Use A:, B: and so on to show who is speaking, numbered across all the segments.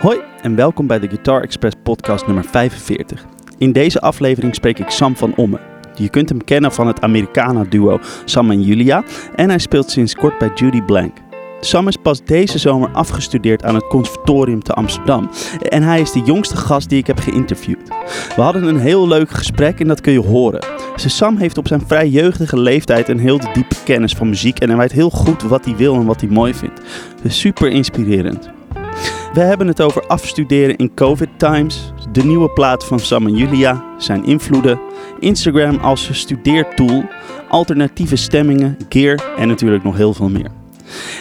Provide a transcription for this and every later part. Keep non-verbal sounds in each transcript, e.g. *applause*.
A: Hoi en welkom bij de Guitar Express podcast nummer 45. In deze aflevering spreek ik Sam van Omme. Je kunt hem kennen van het Americana-duo Sam en Julia en hij speelt sinds kort bij Judy Blank. Sam is pas deze zomer afgestudeerd aan het Conservatorium te Amsterdam en hij is de jongste gast die ik heb geïnterviewd. We hadden een heel leuk gesprek en dat kun je horen. Sam heeft op zijn vrij jeugdige leeftijd een heel diepe kennis van muziek en hij weet heel goed wat hij wil en wat hij mooi vindt. Dus super inspirerend. We hebben het over afstuderen in COVID times, de nieuwe plaat van Sam en Julia, zijn invloeden, Instagram als studeertool, alternatieve stemmingen, gear en natuurlijk nog heel veel meer.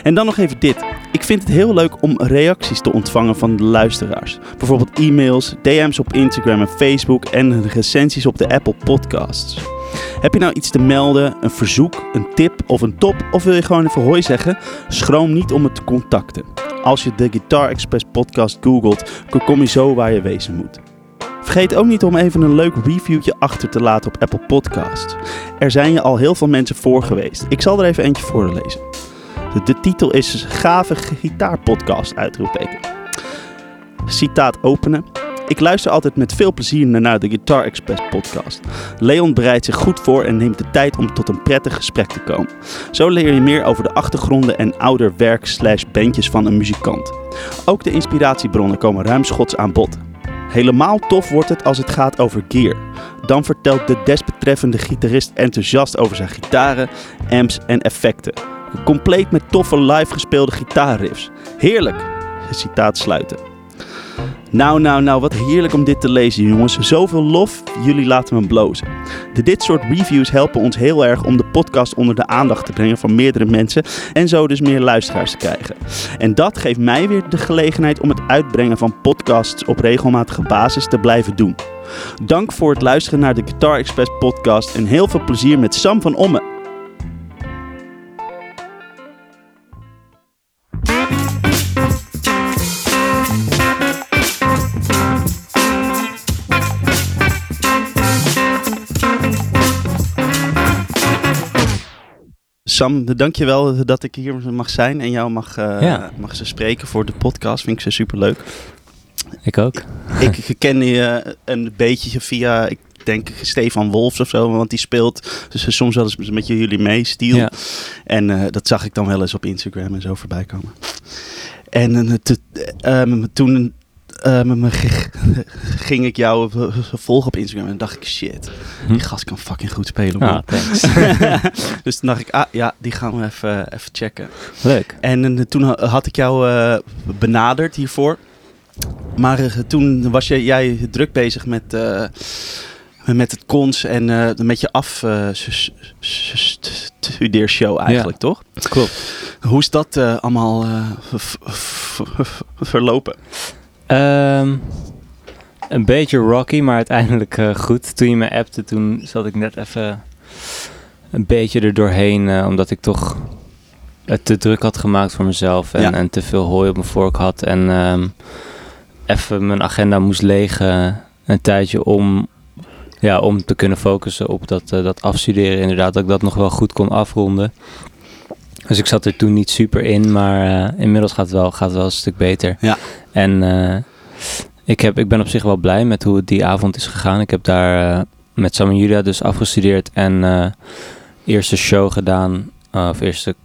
A: En dan nog even dit. Ik vind het heel leuk om reacties te ontvangen van de luisteraars. Bijvoorbeeld e-mails, DM's op Instagram en Facebook en recensies op de Apple Podcasts. Heb je nou iets te melden, een verzoek, een tip of een top? Of wil je gewoon even hoi zeggen? Schroom niet om me te contacten. Als je de Guitar Express podcast googelt, kom je zo waar je wezen moet. Vergeet ook niet om even een leuk reviewtje achter te laten op Apple Podcasts. Er zijn je al heel veel mensen voor geweest. Ik zal er even eentje voorlezen. De, de titel is Gave Gitaarpodcast, uitroepteken. Citaat openen. Ik luister altijd met veel plezier naar de Guitar Express podcast. Leon bereidt zich goed voor en neemt de tijd om tot een prettig gesprek te komen. Zo leer je meer over de achtergronden en ouder werk slash bandjes van een muzikant. Ook de inspiratiebronnen komen ruimschots aan bod. Helemaal tof wordt het als het gaat over gear. Dan vertelt de desbetreffende gitarist enthousiast over zijn gitaren, amps en effecten. Compleet met toffe live gespeelde gitaarriffs. Heerlijk! Citaat sluiten. Nou, nou, nou, wat heerlijk om dit te lezen, jongens. Zoveel lof, jullie laten me blozen. Dit soort reviews helpen ons heel erg om de podcast onder de aandacht te brengen van meerdere mensen en zo dus meer luisteraars te krijgen. En dat geeft mij weer de gelegenheid om het uitbrengen van podcasts op regelmatige basis te blijven doen. Dank voor het luisteren naar de Guitar Express podcast en heel veel plezier met Sam van Omme. Sam, dankjewel dat ik hier mag zijn en jou mag, uh, mag ze spreken voor de podcast. Vind ik ze super leuk.
B: Ik ook.
A: ik ken je een beetje via, ik denk Stefan Wolfs of zo, want die speelt dus soms wel eens met jullie mee, Stiel. Ja. En uh, dat zag ik dan wel eens op Instagram en zo voorbij komen. En uh, toen uh, *laughs* ging ik jou volgen op Instagram en dacht ik, shit, die hm? gast kan fucking goed spelen. Ah, *laughs* dus toen dacht ik, ah ja, die gaan we even, even checken.
B: Leuk.
A: En uh, toen had ik jou uh, benaderd hiervoor. Maar toen was je, jij druk bezig met, met het cons en met je afstudeershow eigenlijk, ja. toch?
B: Klopt.
A: Hoe is dat allemaal verlopen?
B: Um, een beetje rocky, maar uiteindelijk uh, goed. Toen je me appte, toen zat ik net even een beetje er doorheen. Uh, omdat ik toch het te druk had gemaakt voor mezelf. En, en te veel hooi op mijn vork had. En um, even mijn agenda moest legen een tijdje om, ja, om te kunnen focussen op dat, uh, dat afstuderen. Inderdaad, dat ik dat nog wel goed kon afronden. Dus ik zat er toen niet super in, maar uh, inmiddels gaat het, wel, gaat het wel een stuk beter.
A: Ja.
B: En uh, ik, heb, ik ben op zich wel blij met hoe het die avond is gegaan. Ik heb daar uh, met Sam en Julia dus afgestudeerd en eerste show gedaan, of eerste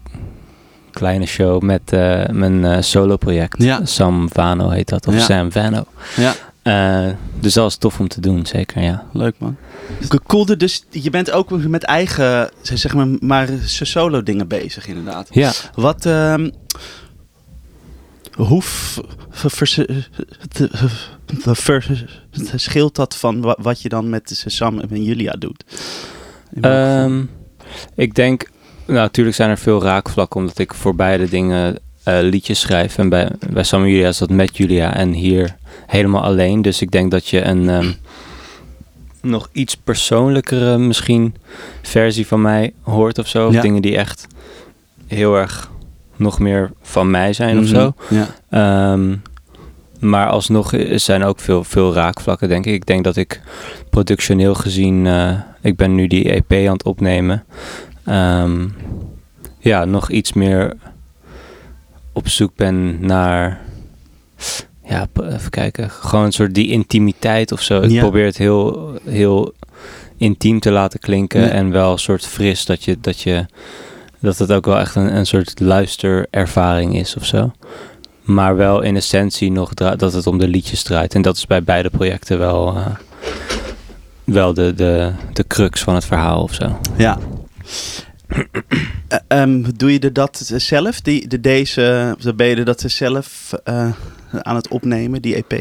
B: kleine show met mijn solo project.
A: Ja.
B: Sam Vano heet dat, of Sam Vano.
A: Ja.
B: Uh, dus dat was tof om te doen, zeker, ja.
A: Leuk man. Cool, dus je bent ook met eigen, zeg maar, maar solo dingen bezig inderdaad.
B: Ja.
A: Wat, um, hoe verschilt dat van wat je dan met Sam en Julia doet?
B: Um, ik denk, nou, natuurlijk zijn er veel raakvlakken, omdat ik voor beide dingen uh, liedjes schrijf. En bij, bij Sam en Julia is dat met Julia en hier helemaal alleen. Dus ik denk dat je een um, *clears throat* nog iets persoonlijkere misschien versie van mij hoort of zo. Of dingen die echt heel erg nog meer van mij zijn of
A: mhm.
B: zo.
A: Ja.
B: Um, maar alsnog zijn ook veel, veel raakvlakken, denk ik. Ik denk dat ik productioneel gezien, uh, ik ben nu die EP aan het opnemen. Um, ja, nog iets meer op zoek ben naar ja, even kijken. Gewoon een soort die intimiteit of zo. Ik
A: Ja.
B: probeer het heel, heel intiem te laten klinken.
A: Ja.
B: En wel een soort fris dat je, dat je, dat het ook wel echt een, een soort luisterervaring is of zo. Maar wel in essentie nog dat het om de liedjes draait. En dat is bij beide projecten wel, eh, wel de, de, de crux van het verhaal of zo.
A: Ja. Eh, ehm, doe je dat zelf? Die, de deze, of ben je dat zelf eh, aan het opnemen, die EP?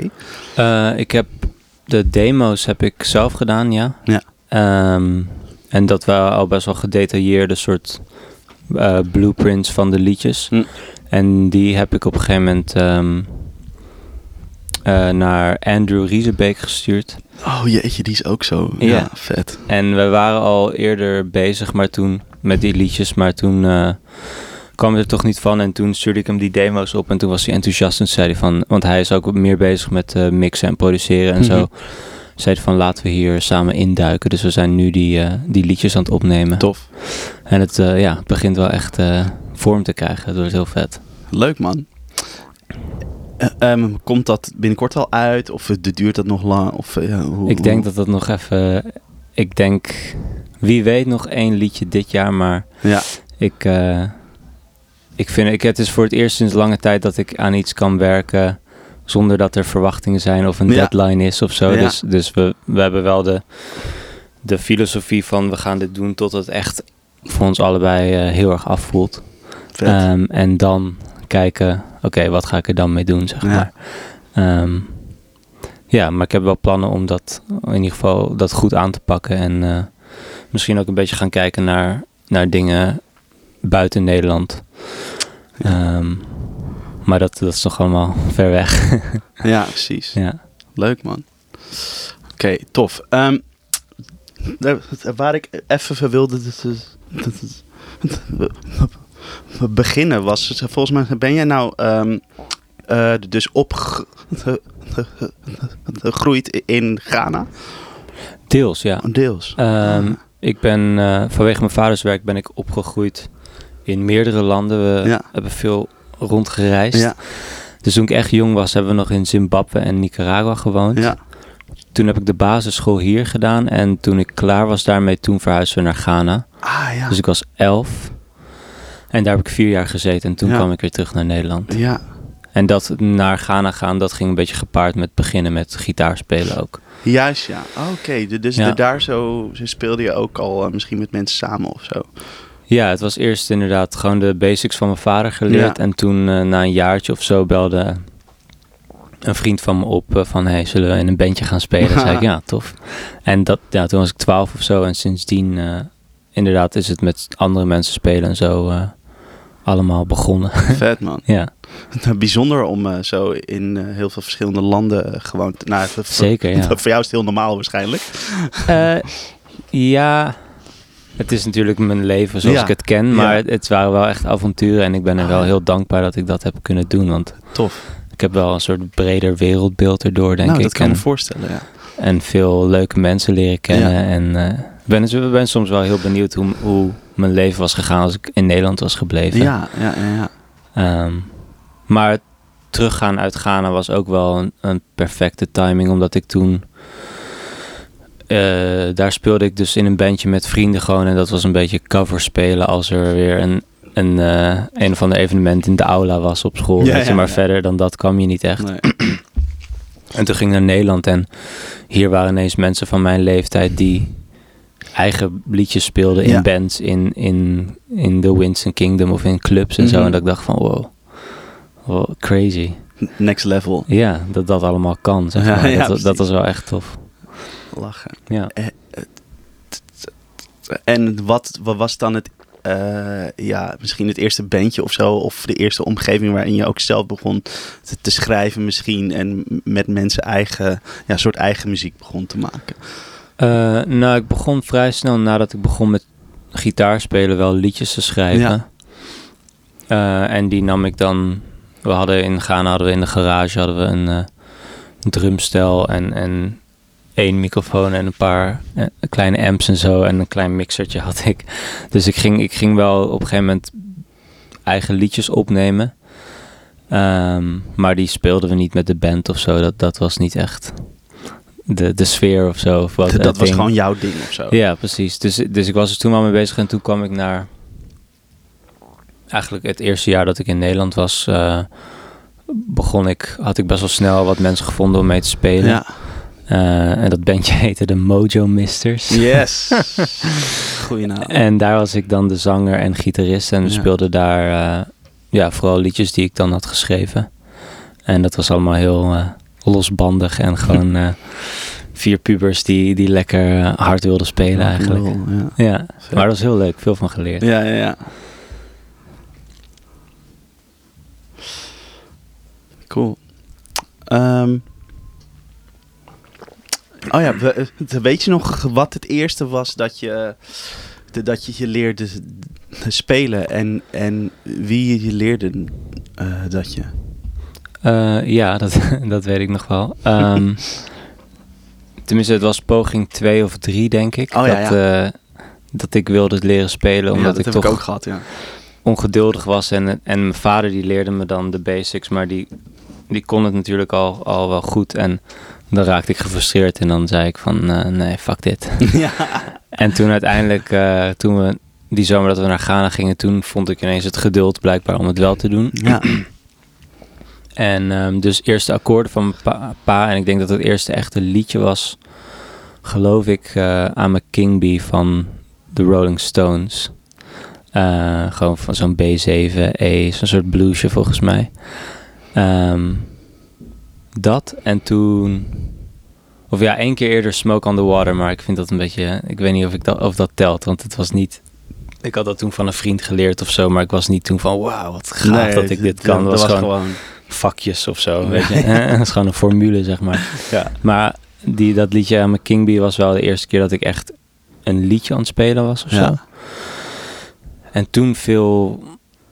B: Ik heb de demo's heb ik zelf gedaan, ja.
A: Ja.
B: Ehm, en dat waren al best wel gedetailleerde soort eh, blueprints van de liedjes.
A: Hm.
B: En die heb ik op een gegeven moment ehm, eh, naar Andrew Riesebeek gestuurd.
A: Oh jeetje, die is ook zo. Ja,
B: Ja.
A: vet.
B: En we waren al eerder bezig, maar toen met die liedjes, maar toen eh, kwam het er toch niet van. En toen stuurde ik hem die demo's op en toen was hij enthousiast en zei hij van, want hij is ook meer bezig met eh, mixen en produceren en
A: Mhm.
B: zo. Zei hij van laten we hier samen induiken. Dus we zijn nu die, eh, die liedjes aan het opnemen.
A: Tof.
B: En het, eh, ja, het begint wel echt eh, vorm te krijgen. Het wordt heel vet.
A: Leuk man. Eh, ehm, komt dat binnenkort al uit? Of duurt dat nog lang? Of, hoe,
B: Ik denk dat dat nog even. Ik denk, wie weet, nog één liedje dit jaar. Maar
A: Ja,
B: ik, ik vind ik, het is voor het eerst sinds lange tijd dat ik aan iets kan werken. Zonder dat er verwachtingen zijn of een
A: Ja.
B: deadline is of zo.
A: Ja.
B: Dus, dus we, we hebben wel de, de filosofie van we gaan dit doen tot het echt voor ons allebei eh, heel erg afvoelt. Ehm, en dan kijken, oké, wat ga ik er dan mee doen, zeg
A: Ja.
B: maar. Ehm, ja, maar ik heb wel plannen om dat in ieder geval dat goed aan te pakken. En eh, misschien ook een beetje gaan kijken naar, naar dingen buiten Nederland. Ehm, maar dat, dat is nog allemaal ver weg. *laughs*
A: ja, precies.
B: ja.
A: Leuk man. Oké, tof. Ehm, eh, waar ik even wilde beginnen was, volgens mij ben jij nou ehm, eh, dus opgegroeid in Ghana?
B: Deels, ja.
A: Deels.
B: Ehm, ik ben eh, vanwege mijn vaders werk ben ik opgegroeid in meerdere landen. We
A: Ja.
B: hebben veel rondgereisd.
A: ja,
B: Dus toen ik echt jong was, hebben we nog in Zimbabwe en Nicaragua gewoond.
A: ja.
B: Toen heb ik de basisschool hier gedaan. En toen ik klaar was daarmee, toen verhuisden we naar Ghana.
A: Ah ja.
B: Dus ik was elf. En daar heb ik vier jaar gezeten. En toen
A: Ja.
B: kwam ik weer terug naar Nederland.
A: ja.
B: En dat naar Ghana gaan, dat ging een beetje gepaard met beginnen met gitaarspelen ook.
A: Juist, ja. Oké, dus
B: Ja.
A: de- daar zo, zo speelde je ook al eh, misschien met mensen samen of zo.
B: Ja, het was eerst inderdaad gewoon de basics van mijn vader geleerd.
A: Ja.
B: En toen eh, na een jaartje of zo belde een vriend van me op eh, van... hey, zullen we in een bandje gaan spelen? zei ik, *laughs* ja, tof. En dat, ja, toen was ik twaalf of zo. En sindsdien eh, inderdaad is het met andere mensen spelen en zo allemaal begonnen. *laughs*
A: Vet man.
B: ja, *laughs*
A: Bijzonder om zo in heel veel verschillende landen gewoon... te- nou, voor-
B: zeker, ja.
A: Voor jou is het heel normaal waarschijnlijk.
B: Ja, het is natuurlijk mijn leven zoals
A: Ja.
B: ik het ken. Maar
A: Ja.
B: het, waren wel echt avonturen. En ik ben er wel heel dankbaar dat ik dat heb kunnen doen. Want
A: Tof.
B: ik heb wel een soort breder wereldbeeld erdoor, denk
A: nou,
B: ik.
A: dat kan
B: en,
A: me voorstellen, ja.
B: en veel leuke mensen leren kennen.
A: Ja.
B: En eh, ik ben, dus- ben soms wel heel benieuwd hoe, hoe mijn leven was gegaan als ik in Nederland was gebleven.
A: Ja, ja, ja. ja.
B: Ehm, maar teruggaan uit Ghana was ook wel een, een perfecte timing, omdat ik toen. Eh, daar speelde ik dus in een bandje met vrienden gewoon. En dat was een beetje cover spelen als er weer een, een, eh, een of ander evenement in de aula was op school.
A: Ja,
B: weet je,
A: ja,
B: maar
A: ja.
B: verder dan dat kwam je niet echt.
A: Nee. *clears throat*
B: En toen ging ik naar Nederland en hier waren ineens mensen van mijn leeftijd die eigen liedjes speelden in bands in, in, in the Winston Kingdom of in clubs en zo.
A: Mhm.
B: En dat ik dacht van wow, wow, crazy.
A: Next level.
B: Ja, dat dat allemaal kan, zeg maar.
A: ja,
B: dat, dat was wel echt tof.
A: Lachen.
B: Ja.
A: En wat, wat was dan het, eh, ja, misschien het eerste bandje of zo, of de eerste omgeving waarin je ook zelf begon te, te schrijven misschien en met mensen eigen, ja, soort eigen muziek begon te maken?
B: Eh, nou, ik begon vrij snel nadat ik begon met gitaarspelen wel liedjes te schrijven.
A: Ja.
B: Eh, en die nam ik dan... We hadden in Ghana hadden we in de garage hadden we een eh, drumstel en, en één microfoon en een paar eh, kleine amps en zo. En een klein mixertje had ik. Dus ik ging, ik ging wel op een gegeven moment eigen liedjes opnemen. Ehm, maar die speelden we niet met de band of zo. Dat, dat was niet echt de, de sfeer of zo. Of wat,
A: dat was gewoon jouw ding of zo.
B: Ja, precies. Dus, dus ik was er toen wel mee bezig en toen kwam ik naar... Eigenlijk het eerste jaar dat ik in Nederland was, eh, begon ik, had ik best wel snel wat mensen gevonden om mee te spelen.
A: Ja.
B: Eh, en dat bandje *laughs* heette de Mojo Misters.
A: Yes. *laughs* Goeie naam.
B: En daar was ik dan de zanger en gitarist en we
A: Ja.
B: speelden daar eh, ja, vooral liedjes die ik dan had geschreven. En dat was allemaal heel eh, losbandig en gewoon *laughs* vier pubers die, die lekker hard wilden spelen eigenlijk.
A: Ja.
B: Ja, maar dat was heel leuk, veel van geleerd.
A: Ja, ja, ja. Cool. Ehm, oh ja, we- weet je nog wat het eerste was dat je, dat je je leerde spelen en, en wie je leerde eh, dat je?
B: Eh, ja, dat, *laughs* dat weet ik nog wel. Ehm, *laughs* tenminste, het was poging 2 of 3, denk ik.
A: Oh, ja,
B: dat, eh, dat ik wilde leren spelen, omdat
A: dat
B: ik
A: heb
B: toch
A: ik ook gehad, ja.
B: ongeduldig was. En, en mijn vader die leerde me dan de basics, maar die, die kon het natuurlijk al, al wel goed. En dan raakte ik gefrustreerd en dan zei ik van, eh, nee, fuck dit.
A: ja. *laughs* *laughs*
B: en toen uiteindelijk, eh, toen we die zomer dat we naar Ghana gingen, toen vond ik ineens het geduld blijkbaar om het wel te doen.
A: Ja. *clears throat*
B: En ehm, dus eerste akkoorden van mijn pa, pa. En ik denk dat het eerste echte liedje was, geloof ik, eh I'm a King Bee van de Rolling Stones. Gewoon van zo'n B7, E, zo'n soort bluesje volgens mij. Ehm, dat en toen... Of ja, één keer eerder Smoke on the Water, maar ik vind dat een beetje... Ik weet niet of, ik dat, of dat telt, want het was niet... Ik had dat toen van een vriend geleerd of zo, maar ik was niet toen van... Wauw, wat gaaf dat ik dit kan.
A: Dat
B: Dat was
A: was
B: gewoon vakjes of zo, weet je. Het is gewoon een formule, zeg maar. *laughs*
A: Ja.
B: Maar die, dat liedje aan mijn King Bee was wel de eerste keer dat ik echt een liedje aan het spelen was of
A: Ja.
B: zo. En toen veel,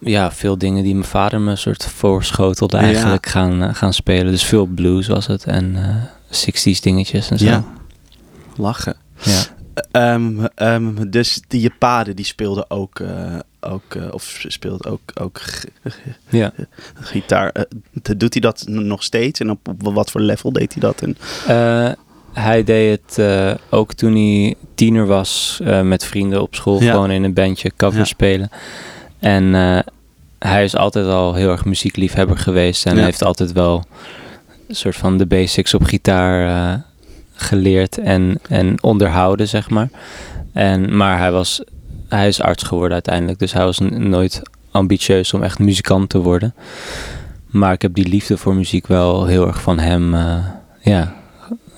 B: ja, veel dingen die mijn vader me soort voorschotelde
A: Ja.
B: eigenlijk gaan, eh, gaan spelen. Dus veel blues was het en eh 60s dingetjes en zo.
A: Ja. Lachen.
B: Ja.
A: Ehm, ehm, dus die, je paden die speelde ook, eh, ook of speelt ook, ook *laughs*
B: ja.
A: gitaar. Doet hij dat nog steeds? En op wat voor level deed hij dat? En,
B: hij deed het ook toen hij tiener was met vrienden op school.
A: Ja.
B: Gewoon in een bandje cover
A: Ja.
B: spelen. En eh, hij is altijd al heel erg muziekliefhebber geweest. En
A: Ja.
B: heeft altijd wel een soort van de basics op gitaar eh, geleerd en, en onderhouden, zeg maar. En, maar hij, was, hij is arts geworden uiteindelijk. Dus hij was nooit ambitieus om echt muzikant te worden. Maar ik heb die liefde voor muziek wel heel erg van hem eh, ja,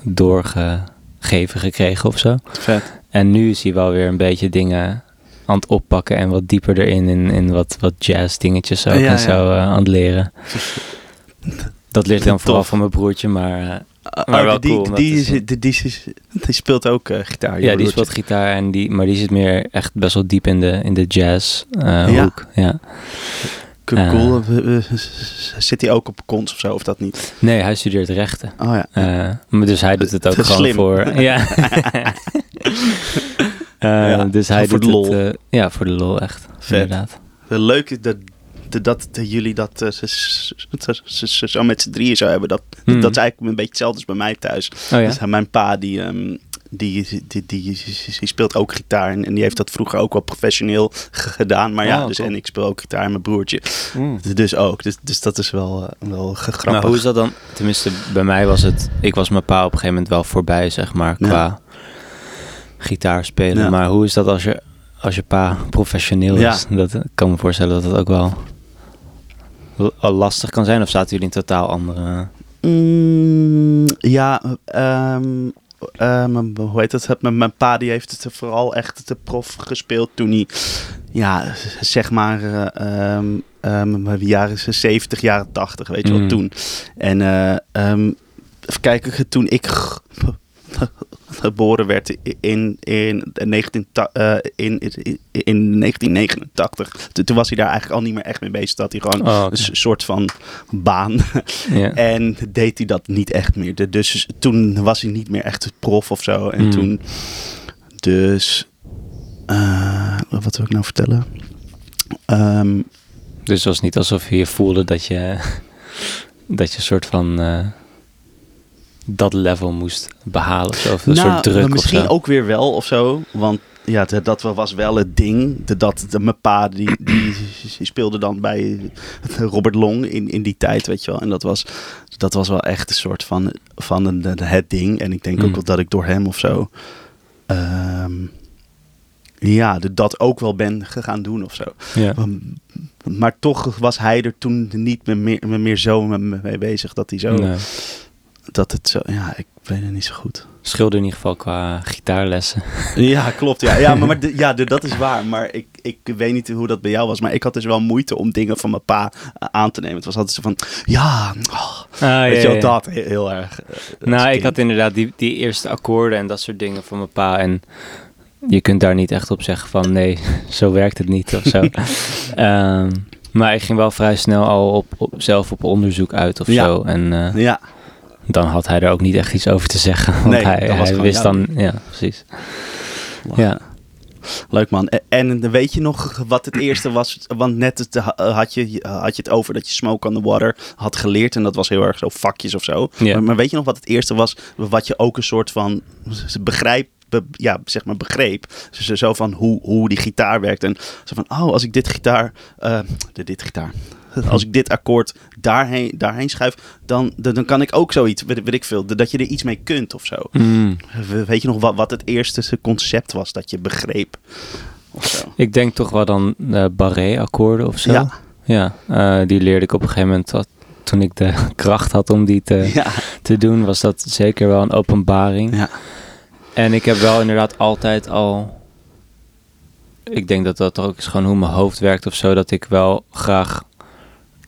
B: doorgegeven gekregen of zo.
A: vet.
B: En nu is hij wel weer een beetje dingen aan het oppakken en wat dieper erin in, in wat, wat jazz dingetjes ook
A: Ja,
B: en zo eh, aan het leren. Dat leert hij dan vooral van mijn broertje, maar eh,
A: Ah,
B: Maar wel
A: die,
B: cool
A: die, is- die, die, is- die speelt ook eh, gitaar.
B: ja, die speelt gitaar en die, maar die zit meer echt best wel diep in de, in de jazz
A: Ja.
B: hoek. Ja.
A: Cool. Zit hij ook op kons of zo, of dat niet?
B: Nee, hij studeert rechten.
A: Oh ja.
B: Maar dus hij doet het ook gewoon
A: slim.
B: voor. *laughs* Ja. *laughs* *laughs* Eh,
A: Ja,
B: dus hij
A: voor
B: doet
A: de
B: het.
A: lol.
B: eh, ja, voor de lol echt.
A: Vet.
B: Inderdaad.
A: Leuk dat, dat, dat jullie dat eh, zo- met z'n drieën zo hebben. Dat,
B: Hmm.
A: dat is eigenlijk een beetje hetzelfde als bij mij thuis.
B: Oh ja.
A: Dus mijn pa, die, ehm, die, die, die, die, speelt ook gitaar. En, die heeft dat vroeger ook wel professioneel gedaan. Maar ja,
B: Oh,
A: dus,
B: cool.
A: en ik speel ook gitaar en mijn broertje.
B: Mm.
A: Dus ook. Dus, dus dat is wel, wel grappig.
B: Maar hoe is dat dan? Tenminste, bij mij was het... Ik was mijn pa op een gegeven moment wel voorbij, zeg maar,
A: Ja.
B: Gitaar spelen.
A: Ja.
B: Maar hoe is dat als je, als je pa professioneel
A: Ja.
B: is? Dat, ik kan me voorstellen dat dat ook wel lastig kan zijn. Of zaten jullie in totaal andere...
A: Mm, ja, ehm, ehm, hoe heet het? Mijn, mijn pa die heeft het vooral echt te prof gespeeld toen hij, ja, zeg maar, eh, ehm, ehm, jaren 70, jaren 80, weet je wel,
B: Mm.
A: toen. En eh, ehm, even kijken, toen ik geboren werd in, in, 19, ta- eh, in, in, in 1989, toen toen was hij daar eigenlijk al niet meer echt mee bezig. Dat hij gewoon
B: Oh,
A: een soort van baan *laughs* en deed hij dat niet echt meer. De- Dus toen was hij niet meer echt prof of zo. En
B: Hmm.
A: toen. Dus. eh, wat wil ik nou vertellen? Ehm,
B: Dus het was niet alsof je voelde dat je *laughs* dat je een soort van eh, dat level moest behalen of zo. Of een
A: nou,
B: soort druk
A: maar
B: of
A: misschien
B: zo.
A: ook weer wel of zo. Want ja, dat, was wel het ding. De, dat de, mijn pa, die, die, *clears throat* speelde dan bij Robert Long in, in die tijd, weet je wel. En dat was, dat was wel echt een soort van, van een, het ding. En ik denk ook
B: Mm.
A: wel dat ik door hem of zo... ehm, ja, de- dat ook wel ben gegaan doen of zo.
B: Ja.
A: Um, Maar toch was hij er toen niet meer, meer, meer zo mee mee bezig. Dat hij zo...
B: Nee.
A: Dat het zo... Ja, ik weet het niet zo goed.
B: Scheelde in ieder geval qua gitaarlessen. *laughs*
A: Ja, klopt. Ja, ja maar, maar de- ja, de- dat is *laughs* waar. Maar ik, ik weet niet hoe dat bij jou was. Maar ik had dus wel moeite om dingen van mijn pa eh, aan te nemen. Het was altijd zo van, ja, oh,
B: Ah,
A: weet je wel, dat heel, heel erg. eh,
B: Nou, ik had inderdaad die, die eerste akkoorden en dat soort dingen van mijn pa. En je kunt daar niet echt op zeggen van nee, *laughs* zo werkt het niet of zo. Ehm, maar ik ging wel vrij snel al op, op, zelf op onderzoek uit of
A: Ja.
B: zo. En eh,
A: Ja,
B: dan had hij er ook niet echt iets over te zeggen. Want
A: Nee,
B: hij,
A: gewoon
B: wist dan, ja, precies. Ja.
A: leuk man. En, weet je nog wat het eerste was? Want net het, eh, had, je, had je het over dat je Smoke on the Water had geleerd. En dat was heel erg zo vakjes of zo.
B: Ja.
A: Maar, maar weet je nog wat het eerste was? Wat je ook een soort van begrijp, be- ja, zeg maar begreep. Zo van hoe, hoe die gitaar werkt. En zo van, oh, als ik dit gitaar, eh, de, dit gitaar. *laughs* Als ik dit akkoord daarheen, daarheen schuif, dan, dan dan kan ik ook zoiets, weet, weet ik veel, dat je er iets mee kunt of zo.
B: Mm.
A: Weet je nog wat, wat het eerste concept was dat je begreep?
B: Ik denk toch wel dan uh, barré-akkoorden of zo.
A: Ja.
B: Ja, eh, die leerde ik op een gegeven moment. Dat, toen ik de *laughs* kracht had om die te,
A: Ja,
B: te doen, was dat zeker wel een openbaring.
A: ja,
B: En ik heb wel inderdaad altijd al. Ik denk dat dat ook is gewoon hoe mijn hoofd werkt of zo. Dat ik wel graag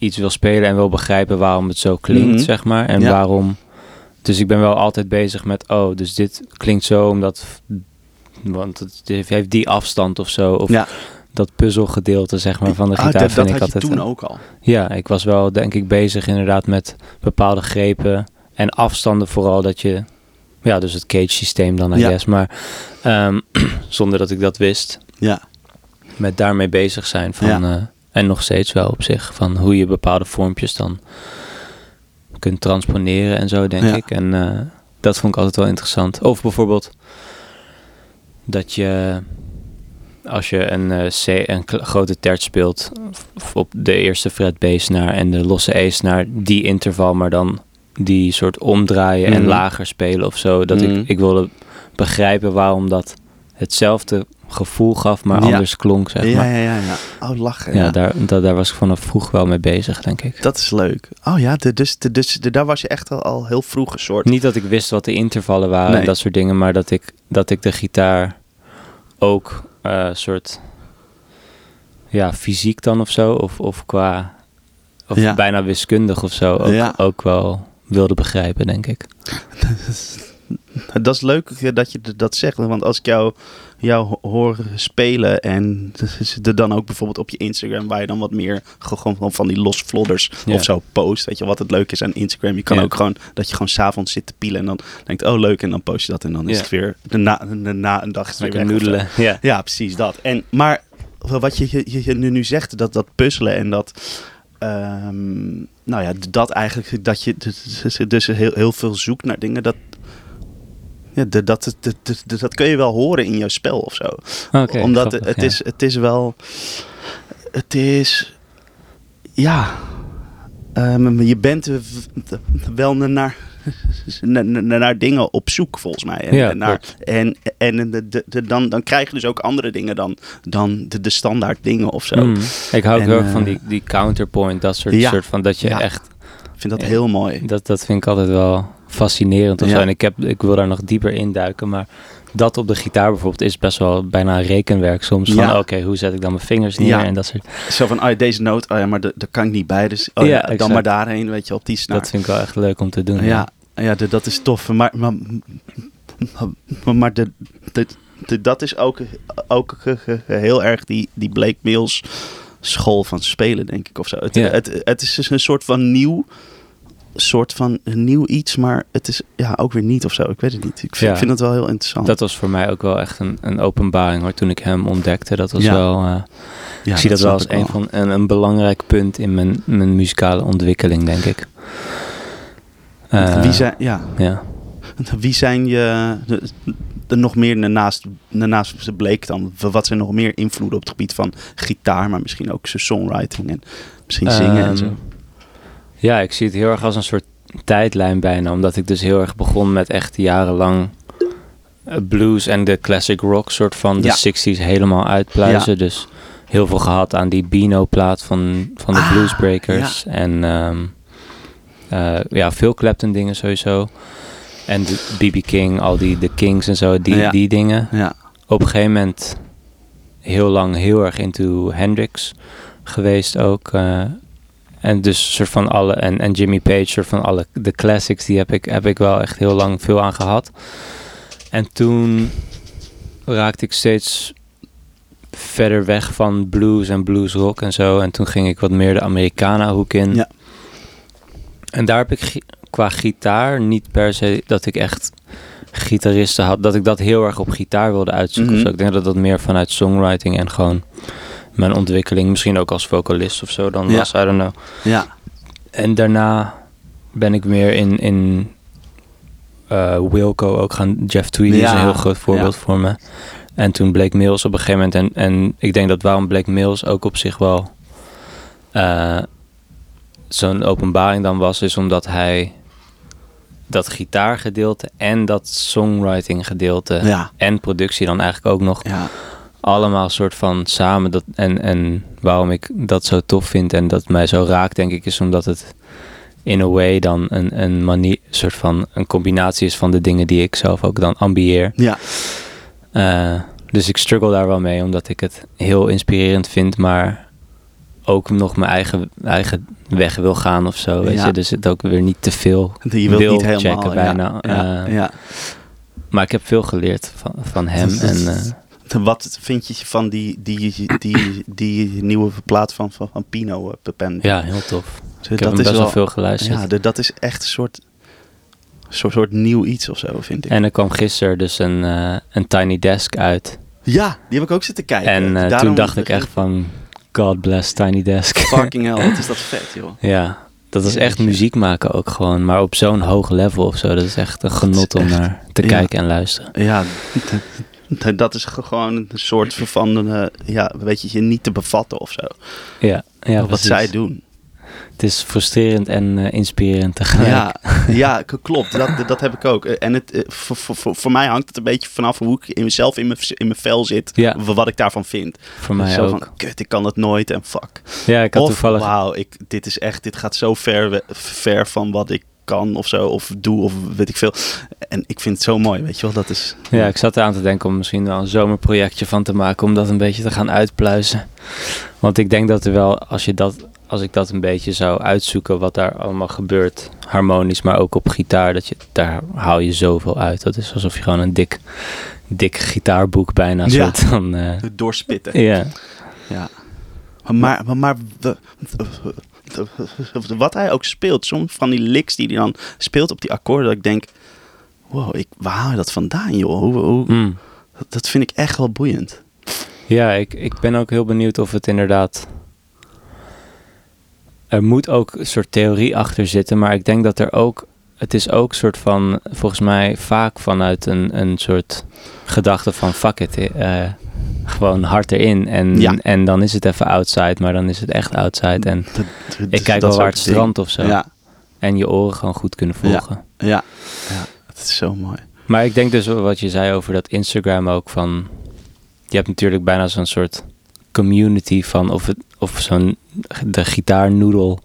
B: iets wil spelen en wil begrijpen waarom het zo klinkt,
A: Mhm.
B: zeg maar. En
A: Ja.
B: waarom. Dus ik ben wel altijd bezig met, oh, dus dit klinkt zo omdat. Want het heeft die afstand of zo. Of
A: ja.
B: dat puzzelgedeelte, zeg maar, van de
A: Ah,
B: gitaar
A: dat,
B: vind
A: dat
B: ik
A: had je toen ook al.
B: Ja, ik was wel, denk ik, bezig inderdaad met bepaalde grepen en afstanden vooral dat je, ja, dus het cage systeem dan, I
A: Ja.
B: guess, maar ehm, *clears throat* zonder dat ik dat wist,
A: Ja,
B: met daarmee bezig zijn van,
A: Ja.
B: eh, en nog steeds wel op zich, van hoe je bepaalde vormpjes dan kunt transponeren en zo, denk
A: Ja.
B: ik. En eh, dat vond ik altijd wel interessant. Of bijvoorbeeld dat je als je een, eh, C, een grote terts speelt op de eerste fret B-snaar en de losse E-snaar, die interval, maar dan die soort omdraaien en
A: Mhm.
B: lager spelen of zo. Dat
A: Mhm.
B: ik, ik wilde begrijpen waarom dat hetzelfde gevoel gaf, maar
A: Ja.
B: anders klonk, zeg
A: ja,
B: maar.
A: ja, ja, ja. Oh, lachen.
B: Ja, daar, da- daar was ik vanaf vroeg wel mee bezig, denk ik.
A: Dat is leuk. Oh ja, de, dus, de, dus de, daar was je echt al, al heel vroeg een soort...
B: Niet dat ik wist wat de intervallen waren
A: Nee.
B: en dat soort dingen, maar dat ik, dat ik de gitaar ook eh soort ja, fysiek dan of zo, of, of qua of bijna wiskundig of zo, ook, ook wel wilde begrijpen, denk ik. *laughs*
A: Dat is leuk dat je dat zegt. Want als ik jou, jou ho- hoor spelen en *laughs* er dan ook bijvoorbeeld op je Instagram, waar je dan wat meer ge- gewoon van die los vlodders of zo post. Weet je wat het leuk is aan Instagram? Je kan ook gewoon dat je gewoon s'avonds zit te pielen en dan denkt, oh leuk, en dan post je dat en dan is het weer, de na, na een dag is het weer
B: noedelen. Ja.
A: Ja, precies dat. En, maar wat je, je, je nu, nu zegt, dat, dat puzzelen en dat. ehm, nou ja, dat eigenlijk, dat je dus, dus heel, heel veel zoekt naar dingen, dat. Ja, dat, dat, dat, dat, dat kun je wel horen in jouw spel of zo.
B: Oké,
A: Omdat
B: grappig,
A: het,
B: ja.
A: is, het is wel. Het is. Ja. ehm, je bent wel naar, naar, naar, dingen op zoek, volgens mij. En,
B: Ja,
A: en, naar, en, en de, de, de- dan, dan krijg je dus ook andere dingen dan, dan de, de standaard dingen of zo.
B: Mm. Ik hou ook
A: En,
B: heel erg van
A: eh,
B: die, die counterpoint, dat soort,
A: Ja.
B: soort van dat je echt
A: Ik vind dat heel mooi.
B: Dat, dat vind ik altijd wel fascinerend of
A: Ja.
B: zo. En ik, heb, ik wil daar nog dieper induiken. Maar dat op de gitaar bijvoorbeeld is best wel bijna rekenwerk soms. Van
A: Ja.
B: oké, hoe zet ik dan mijn vingers neer
A: Ja.
B: en dat soort.
A: Zo van, oh ja, deze noot, oh ja, maar da- daar kan ik niet bij. Dus oh
B: Ja,
A: dan maar daarheen, weet je, op die snaar.
B: Dat vind ik wel echt leuk om te doen.
A: Ja, ja de- dat is tof. Maar, maar, maar, maar de, de, de- dat is ook, ook heel erg die, die Blake Mills school van spelen, denk ik. Of zo. Het, het, het is dus een soort van nieuw. Soort van een nieuw iets, maar het is ja ook weer niet of zo. Ik weet het niet. Ik vind,
B: Ja.
A: ik vind het wel heel interessant.
B: Dat was voor mij ook wel echt een, een openbaring hoor, toen ik hem ontdekte. Dat was
A: Ja.
B: wel, eh,
A: ja,
B: ik zie dat, wel als een, van, een, een belangrijk punt in mijn, mijn muzikale ontwikkeling, denk ik. Eh,
A: Wie zijn, ja,
B: Ja.
A: wie zijn je de, de nog meer naast, naast Blake dan? Wat zijn nog meer invloeden op het gebied van gitaar, maar misschien ook zijn songwriting en misschien zingen en
B: Ehm,
A: zo?
B: Ja, ik zie het heel erg als een soort tijdlijn bijna. Omdat ik dus heel erg begon met echt jarenlang eh, blues en de classic rock soort van de
A: Ja.
B: 60s helemaal uitpluizen. Dus heel veel gehad aan die Beano-plaat van, van de
A: Ah,
B: Bluesbreakers. En ehm, eh, ja, veel Clapton dingen sowieso. En B.B. King, al die de Kings en zo, die, die dingen.
A: Ja,
B: Op een gegeven moment heel lang heel erg into Hendrix geweest ook. eh, en dus soort van alle, en, en Jimmy Page, soort van alle, de classics, die heb ik, heb ik wel echt heel lang veel aan gehad. En toen raakte ik steeds verder weg van blues en blues rock en zo. En toen ging ik wat meer de Americana hoek in.
A: Ja.
B: En daar heb ik qua gitaar niet per se dat ik echt gitaristen had, dat ik dat heel erg op gitaar wilde uitzoeken.
A: Mhm.
B: zo. Ik denk dat dat meer vanuit songwriting en gewoon mijn ontwikkeling, misschien ook als vocalist of zo dan
A: Ja.
B: was, I don't know.
A: ja,
B: En daarna ben ik meer in, in eh, Wilco ook gaan. Jeff Tweedy is een heel groot voorbeeld
A: ja.
B: voor me. En toen Blake Mills op een gegeven moment. En, en ik denk dat waarom Blake Mills ook op zich wel eh, zo'n openbaring dan was, is omdat hij dat gitaargedeelte en dat songwriting gedeelte
A: ja,
B: en productie dan eigenlijk ook nog
A: ja,
B: allemaal soort van samen. Dat, en, en waarom ik dat zo tof vind en dat mij zo raakt, denk ik, is omdat het in a way dan een, een manier, soort van een combinatie is van de dingen die ik zelf ook dan ambieer.
A: ja,
B: Eh, dus ik struggle daar wel mee, omdat ik het heel inspirerend vind, maar ook nog mijn eigen, eigen weg wil gaan of zo. Weet
A: Ja.
B: je? Dus het ook weer niet te veel.
A: Je wilt
B: wil
A: niet helemaal
B: checken bijna,
A: Ja, ja,
B: eh,
A: ja.
B: Maar ik heb veel geleerd van, van hem. En, eh,
A: Wat vind je van die, die, die, die nieuwe plaat van, van, van Pino uh, Pen?
B: ja, heel tof. Ik heb
A: dat
B: hem
A: is
B: best wel veel geluisterd.
A: Ja, de- dat is echt een soort, soort, soort nieuw iets of zo, vind ik.
B: En er kwam gisteren dus een, eh, een Tiny Desk uit.
A: ja, die heb ik ook zitten kijken.
B: en eh, toen dacht ik echt van, God bless Tiny Desk.
A: Fucking hell, wat is dat *laughs* vet, joh.
B: ja, dat is echt muziek maken ook gewoon. Maar op zo'n hoog level of zo. Dat is echt een genot om
A: echt-
B: naar te
A: ja.
B: kijken en luisteren.
A: Ja, *laughs* dat is ge- gewoon een soort van, eh, ja, weet je, je niet te bevatten of zo.
B: Ja, ja
A: wat
B: precies.
A: zij doen.
B: Het is frustrerend en eh, inspirerend tegelijk.
A: Ja, *laughs* ja, klopt. Dat, dat heb ik ook. En het, eh, voor, voor, voor- mij hangt het een beetje vanaf hoe ik in mezelf in mijn, in mijn vel zit.
B: Ja.
A: Wat ik daarvan vind.
B: Voor mij
A: Zo
B: ook.
A: van, kut, ik kan het nooit en fuck.
B: ja, ik had
A: Of,
B: toevallig...
A: wauw, ik, dit is echt, dit gaat zo ver, ver van wat ik kan of zo, of doe, of weet ik veel. En ik vind het zo mooi, weet je wel. Dat is...
B: Ja, ik zat eraan te denken om misschien wel een zomerprojectje van te maken. Om dat een beetje te gaan uitpluizen. Want ik denk dat er wel, als, je dat, als ik dat een beetje zou uitzoeken. Wat daar allemaal gebeurt. Harmonisch, maar ook op gitaar. Dat je, daar haal je zoveel uit. Dat is alsof je gewoon een dik, dik gitaarboek bijna
A: Ja.
B: soort van... eh,
A: Doorspitten.
B: ja.
A: Ja. Maar, maar, maar de- wat hij ook speelt, soms van die licks die hij dan speelt op die akkoorden, dat ik denk, wow, ik, waar haal je dat vandaan, joh? Hoe, hoe,
B: Mm.
A: dat, dat vind ik echt wel boeiend.
B: Ja, ik, ik ben ook heel benieuwd of het inderdaad. Er moet ook een soort theorie achter zitten, maar ik denk dat er ook. Het is ook een soort van, volgens mij vaak vanuit een, een soort gedachte van fuck it. eh, gewoon hard erin. En,
A: Ja.
B: en dan is het even outside, maar dan is het echt outside. En
A: Dat- dat-
B: ik kijk wel waar het
A: ding.
B: strandt of zo.
A: Ja,
B: En je oren gewoon goed kunnen volgen.
A: ja, ja, dat is zo mooi.
B: Maar ik denk dus wat je zei over dat Instagram ook van. Je hebt natuurlijk bijna zo'n soort community van of het of zo'n de gitaarnoedel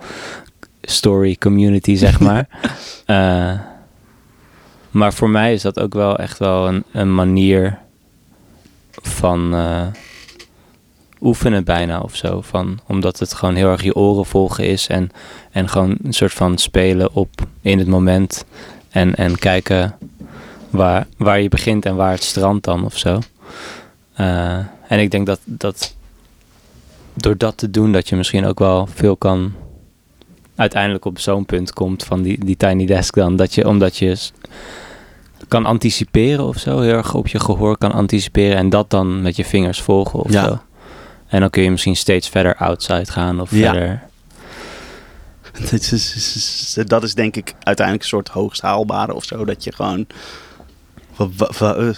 B: story community zeg *laughs* maar. Eh, maar voor mij is dat ook wel echt wel een, een manier van eh, oefenen bijna of zo. Van, omdat het gewoon heel erg je oren volgen is en, en gewoon een soort van spelen op in het moment en, en kijken waar, waar je begint en waar het strandt dan of zo. Eh, en ik denk dat, dat door dat te doen, dat je misschien ook wel veel kan uiteindelijk op zo'n punt komt van die, die Tiny Desk dan. Dat je, omdat je kan anticiperen of zo, heel erg op je gehoor kan anticiperen en dat dan met je vingers volgen of
A: Ja.
B: zo. En dan kun je misschien steeds verder outside gaan of
A: Ja.
B: verder... *laughs*
A: Is- dat is denk ik uiteindelijk een soort hoogst haalbare of zo. Dat je gewoon eh,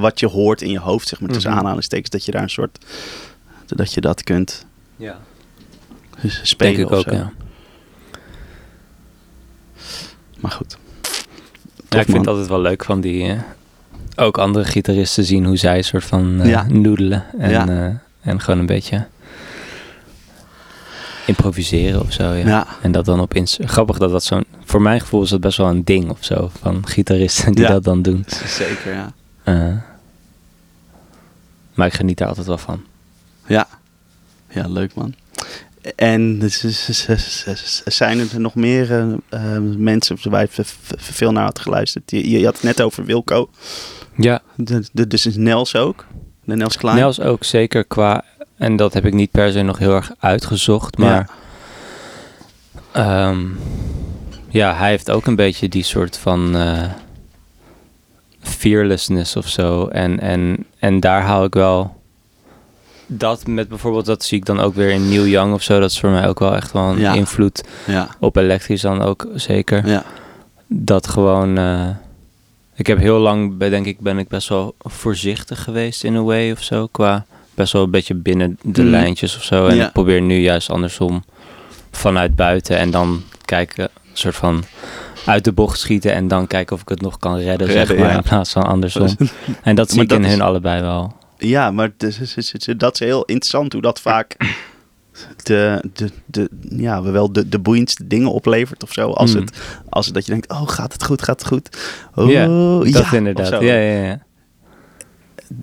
A: wat je hoort in je hoofd, zeg maar, tussen
B: Mhm.
A: aanhalingstekens, dat je daar een soort dat je dat kunt
B: Ja.
A: spelen
B: Denk ik
A: of
B: ook,
A: zo.
B: ja.
A: Maar goed.
B: Ja, ik vind
A: man.
B: het altijd wel leuk van die... eh, ook andere gitaristen zien hoe zij soort van
A: Ja.
B: noedelen. En,
A: Ja.
B: eh, en gewoon een beetje improviseren of zo, ja.
A: Ja.
B: En dat dan op Insta. Grappig dat dat zo'n... Voor mijn gevoel is dat best wel een ding of zo. Van gitaristen die
A: Ja.
B: dat dan doen.
A: zeker, ja.
B: Maar ik geniet daar altijd wel van.
A: Ja. Ja, leuk man. En dus- dus- dus- zijn er nog meer eh, eh, mensen waar je veel naar had geluisterd? Je, je had het net over Wilco.
B: Ja,
A: De, de, dus is Nels ook. De Nels Klein.
B: Nels ook zeker qua... En dat heb ik niet per se nog heel erg uitgezocht. Maar ja, ja hij heeft ook een beetje die soort van... eh, fearlessness of zo. En, en, en daar hou ik wel... Dat met bijvoorbeeld, dat zie ik dan ook weer in Neil Young of zo. Dat is voor mij ook wel echt wel een
A: Ja.
B: invloed.
A: Ja.
B: Op elektrisch dan ook zeker.
A: Ja.
B: dat gewoon. eh, ik heb heel lang, denk ik, ben ik best wel voorzichtig geweest in a way of zo. Qua best wel een beetje binnen de
A: Mhm.
B: lijntjes of zo. En
A: Ja.
B: ik probeer nu juist andersom vanuit buiten en dan kijken, een soort van uit de bocht schieten en dan kijken of ik het nog kan redden, zeg maar,
A: ja.
B: in plaats van andersom. *laughs* En dat zie
A: Maar
B: ik in
A: is-
B: hun allebei wel.
A: Ja, maar dat is heel interessant hoe dat vaak de, de, de, ja, wel de, de boeiendste dingen oplevert of zo. Als,
B: Mm.
A: het, als het dat je denkt, oh gaat het goed, gaat het goed. Oh,
B: Ja,
A: ja,
B: dat inderdaad. Ja, ja, ja.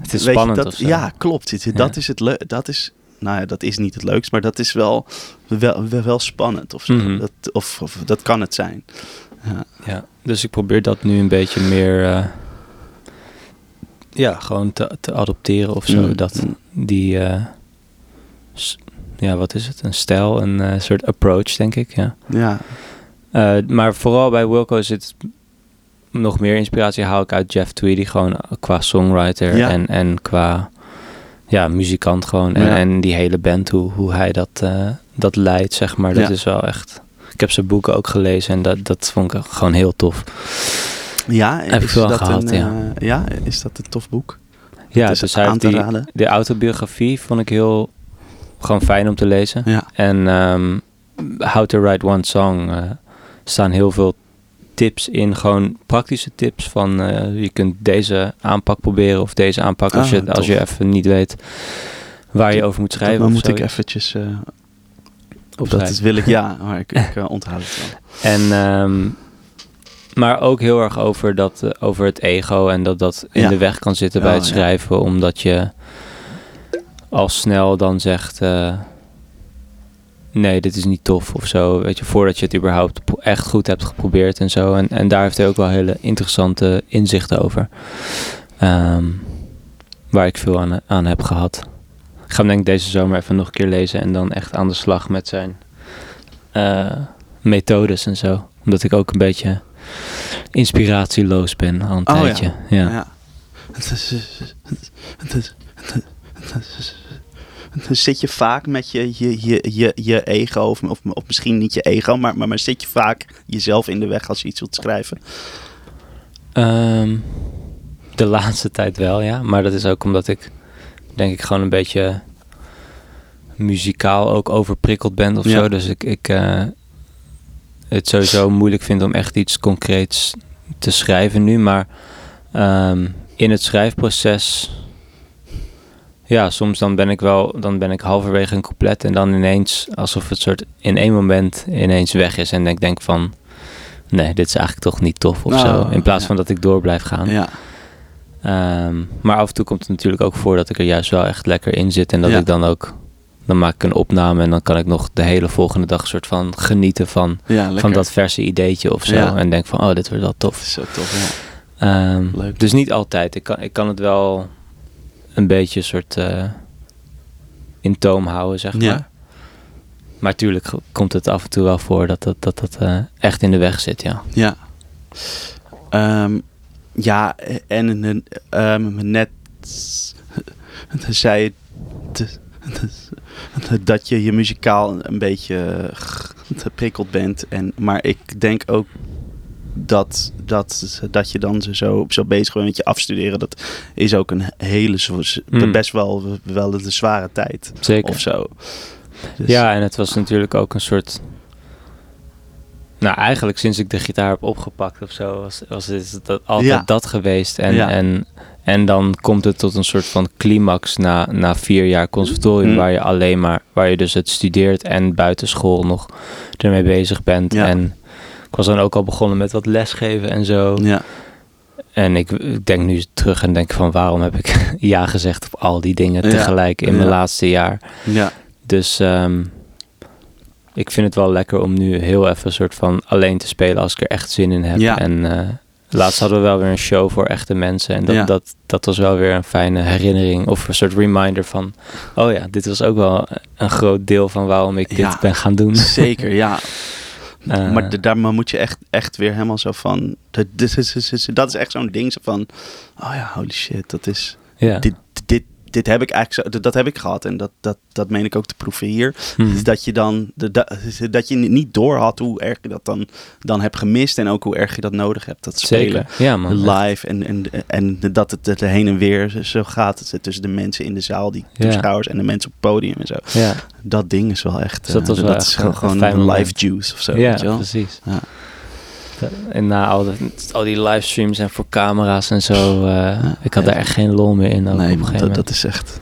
B: Het is
A: Weet je,
B: spannend
A: dat. Ja, klopt. Dat is het leuk. Dat is, nou ja, dat is niet het leukst, maar dat is wel, wel, wel, spannend of zo.
B: Mhm.
A: dat, of, of dat kan het zijn. Ja.
B: Ja, dus ik probeer dat nu een beetje meer, eh, ja, gewoon te, te adopteren of zo.
A: Mm,
B: Dat die, eh, ja, wat is het? Een stijl, een eh, soort approach, denk ik, ja.
A: ja.
B: Eh, maar vooral bij Wilco zit nog meer inspiratie haal ik uit Jeff Tweedy, gewoon qua songwriter
A: Ja.
B: en, en qua, ja, muzikant gewoon. En,
A: Ja.
B: en die hele band, hoe, hoe hij dat, dat leidt, zeg maar, dat is wel echt... Ik heb zijn boeken ook gelezen en dat, dat vond ik gewoon heel tof.
A: Ja,
B: Heb ik
A: is
B: wel
A: dat
B: gehad,
A: een,
B: ja.
A: eh, ja, is dat een tof boek?
B: Ja,
A: Het is
B: dus hij
A: aan te
B: die,
A: raden.
B: de autobiografie vond ik heel gewoon fijn om te lezen.
A: Ja.
B: En ehm, How to Write One Song eh, staan heel veel tips in, gewoon praktische tips van eh, je kunt deze aanpak proberen of deze aanpak als,
A: Ah,
B: je, als je even niet weet waar je over moet schrijven.
A: Dan moet ik eventjes... dat
B: Opschrijven.
A: is, wil ik, ja, *laughs* maar ik, ik onthoud het wel.
B: En, ehm, maar ook heel erg over, dat, eh, over het ego en dat dat in
A: Ja.
B: de weg kan zitten bij het
A: ja.
B: schrijven, omdat je al snel dan zegt: eh, Nee, dit is niet tof of zo. Weet je, voordat je het überhaupt echt goed hebt geprobeerd en zo. En, en daar heeft hij ook wel hele interessante inzichten over. Ehm, waar ik veel aan, aan heb gehad. Ik ga hem denk ik deze zomer even nog een keer lezen en dan echt aan de slag met zijn eh, methodes en zo. Omdat ik ook een beetje inspiratieloos ben al een
A: Oh,
B: tijdje. Ja.
A: Ja. Het is, het is, het is, dan zit je vaak met je, je, je, je, je ego, of, of, of misschien niet je ego, maar, maar, maar zit je vaak jezelf in de weg als je iets wilt schrijven.
B: Ehm, de laatste tijd wel, ja. Maar dat is ook omdat ik, denk ik, gewoon een beetje muzikaal ook overprikkeld ben of
A: Ja.
B: zo. Dus ik, ik eh, het sowieso moeilijk vind om echt iets concreets te schrijven nu. Maar ehm, in het schrijfproces, ja, soms dan ben ik wel, dan ben ik halverwege een couplet en dan ineens, alsof het soort in één moment ineens weg is. En ik denk van, nee, dit is eigenlijk toch niet tof of
A: Oh,
B: zo. In plaats
A: ja.
B: van dat ik door blijf gaan.
A: Ja,
B: Ehm, maar af en toe komt het natuurlijk ook voor dat ik er juist wel echt lekker in zit. En dat
A: Ja.
B: ik dan ook, dan maak ik een opname en dan kan ik nog de hele volgende dag soort van genieten van,
A: ja
B: van dat verse ideetje of zo.
A: Ja.
B: En denk van, oh, dit wordt wel tof.
A: zo tof, ja.
B: Ehm,
A: Leuk.
B: Dus niet altijd. Ik kan, ik kan het wel een beetje soort eh, in toom houden, zeg maar.
A: Ja.
B: Maar tuurlijk komt het af en toe wel voor dat dat, dat, dat eh, echt in de weg zit, ja.
A: Ja. Ehm, ja, en en, ehm, net *laughs* zei het, *laughs* dat je je muzikaal een beetje *laughs* geprikkeld bent. En, maar ik denk ook dat, dat, dat je dan zo, zo bezig bent met je afstuderen. Dat is ook een hele, zwa-
B: Mm.
A: best wel, wel de zware tijd
B: Zeker.
A: of zo. Dus-
B: Ja, en het was natuurlijk ook een soort. Nou, eigenlijk sinds ik de gitaar heb opgepakt of zo, was, was het dat altijd
A: Ja.
B: dat geweest. En,
A: Ja.
B: en, en dan komt het tot een soort van climax na, na vier jaar conservatorium,
A: Mm.
B: waar je alleen maar, waar je dus het studeert en buitenschool nog ermee bezig bent.
A: Ja.
B: En ik was dan ook al begonnen met wat lesgeven en zo.
A: Ja,
B: En ik, ik denk nu terug en denk van waarom heb ik *laughs* ja gezegd op al die dingen
A: Ja.
B: tegelijk in mijn laatste jaar.
A: ja,
B: Dus ehm, ik vind het wel lekker om nu heel even een soort van alleen te spelen als ik er echt zin in heb.
A: Ja.
B: En eh, laatst hadden we wel weer een show voor echte mensen. En dat,
A: Ja.
B: dat, dat was wel weer een fijne herinnering of een soort reminder van... Oh ja, dit was ook wel een groot deel van waarom ik dit
A: Ja.
B: ben gaan doen.
A: zeker, ja. *laughs*
B: Eh,
A: maar d- daar moet je echt, echt weer helemaal zo van. Dat, *laughs* dat is echt zo'n ding zo van. Oh ja, holy shit, dat is.
B: ja.
A: Dit, dit, heb ik eigenlijk zo. Dat, heb ik gehad en dat, dat, dat meen ik ook te proeven hier.
B: Hmm.
A: Dus dat je dan. de- da- dat je niet door had hoe erg je dat dan, dan hebt gemist en ook hoe erg je dat nodig hebt. Dat spelen.
B: Zeker, ja man.
A: Live en, en, en dat het er heen en weer zo gaat tussen de mensen in de zaal, die
B: Ja.
A: toeschouwers en de mensen op het podium en zo.
B: Ja,
A: Dat ding is wel echt.
B: Dus dat
A: eh,
B: wel
A: dat
B: echt
A: is gewoon,
B: een
A: gewoon
B: fijn
A: een live juice of zo.
B: ja
A: weet je wel?
B: precies.
A: Ja.
B: En na al, de, al die livestreams en voor camera's en zo, eh, ik had daar echt geen lol meer in. Ook
A: Nee,
B: op een
A: man,
B: gegeven
A: dat, is echt.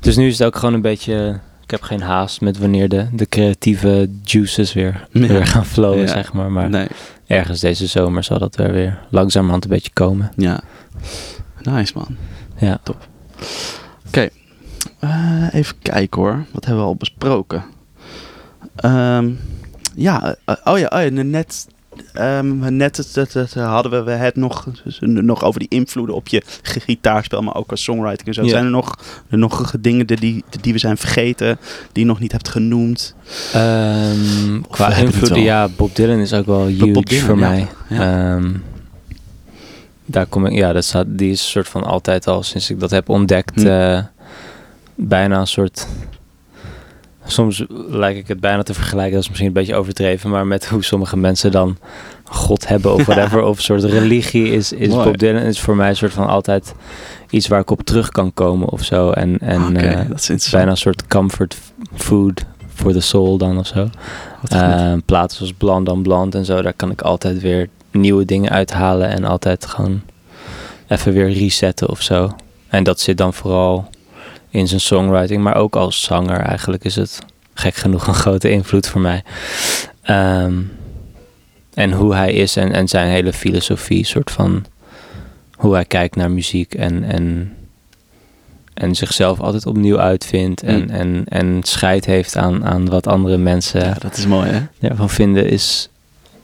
B: Dus nu is het ook gewoon een beetje. Ik heb geen haast met wanneer de, de creatieve juices weer,
A: Ja.
B: weer gaan flowen,
A: Ja.
B: zeg maar. Maar
A: Nee,
B: ergens deze zomer zal dat wel weer langzamerhand een beetje komen.
A: ja. Nice man.
B: Ja.
A: Eh, even kijken hoor. Wat hebben we al besproken? Ehm, ja, eh, oh ja, oh ja net, ehm, net het, het- het hadden we het nog, nog over die invloeden op je gi- gitaarspel, maar ook als songwriting en zo.
B: Ja.
A: Zijn er nog, er nog dingen die, die, we zijn vergeten, die je nog niet hebt genoemd?
B: Ehm, qua invloeden, ja, Bob Dylan is ook wel huge
A: Dylan,
B: voor
A: ja.
B: mij.
A: Ja.
B: Ehm, daar kom ik, ja, dat staat, die is een soort van altijd al sinds ik dat heb ontdekt,
A: Hm.
B: eh, bijna een soort. Soms lijkt ik het bijna te vergelijken, dat is misschien een beetje overdreven, maar met hoe sommige mensen dan God hebben of whatever, *laughs* of een soort religie is, is
A: Mooi.
B: Bob Dylan is voor mij een soort van altijd iets waar ik op terug kan komen of zo. En, en eh,
A: is
B: bijna een soort comfort food for the soul dan of zo. Uh, platen zoals Bland dan Bland en zo, daar kan ik altijd weer nieuwe dingen uithalen en altijd gewoon even weer resetten of zo. En dat zit dan vooral in zijn songwriting, maar ook als zanger eigenlijk is het gek genoeg een grote invloed voor mij. Ehm, en hoe hij is en, en zijn hele filosofie, soort van hoe hij kijkt naar muziek en, en, en zichzelf altijd opnieuw uitvindt en,
A: Mm.
B: en, en scheid heeft aan, aan wat andere mensen
A: ja, dat is mooi hè?
B: ervan vinden is,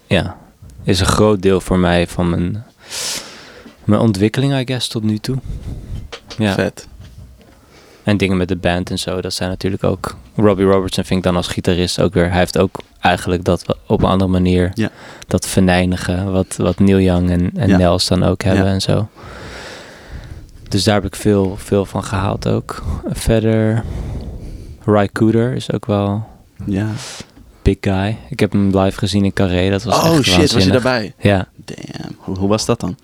B: ja, is een groot deel voor mij van mijn, mijn ontwikkeling, I guess, tot nu toe. Ja.
A: Vet.
B: En dingen met de band en zo, dat zijn natuurlijk ook... Robbie Robertson vind ik dan als gitarist ook weer... Hij heeft ook eigenlijk dat op een andere manier...
A: Ja.
B: Dat venijnige, wat, wat Neil Young en, en
A: Ja.
B: Nels dan ook hebben
A: Ja.
B: en zo. Dus daar heb ik veel, veel van gehaald ook. Verder... Ry Cooder is ook wel
A: Ja.
B: big guy. Ik heb hem live gezien in Carré. Dat was
A: Oh
B: echt
A: shit, was je daarbij?
B: Ja.
A: Damn. Hoe, hoe was dat dan?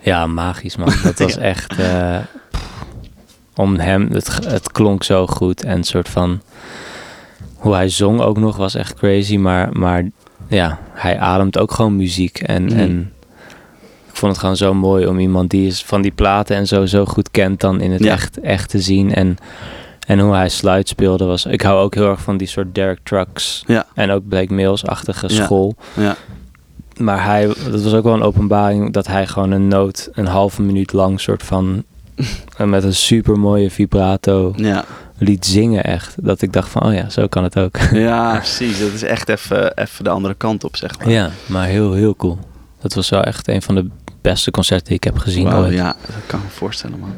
B: ja, magisch man. Dat *laughs* was echt... eh, om hem, het, het klonk zo goed. En soort van... Hoe hij zong ook nog was echt crazy. Maar, maar ja, hij ademt ook gewoon muziek. En,
A: Mhm.
B: en ik vond het gewoon zo mooi om iemand die is van die platen en zo, zo goed kent... dan in het
A: Ja.
B: echt, echt te zien. En, en hoe hij slide speelde was... Ik hou ook heel erg van die soort Derek Trucks...
A: Ja.
B: En ook Blake Mills-achtige school.
A: Ja.
B: Maar hij, dat was ook wel een openbaring dat hij gewoon een noot een halve minuut lang soort van *laughs* en met een super mooie vibrato
A: Ja.
B: liet zingen echt. Dat ik dacht van, oh ja, zo kan het ook.
A: ja, *laughs* precies. Dat is echt even, even de andere kant op, zeg maar.
B: ja, maar heel, heel cool. Dat was wel echt een van de beste concerten die ik heb gezien ooit.
A: ja, dat kan ik me voorstellen, man.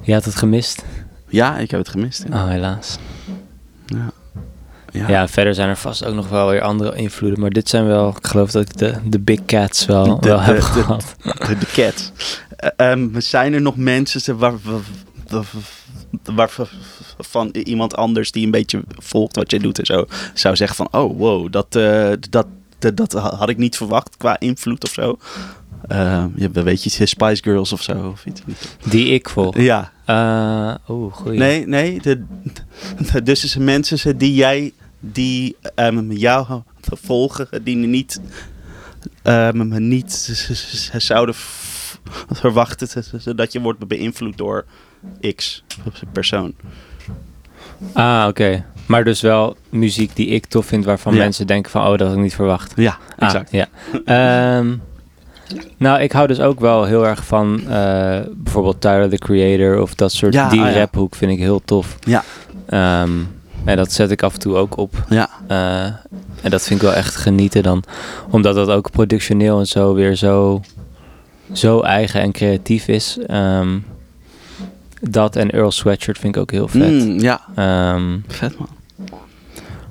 B: Je had het gemist?
A: Ja, ik heb het gemist. Ja.
B: Oh, helaas.
A: Ja. Ja.
B: Ja, verder zijn er vast ook nog wel weer andere invloeden. Maar dit zijn wel, ik geloof dat ik de, de big cats wel,
A: De-
B: wel
A: de-
B: heb
A: de-
B: gehad.
A: De, de cat. Ehm, zijn er nog mensen waar, waar, waar- waarvan iemand anders die een beetje volgt wat jij doet en zo, zou zeggen van, oh wow, dat, eh, dat, dat, dat had ik niet verwacht qua invloed of zo. Eh, je weet je, Spice Girls of zo of iets.
B: Die ik volg.
A: Ja,
B: Oeh, goeie.
A: nee, nee. De, de- dus zijn mensen die jij, die ehm, jou volgen, die niet, ehm, niet zouden *laughs* verwachten dat je wordt beïnvloed door X persoon.
B: Ah, oké. Maar dus wel muziek die ik tof vind, waarvan
A: Ja.
B: mensen denken van, oh, dat had ik niet verwacht.
A: Ja,
B: Ah,
A: exact.
B: ja. Ehm, nou, ik hou dus ook wel heel erg van eh, bijvoorbeeld Tyler, the Creator of dat soort,
A: Ja,
B: die
A: ah,
B: raphoek vind ik heel tof.
A: Ja.
B: Ehm, en dat zet ik af en toe ook op.
A: Ja.
B: Eh, en dat vind ik wel echt genieten dan. Omdat dat ook productioneel en zo weer zo, zo eigen en creatief is. Ehm, dat en Earl Sweatshirt vind ik ook heel vet.
A: Mm, ja,
B: Ehm,
A: vet man.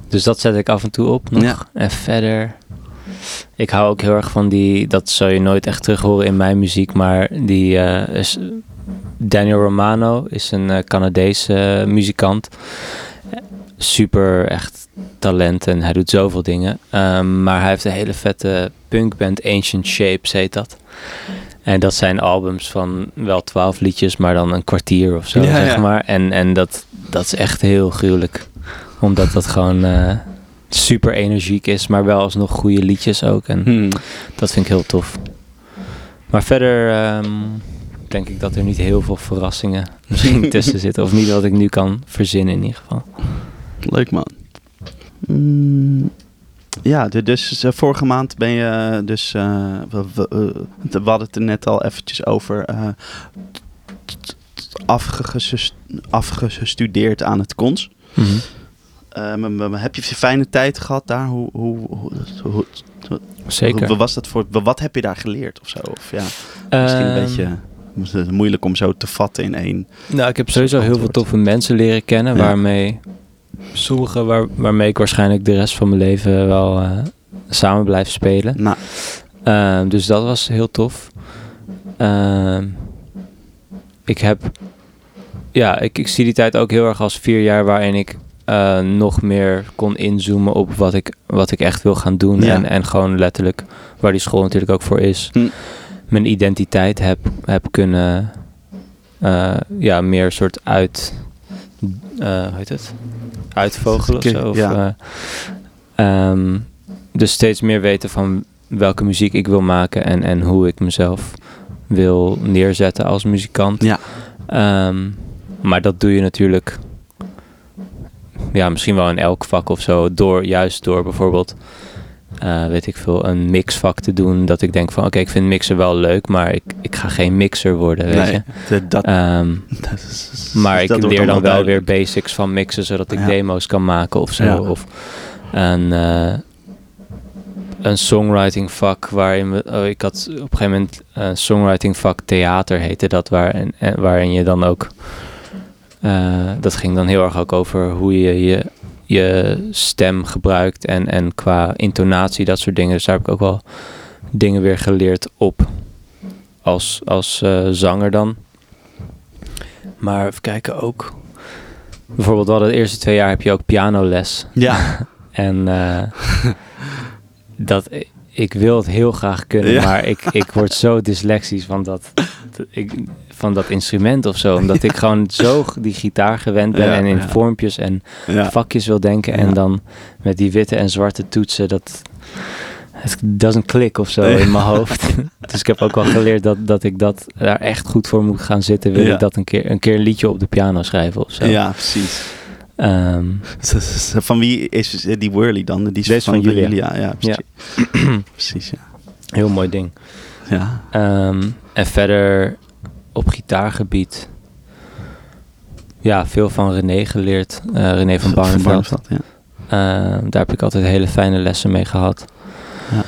B: dus dat zet ik af en toe op nog.
A: Ja.
B: En verder... Ik hou ook heel erg van die... Dat zal je nooit echt terug horen in mijn muziek. Maar die eh, is... Daniel Romano is een eh, Canadese eh, muzikant. Super echt talent en hij doet zoveel dingen. Ehm, maar hij heeft een hele vette punkband, Ancient Shapes heet dat. En dat zijn albums van wel twaalf liedjes, maar dan een kwartier of zo,
A: Ja,
B: zeg
A: ja.
B: maar. En, en dat, dat is echt heel gruwelijk. Omdat dat gewoon eh, super energiek is, maar wel alsnog goede liedjes ook. En
A: Hmm.
B: dat vind ik heel tof. Maar verder ehm, denk ik dat er niet heel veel verrassingen *laughs* misschien tussen zitten. Of niet wat ik nu kan verzinnen in ieder geval.
A: Leuk man. Mm, ja, dus eh, vorige maand ben je dus, eh, we, we, eh, we hadden het er net al eventjes over, eh, afgeges- afgestudeerd aan het cons.
B: Mhm.
A: Eh, heb je een fijne tijd gehad daar? Hoe, hoe, hoe, hoe-
B: Zeker.
A: hoe was dat voor, wat heb je daar geleerd of zo? Of ja, misschien een
B: Ehm,
A: beetje moeilijk om zo te vatten in één.
B: Nou, ik heb sowieso heel veel toffe mensen leren kennen.
A: Ja.
B: Waarmee sommige waar, waarmee ik waarschijnlijk de rest van mijn leven wel eh, samen blijf spelen.
A: Nou,
B: Ehm, dus dat was heel tof. Ehm, ik heb. Ja, ik, ik zie die tijd ook heel erg als vier jaar waarin ik eh, nog meer kon inzoomen op wat ik, wat ik echt wil gaan doen.
A: Ja.
B: En, en gewoon letterlijk, waar die school natuurlijk ook voor is,
A: Hm.
B: mijn identiteit heb, heb kunnen. eh, ja, meer soort uit. Eh hoe heet het? Uitvogelen of zo. Of,
A: Ja.
B: eh, ehm, dus steeds meer weten van welke muziek ik wil maken en, en hoe ik mezelf wil neerzetten als muzikant.
A: Ja.
B: Ehm, maar dat doe je natuurlijk, ja, misschien wel in elk vak of zo, door, juist door bijvoorbeeld, eh, weet ik veel, een mixvak te doen. Dat ik denk van, oké, ik vind mixen wel leuk, maar ik, ik ga geen mixer worden, weet
A: nee,
B: je.
A: dat,
B: Ehm, *laughs*
A: dat is-
B: maar ik
A: dat
B: leer dan wel weer basics van mixen, zodat ik
A: Ja.
B: demo's kan maken of zo.
A: Ja.
B: Of een, eh, een songwriting vak waarin we, oh, ik had op een gegeven moment een songwriting vak theater heette dat, waarin, en, waarin je dan ook, eh, dat ging dan heel erg ook over hoe je je, je stem gebruikt en, en qua intonatie, dat soort dingen. Dus daar heb ik ook wel dingen weer geleerd op als, als eh, zanger dan. Maar even kijken ook. Bijvoorbeeld, hadden de eerste twee jaar heb je ook pianoles.
A: Ja, *laughs*
B: En eh, *laughs* dat, ik wil het heel graag kunnen,
A: Ja.
B: maar ik, ik word zo dyslexisch van dat, ik, van dat instrument of zo. Omdat ik gewoon zo die gitaar gewend ben
A: Ja,
B: en in vormpjes en vakjes wil denken. En dan met die witte en zwarte toetsen, dat het doesn't click of zo
A: Nee.
B: in mijn hoofd. *laughs* dus ik heb ook wel geleerd dat, dat ik dat daar echt goed voor moet gaan zitten. Wil ik dat een keer, een keer een liedje op de piano schrijven of zo.
A: ja, precies.
B: Ehm, *laughs*
A: Van wie is die Whirly dan? Die is
B: Deze van Julia.
A: Ja, precies. *clears throat* precies ja.
B: heel mooi ding.
A: ja.
B: Ehm, en verder op gitaargebied. Ja, veel van René geleerd. Eh, René van Barneveld.
A: Barneveld, ja.
B: Ehm, daar heb ik altijd hele fijne lessen mee gehad.
A: Ja.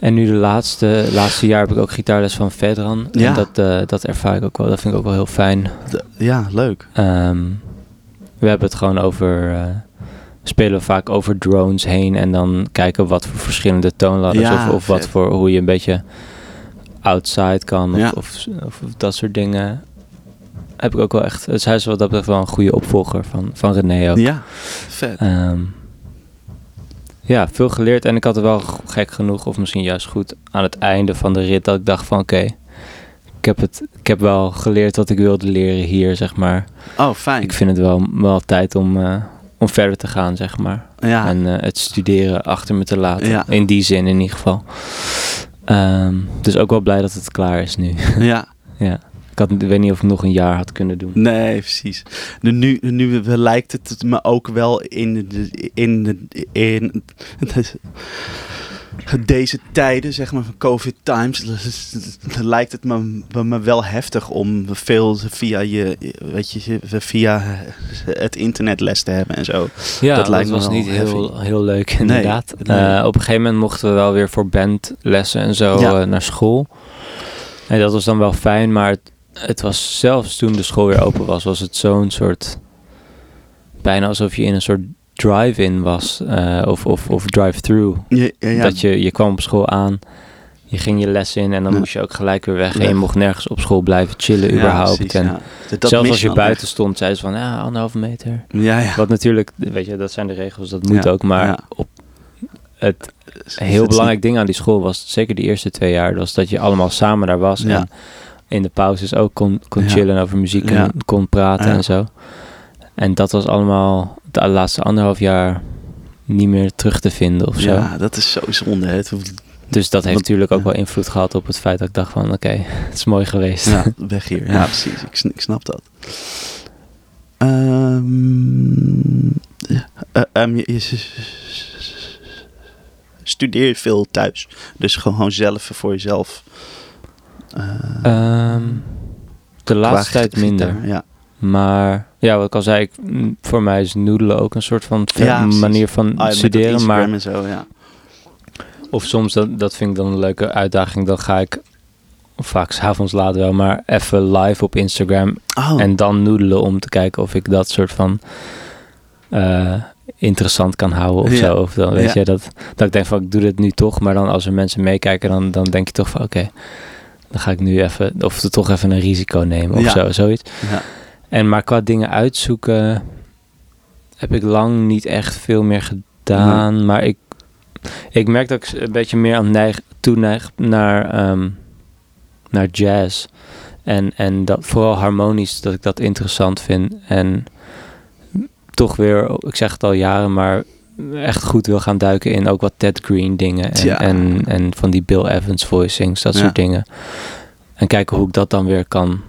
B: En nu de laatste, laatste jaar heb ik ook gitaarles van Vedran.
A: Ja.
B: En dat, eh, dat ervaar ik ook wel. Dat vind ik ook wel heel fijn.
A: De- ja, leuk.
B: Ehm, we hebben het gewoon over eh, spelen we vaak over drones heen en dan kijken wat voor verschillende toonladders
A: Ja,
B: of, of wat voor hoe je een beetje outside kan of,
A: Ja.
B: of, of, dat soort dingen. Heb ik ook wel echt. Dus hij is wat dat betreft wel een goede opvolger van, van René ook.
A: Ja, vet.
B: Ehm, ja, veel geleerd. En ik had er wel gek genoeg, of misschien juist goed, aan het einde van de rit dat ik dacht van oké, ik, heb het, ik heb wel geleerd wat ik wilde leren hier, zeg maar.
A: Oh, fijn.
B: Ik vind het wel, wel tijd om, eh, om verder te gaan, zeg maar.
A: ja,
B: En eh, het studeren achter me te laten.
A: Ja.
B: In die zin in ieder geval. Ehm, dus ook wel blij dat het klaar is nu. *laughs*
A: ja.
B: ja. Ik, had, ik weet niet of ik nog een jaar had kunnen doen.
A: Nee, precies. Nu, nu, nu lijkt het me ook wel in, de, in, de, in deze tijden, zeg maar, van COVID times, lijkt het me, me wel heftig om veel via je, weet je, via het internet les te hebben en zo.
B: Ja,
A: Dat
B: dat,
A: lijkt me
B: was niet heel,
A: heavy.
B: heel leuk inderdaad.
A: nee.
B: Eh, op een gegeven moment mochten we wel weer voor bandlessen en zo
A: Ja.
B: eh, naar school. En dat was dan wel fijn, maar het, het was zelfs toen de school weer open was, was het zo'n soort... Bijna alsof je in een soort drive-in was, eh, of, of, of drive-through.
A: Ja, ja, ja.
B: Dat je, je kwam op school aan, je ging je les in en dan moest je ook gelijk weer weg. En je mocht nergens op school blijven chillen überhaupt.
A: precies,
B: en.
A: Dat-
B: zelfs als je buiten
A: echt.
B: stond, zeiden ze van ja, anderhalve meter.
A: Ja, ja.
B: Wat natuurlijk, weet je, dat zijn de regels, dat moet ook. Maar op het heel belangrijk ding aan die school was, zeker de eerste twee jaar, was dat je allemaal samen daar was. En in de pauzes ook kon, kon chillen over muziek en kon praten en zo. En dat was allemaal de laatste anderhalf jaar niet meer terug te vinden of zo.
A: Ja, dat is zo zonde. hè.
B: Dus dat heeft natuurlijk ook
A: ja.
B: wel invloed gehad op het feit dat ik dacht van oké, *laughs* het is mooi geweest.
A: Ja, *laughs* weg hier. Ja, precies. Ik, sn- ik snap dat. Ehm, ja, eh, ehm, je, je s- s- studeer veel thuis. Dus gewoon zelf voor jezelf. eh,
B: Ehm, de laatste tijd
A: gitaar,
B: minder.
A: Ja.
B: Maar ja, wat ik al zei, ik, m, voor mij is noedelen ook een soort van
A: Ja,
B: manier van
A: Ah,
B: studeren. Maar
A: en zo, ja.
B: of soms, dat, dat vind ik dan een leuke uitdaging. Dan ga ik, vaak s'avonds laat wel, maar even live op Instagram.
A: Oh,
B: En dan noedelen om te kijken of ik dat soort van eh, interessant kan houden of
A: Ja.
B: zo. Of dan weet
A: Ja.
B: je, dat, dat ik denk van ik doe dit nu toch. Maar dan als er mensen meekijken, dan, dan denk je toch van oké, dan ga ik nu even, of toch even een risico nemen of
A: Ja.
B: zo, zoiets.
A: ja.
B: En maar qua dingen uitzoeken heb ik lang niet echt veel meer gedaan. Maar ik, ik merk dat ik een beetje meer aan neig, toeneig naar, ehm, naar jazz. En, en dat vooral harmonisch, dat ik dat interessant vind. En toch weer, ik zeg het al jaren, maar echt goed wil gaan duiken in ook wat Ted Green dingen. En,
A: Ja.
B: en, en van die Bill Evans voicings, dat
A: Ja.
B: soort dingen. En kijken hoe ik dat dan weer kan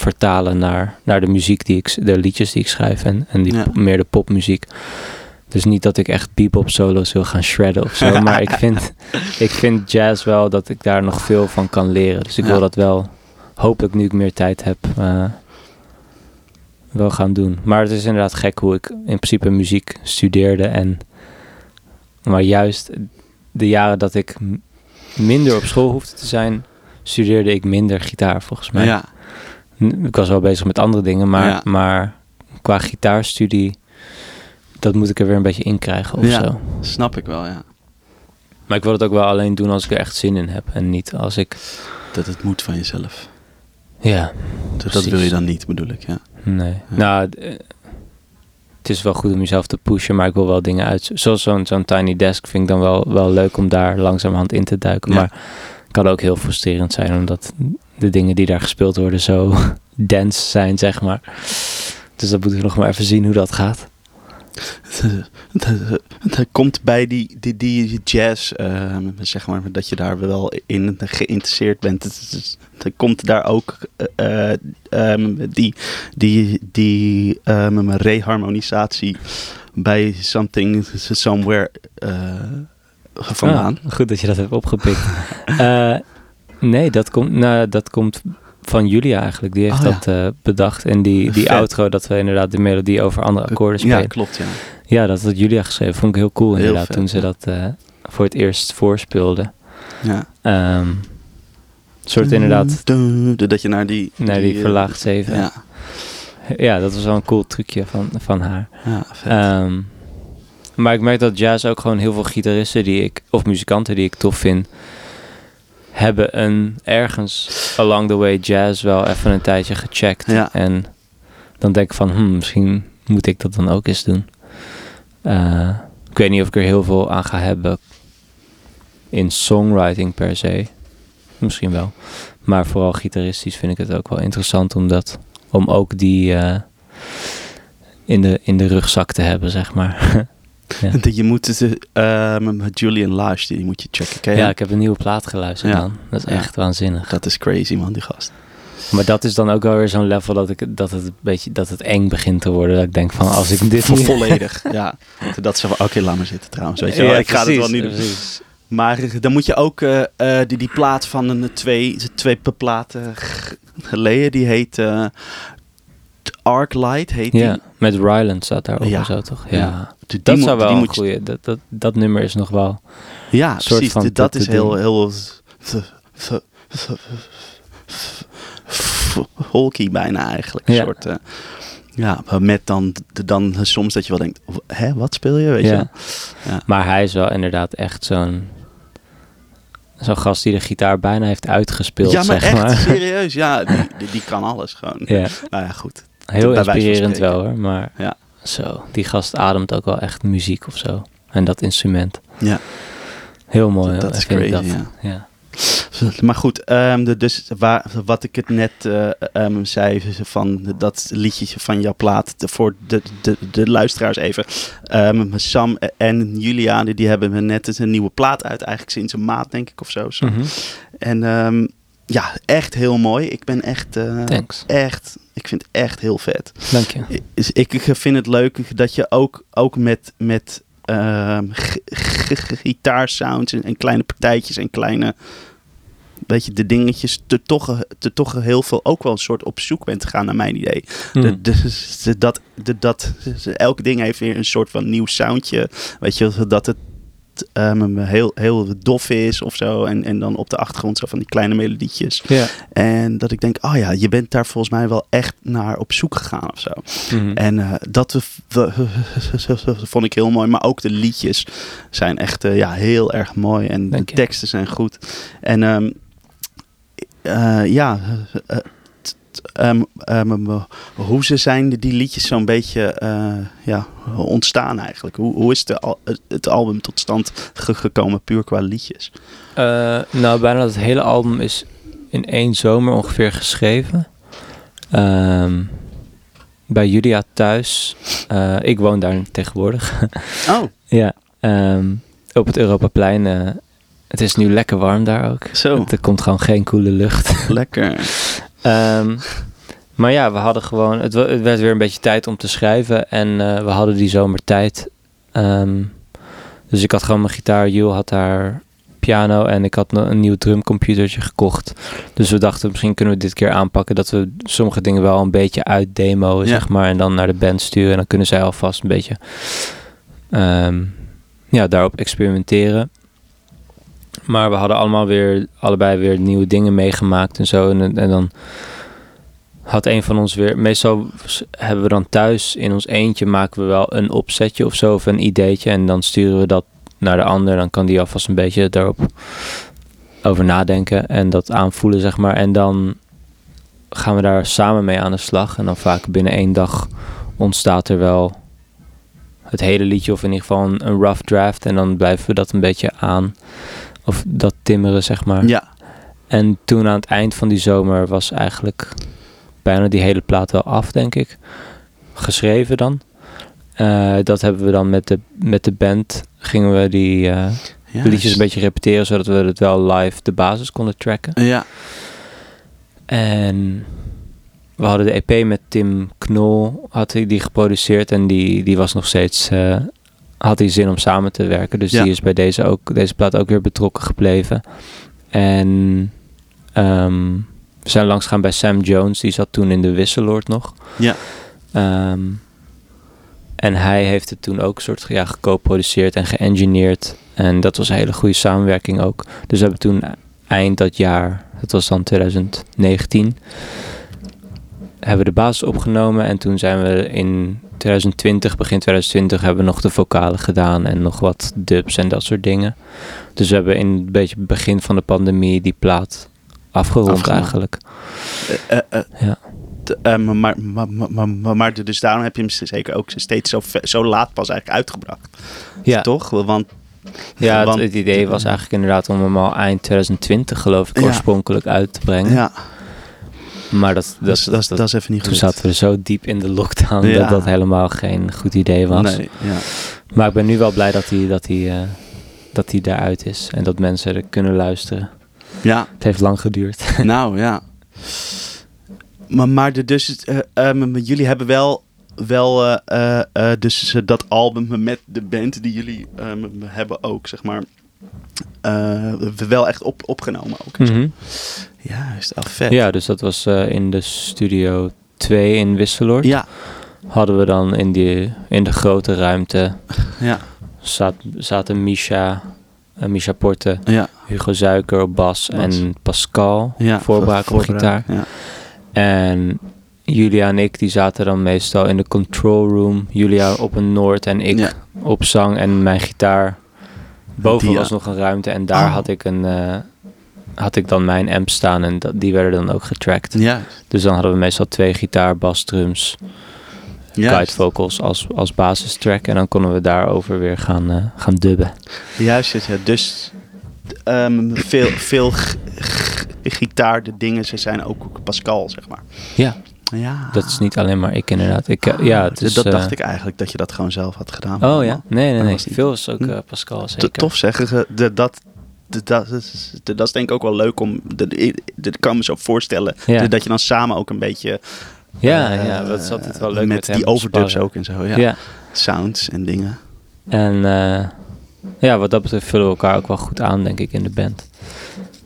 B: vertalen naar, naar de muziek die ik, de liedjes die ik schrijf en, en die,
A: Ja.
B: meer de popmuziek. Dus niet dat ik echt bebop solo's wil gaan shredden of zo, maar ik vind, *laughs* ik vind jazz wel dat ik daar nog veel van kan leren. Dus ik
A: Ja.
B: wil dat wel, hopelijk nu ik meer tijd heb, eh, wel gaan doen. Maar het is inderdaad gek hoe ik in principe muziek studeerde en, maar juist de jaren dat ik minder op school hoefde te zijn, studeerde ik minder gitaar volgens mij.
A: ja.
B: Ik was wel bezig met andere dingen, maar,
A: Ja.
B: maar qua gitaarstudie, dat moet ik er weer een beetje in krijgen of
A: Ja.
B: zo.
A: Snap ik wel, ja.
B: Maar ik wil het ook wel alleen doen als ik er echt zin in heb en niet als ik,
A: Dat het moet van jezelf.
B: ja,
A: Dat, dat wil je dan niet, bedoel ik, ja.
B: nee.
A: Ja.
B: Nou, eh, het is wel goed om jezelf te pushen, maar ik wil wel dingen uit. Zoals zo'n zo'n tiny desk vind ik dan wel, wel leuk om daar langzamerhand in te duiken.
A: Ja.
B: Maar het kan ook heel frustrerend zijn, omdat de dingen die daar gespeeld worden zo *laughs* dense zijn, zeg maar. Dus dat moeten we nog maar even zien hoe dat gaat. *laughs*
A: Het komt bij die, die, die jazz, eh, zeg maar, dat je daar wel in geïnteresseerd bent. Het komt daar ook eh, eh, ehm, die, die, die ehm, reharmonisatie bij Something Somewhere eh, vandaan.
B: Ah, goed dat je dat hebt opgepikt. *laughs* Nee, dat komt, nou, dat komt van Julia eigenlijk. Die heeft
A: Oh, ja.
B: dat eh, bedacht. En die, die
A: Vet.
B: outro, dat we inderdaad de melodie over andere akkoorden spelen.
A: Ja,
B: Ja,
A: klopt, ja.
B: dat had Julia geschreven. Vond ik heel cool
A: Heel
B: inderdaad,
A: vet,
B: toen ze
A: ja.
B: dat eh, voor het eerst voorspeelde.
A: ja.
B: Ehm, soort inderdaad
A: Dat je naar die...
B: naar die
A: eh,
B: verlaagd zeven.
A: Ja,
B: Ja, dat was wel een cool trucje van, van haar.
A: ja vet.
B: Ehm, Maar ik merk dat jazz ook gewoon heel veel gitaristen die ik, of muzikanten die ik tof vind, hebben een ergens along the way jazz wel even een tijdje gecheckt.
A: Ja.
B: En dan denk ik van, hmm, misschien moet ik dat dan ook eens doen. Eh, ik weet niet of ik er heel veel aan ga hebben in songwriting per se. Misschien wel. Maar vooral gitaristisch vind ik het ook wel interessant om, dat, om ook die eh, in, de, in de rugzak te hebben, zeg maar. *laughs* Ja.
A: Je moet het, eh, met Julian Lage, die moet je checken. Ken je
B: ja,
A: hem?
B: ik heb een nieuwe plaat geluisterd
A: Ja.
B: Dat is
A: Ja.
B: echt waanzinnig.
A: Dat is crazy, man, die gast.
B: Maar dat is dan ook wel weer zo'n level dat, ik, dat, het een beetje, dat het eng begint te worden. Dat ik denk van, als ik dit
A: volledig, *laughs* ja. Dat ze van, oké, laat maar zitten trouwens. Weet je wel. Ik ga het wel niet doen.
B: precies.
A: Maar eh, dan moet je ook eh, die, die plaat van een twee, twee platen geleden, die heet Arclight, heet
B: Ja,
A: die.
B: met Ryland staat daar ook
A: Ja.
B: zo, toch? Ja.
A: Ja. Die
B: Dat zou wel een goeie... Dat, dat, dat nummer is nog wel...
A: Ja,
B: soort
A: precies.
B: van
A: dat
B: dat
A: is heel, heel folky bijna eigenlijk.
B: Ja.
A: soort, eh, ja, met dan, dan soms dat je wel denkt, hè, wat speel je? Weet je?
B: Ja. Maar hij is wel inderdaad echt zo'n... Zo'n gast die de gitaar bijna heeft uitgespeeld,
A: Ja, maar
B: zeg
A: echt,
B: maar.
A: serieus. Ja, *laughs* die, die, die kan alles gewoon.
B: Ja,
A: Nou ja, goed.
B: Heel inspirerend wel hoor, maar
A: Ja.
B: zo, die gast ademt ook wel echt muziek of zo. En dat instrument.
A: Ja.
B: Heel mooi.
A: Dat is
B: vind ik
A: crazy,
B: dat.
A: ja.
B: ja.
A: Maar goed, de, dus waar, wat ik het net ehm, zei van dat liedje van jouw plaat, de- voor de, de, de luisteraars even. Ehm, Sam en Julia, die, hebben net een nieuwe plaat uit, eigenlijk sinds een maand denk ik of zo.
B: Mhm.
A: En ehm, ja, echt heel mooi. Ik ben echt, eh,
B: Thanks.
A: echt, ik vind het echt heel vet.
B: Dank je.
A: Is- Ik ik vind het leuk dat je ook, ook met, met g- gitaarsounds en, en kleine partijtjes en kleine, weet je, de dingetjes, te toch, te toch heel veel ook wel een soort op zoek bent gegaan, naar mijn idee. De, de, de- dat, dat, elk ding heeft weer een soort van nieuw soundje, weet je, dat het ehm, heel, heel dof is of zo. En, en dan op de achtergrond zo van die kleine melodietjes.
B: Ja.
A: En dat ik denk, oh ja, je bent daar volgens mij wel echt naar op zoek gegaan of zo. En eh, dat we- we- vond ik heel mooi. Maar ook de liedjes zijn echt eh, ja, heel erg mooi. En
B: Dank
A: de
B: je.
A: teksten zijn goed. En ehm, eh, ja, eh, ehm, ehm, eh, hoe ze zijn die liedjes zo'n beetje eh, ja, ontstaan eigenlijk. Hoe, hoe is de, het album tot stand ge- gekomen puur qua liedjes?
B: Eh, nou, bijna het hele album is in één zomer ongeveer geschreven. Ehm, bij Julia thuis. Eh, ik woon daar tegenwoordig. *laughs*
A: Oh,
B: ja, op het Europaplein. het is nu lekker warm daar ook.
A: zo.
B: Er komt gewoon geen koele lucht.
A: Lekker. *laughs*
B: Ehm, maar ja, we hadden gewoon. Het, werd weer een beetje tijd om te schrijven. En eh, we hadden die zomer tijd. Ehm, dus ik had gewoon mijn gitaar. Jules had haar piano. En ik had een nieuw drumcomputertje gekocht. Dus we dachten, misschien kunnen we dit keer aanpakken. Dat we sommige dingen wel een beetje uitdemoen,
A: Ja.
B: zeg maar. En dan naar de band sturen. En dan kunnen zij alvast een beetje. ehm, ja, daarop experimenteren. Maar we hadden allemaal weer, allebei weer nieuwe dingen meegemaakt en zo. En, en dan had een van ons weer. Meestal hebben we dan thuis in ons eentje maken we wel een opzetje of zo, of een ideetje. En dan sturen we dat naar de ander. Dan kan die alvast een beetje daarop over nadenken en dat aanvoelen, zeg maar. En dan gaan we daar samen mee aan de slag. En dan vaak binnen één dag ontstaat er wel het hele liedje, of in ieder geval een rough draft. En dan blijven we dat een beetje aan. Of dat timmeren, zeg maar.
A: Ja,
B: En toen aan het eind van die zomer was eigenlijk bijna die hele plaat wel af, denk ik. Geschreven dan. Eh, dat hebben we dan met de, met de band. Gingen we die eh, liedjes een beetje repeteren, zodat we het wel live de basis konden tracken.
A: Ja,
B: En we hadden de EP met Tim Knol, had hij die geproduceerd. En die, die was nog steeds, eh, had hij zin om samen te werken. Dus
A: Ja.
B: die is bij deze, ook, deze plaat ook weer betrokken gebleven. En ehm, we zijn langs gaan bij Sam Jones, die zat toen in de Wisseloord nog.
A: ja.
B: Ehm, en hij heeft het toen ook soort ja, geco-produceerd en geëngineerd. En dat was een hele goede samenwerking ook. Dus we hebben toen eind dat jaar, dat was dan 2019, hebben we de basis opgenomen. En toen zijn we in 2020, begin 2020 hebben we nog de vocalen gedaan en nog wat dubs en dat soort dingen. Dus we hebben in een beetje het begin van de pandemie die plaat afgerond
A: Afgemaakt.
B: eigenlijk. Ja.
A: maar, maar, maar, maar, maar, maar dus daarom heb je hem zeker ook steeds zo, zo laat pas eigenlijk uitgebracht.
B: Ja,
A: Toch? Want
B: ja het, idee was eigenlijk inderdaad om hem al eind 2020 geloof ik
A: Ja.
B: oorspronkelijk uit te brengen.
A: ja,
B: Maar dat,
A: dat, is- dat, is-
B: dat-
A: dat is even niet
B: toen
A: goed.
B: zaten we zo diep in de lockdown
A: Ja.
B: dat dat helemaal geen goed idee was.
A: Nee, ja.
B: Maar ik ben nu wel blij dat hij, dat hij, eh, dat hij daaruit is en dat mensen er kunnen luisteren.
A: ja,
B: Het heeft lang geduurd. *laughs*
A: nou ja. Maar, maar de, dus, eh, ehm, jullie hebben wel, wel eh, eh, eh, dus eh, dat album met de band die jullie hebben ook, zeg maar, eh, wel echt op, opgenomen ook.
B: Mhm.
A: Juist, al vet.
B: Ja, dus dat was eh, in de studio 2 in Wisseloord.
A: ja,
B: Hadden we dan in, die, in de grote ruimte
A: ja,
B: zat, zaten Misha, eh, Misha Porte,
A: ja.
B: Hugo Zuiker op bas,
A: Bas.
B: en Pascal
A: ja
B: voorbraak op gitaar.
A: Ja.
B: En Julia en ik die zaten dan meestal in de control room. Julia op een Noord en ik
A: Ja.
B: op zang en mijn gitaar. Boven
A: Die,
B: was nog een ruimte en daar
A: Oh.
B: had ik een... eh, had ik dan mijn amp staan en dat, die werden dan ook getrackt.
A: Ja,
B: Dus dan hadden we meestal twee gitaar, bas, drums, guide
A: juist.
B: vocals als, als basistrack. En dan konden we daarover weer gaan, eh, gaan dubben.
A: Juist, ja. dus ehm, veel, veel gitaar, de dingen, ze zijn ook Pascal, zeg maar.
B: Ja,
A: Ja.
B: dat is niet alleen maar ik inderdaad. Ik, eh, ja, het is,
A: dat
B: eh,
A: dacht ik eigenlijk, dat je dat gewoon zelf had gedaan.
B: Oh ja? Nee, nee, nee.
A: was
B: Veel is ook
A: Hm.
B: eh, Pascal zeker.
A: Tof zeggen, dat, dat, is, dat is denk ik ook wel leuk om, dat kan me zo voorstellen,
B: Ja.
A: dat je dan samen ook een beetje...
B: Ja,
A: eh,
B: ja, dat is altijd wel leuk
A: met, die overdubs ook en zo, ja.
B: Ja.
A: Sounds en dingen.
B: En eh, ja, wat dat betreft vullen we elkaar ook wel goed aan, denk ik, in de band.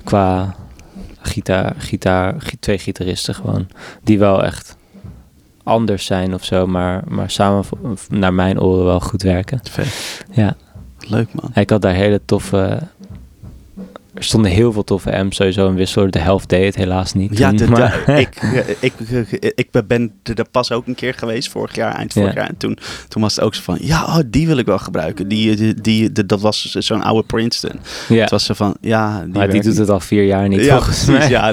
B: Qua gitaar, gitaar, gi- twee gitaristen gewoon. Die wel echt anders zijn of zo, maar, maar samen naar mijn oren wel goed werken.
A: Vet.
B: Ja,
A: Leuk man.
B: ik had daar hele toffe... Er stonden heel veel toffe amps sowieso in Wissel. De helft deed het helaas niet.
A: Ja,
B: toen,
A: de-
B: maar-
A: de- *laughs* ik, *laughs* ik, ik, ik ben er pas ook een keer geweest, vorig jaar, eind vorig
B: Ja.
A: jaar. En toen, toen was het ook zo van, ja, oh, die wil ik wel gebruiken. Die, die, die, de- dat was zo'n oude Princeton.
B: ja.
A: Het was zo van, ja, die,
B: maar die doet het al vier jaar niet,
A: ja,
B: volgens
A: precies,
B: mij.
A: Ja,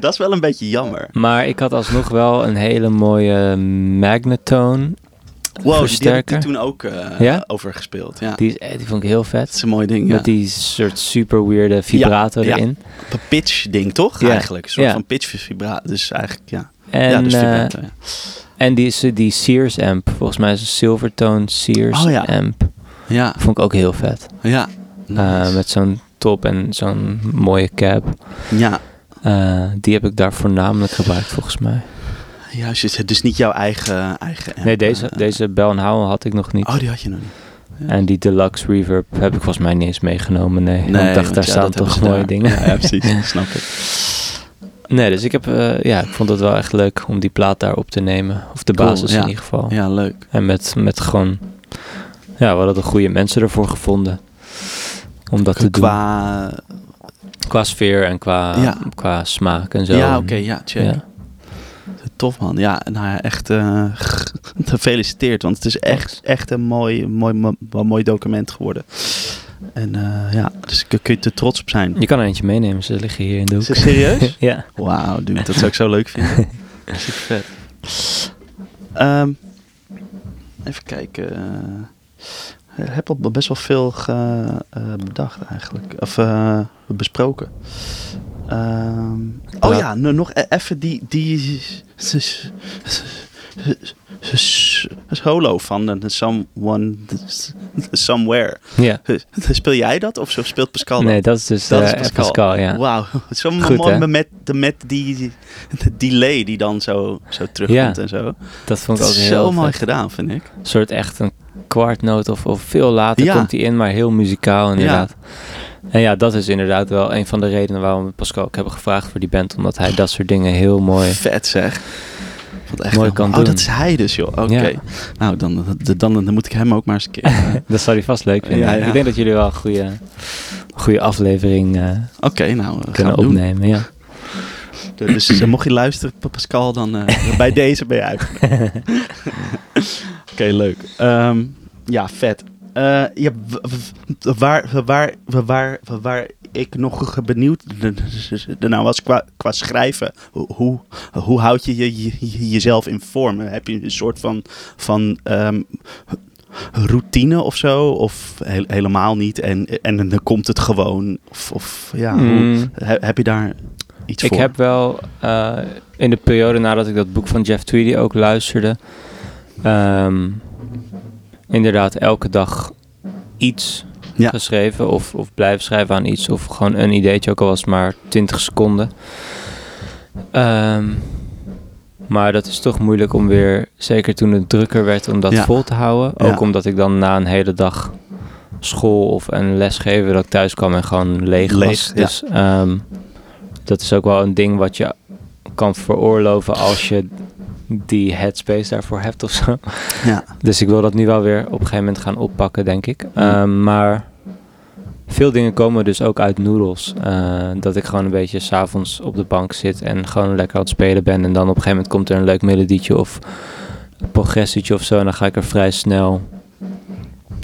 A: dat is wel een beetje jammer.
B: Maar ik had alsnog wel een hele mooie magnetone.
A: Wow, die, die heb toen ook
B: Ja?
A: over gespeeld. Ja.
B: Die, is, eh, die vond ik heel
A: dat
B: vet.
A: is een mooi ding, ja.
B: Met die soort super weirde vibrator
A: ja.
B: erin.
A: Een pitch ding, toch?
B: Ja.
A: Eigenlijk. Een soort van pitch vibraat. Dus eigenlijk, ja.
B: En,
A: ja, dus vibrato, ja.
B: en die, is, die Sears amp. Volgens mij is een Silvertone Sears
A: Oh ja.
B: amp.
A: Ja,
B: Vond ik ook heel vet.
A: ja.
B: Met zo'n top en zo'n mooie cab.
A: ja.
B: Die heb ik daar voornamelijk gebruikt volgens mij.
A: Juist, het is dus niet jouw eigen, eigen
B: Nee, deze,
A: eh.
B: deze Bell Howell had ik nog niet.
A: Oh, die had je nog niet.
B: En die deluxe reverb heb ik volgens mij niet eens meegenomen. Nee, Want ik dacht,
A: want
B: daar
A: ja,
B: staan toch mooie
A: daar.
B: dingen.
A: Ja, ja, precies. *laughs* Snap ik.
B: Nee, dus ik heb, eh, ja, ik vond het wel echt leuk om die plaat daar op te nemen. Of de
A: Cool,
B: basis
A: ja.
B: in ieder geval.
A: Ja, leuk.
B: En met, met gewoon, ja, we hadden de goede mensen ervoor gevonden. Om dat te doen.
A: Qua...
B: Qua sfeer en qua,
A: Ja.
B: qua smaak en zo.
A: Ja, oké, ja, check. Tof man. Ja, nou ja, echt eh, *laughs* gefeliciteerd. Want het is echt, echt een mooi, mooi, mo- wel mooi document geworden. En eh, ja, dus kun je er trots op zijn.
B: Je kan er eentje meenemen, ze liggen hier in de hoek.
A: Is het serieus? *laughs*
B: ja.
A: Wauw, dude, dat zou ik zo leuk vinden. *laughs* Super vet. Ehm, even kijken. Ik heb al best wel veel ge- eh, bedacht eigenlijk. Of besproken. Ehm, oh
B: Ja.
A: ja, nu nog e- even die, die solo van de Someone Somewhere.
B: ja.
A: Speel jij dat of zo speelt Pascal dat?
B: Nee, dat is dus
A: Dat is
B: eh,
A: Pascal.
B: Pascal, ja.
A: Wauw, zo
B: Goed,
A: mooi met, de, met die de delay die dan zo, zo terugkomt en zo.
B: Dat vond ik
A: Dat
B: ook heel
A: zo mooi gedaan, vind ik.
B: Een soort echt een kwartnoot of, of veel later
A: Ja.
B: komt hij in, maar heel muzikaal inderdaad. En ja, dat is inderdaad wel een van de redenen waarom we Pascal ook hebben gevraagd voor die band. Omdat hij dat soort dingen heel mooi...
A: Vet zeg. Wat echt
B: Mooi kan
A: oh,
B: doen.
A: dat is hij dus, joh. Oké.
B: Ja.
A: Nou, dan, dan, dan, dan moet ik hem ook maar eens een keer... eh, *laughs*
B: Dat zou hij vast leuk vinden.
A: Ja, ja.
B: Ik denk dat jullie wel een goede, goede aflevering eh,
A: Oké, nou, gaan
B: kunnen opnemen. Ja.
A: Dus eh, mocht je luisteren, Pascal, dan eh, *laughs* bij deze ben je uit. *laughs* Oké, leuk. Ehm, ja, vet. Eh, ja, waar, waar, waar, waar ik nog benieuwd naar was qua, qua schrijven. Hoe, hoe, hoe houd je, je, je- jezelf in vorm? Heb je een soort van, van ehm, routine of zo? Of he- helemaal niet? En, en dan komt het gewoon? Of, of ja, hoe,
B: Mm,
A: he- heb je daar iets
B: ik
A: voor?
B: heb wel eh, in de periode nadat ik dat boek van Jeff Tweedy ook luisterde, ehm, inderdaad elke dag iets
A: Ja.
B: geschreven of, of blijven schrijven aan iets of gewoon een ideetje, ook al was het maar 20 seconden. Ehm, maar dat is toch moeilijk om weer, zeker toen het drukker werd, om dat
A: Ja.
B: vol te houden.
A: Ja.
B: Ook omdat ik dan na een hele dag school of een lesgeven dat ik thuis kwam en gewoon leeg,
A: Leeg,
B: was. Dus ehm, dat is ook wel een ding wat je kan veroorloven als je die headspace daarvoor hebt of zo.
A: Ja.
B: Dus ik wil dat nu wel weer op een gegeven moment gaan oppakken, denk ik. Ehm, maar veel dingen komen dus ook uit noodles. Eh, dat ik gewoon een beetje s'avonds op de bank zit en gewoon lekker aan het spelen ben. En dan op een gegeven moment komt er een leuk melodietje of een progressietje of zo. En dan ga ik er vrij snel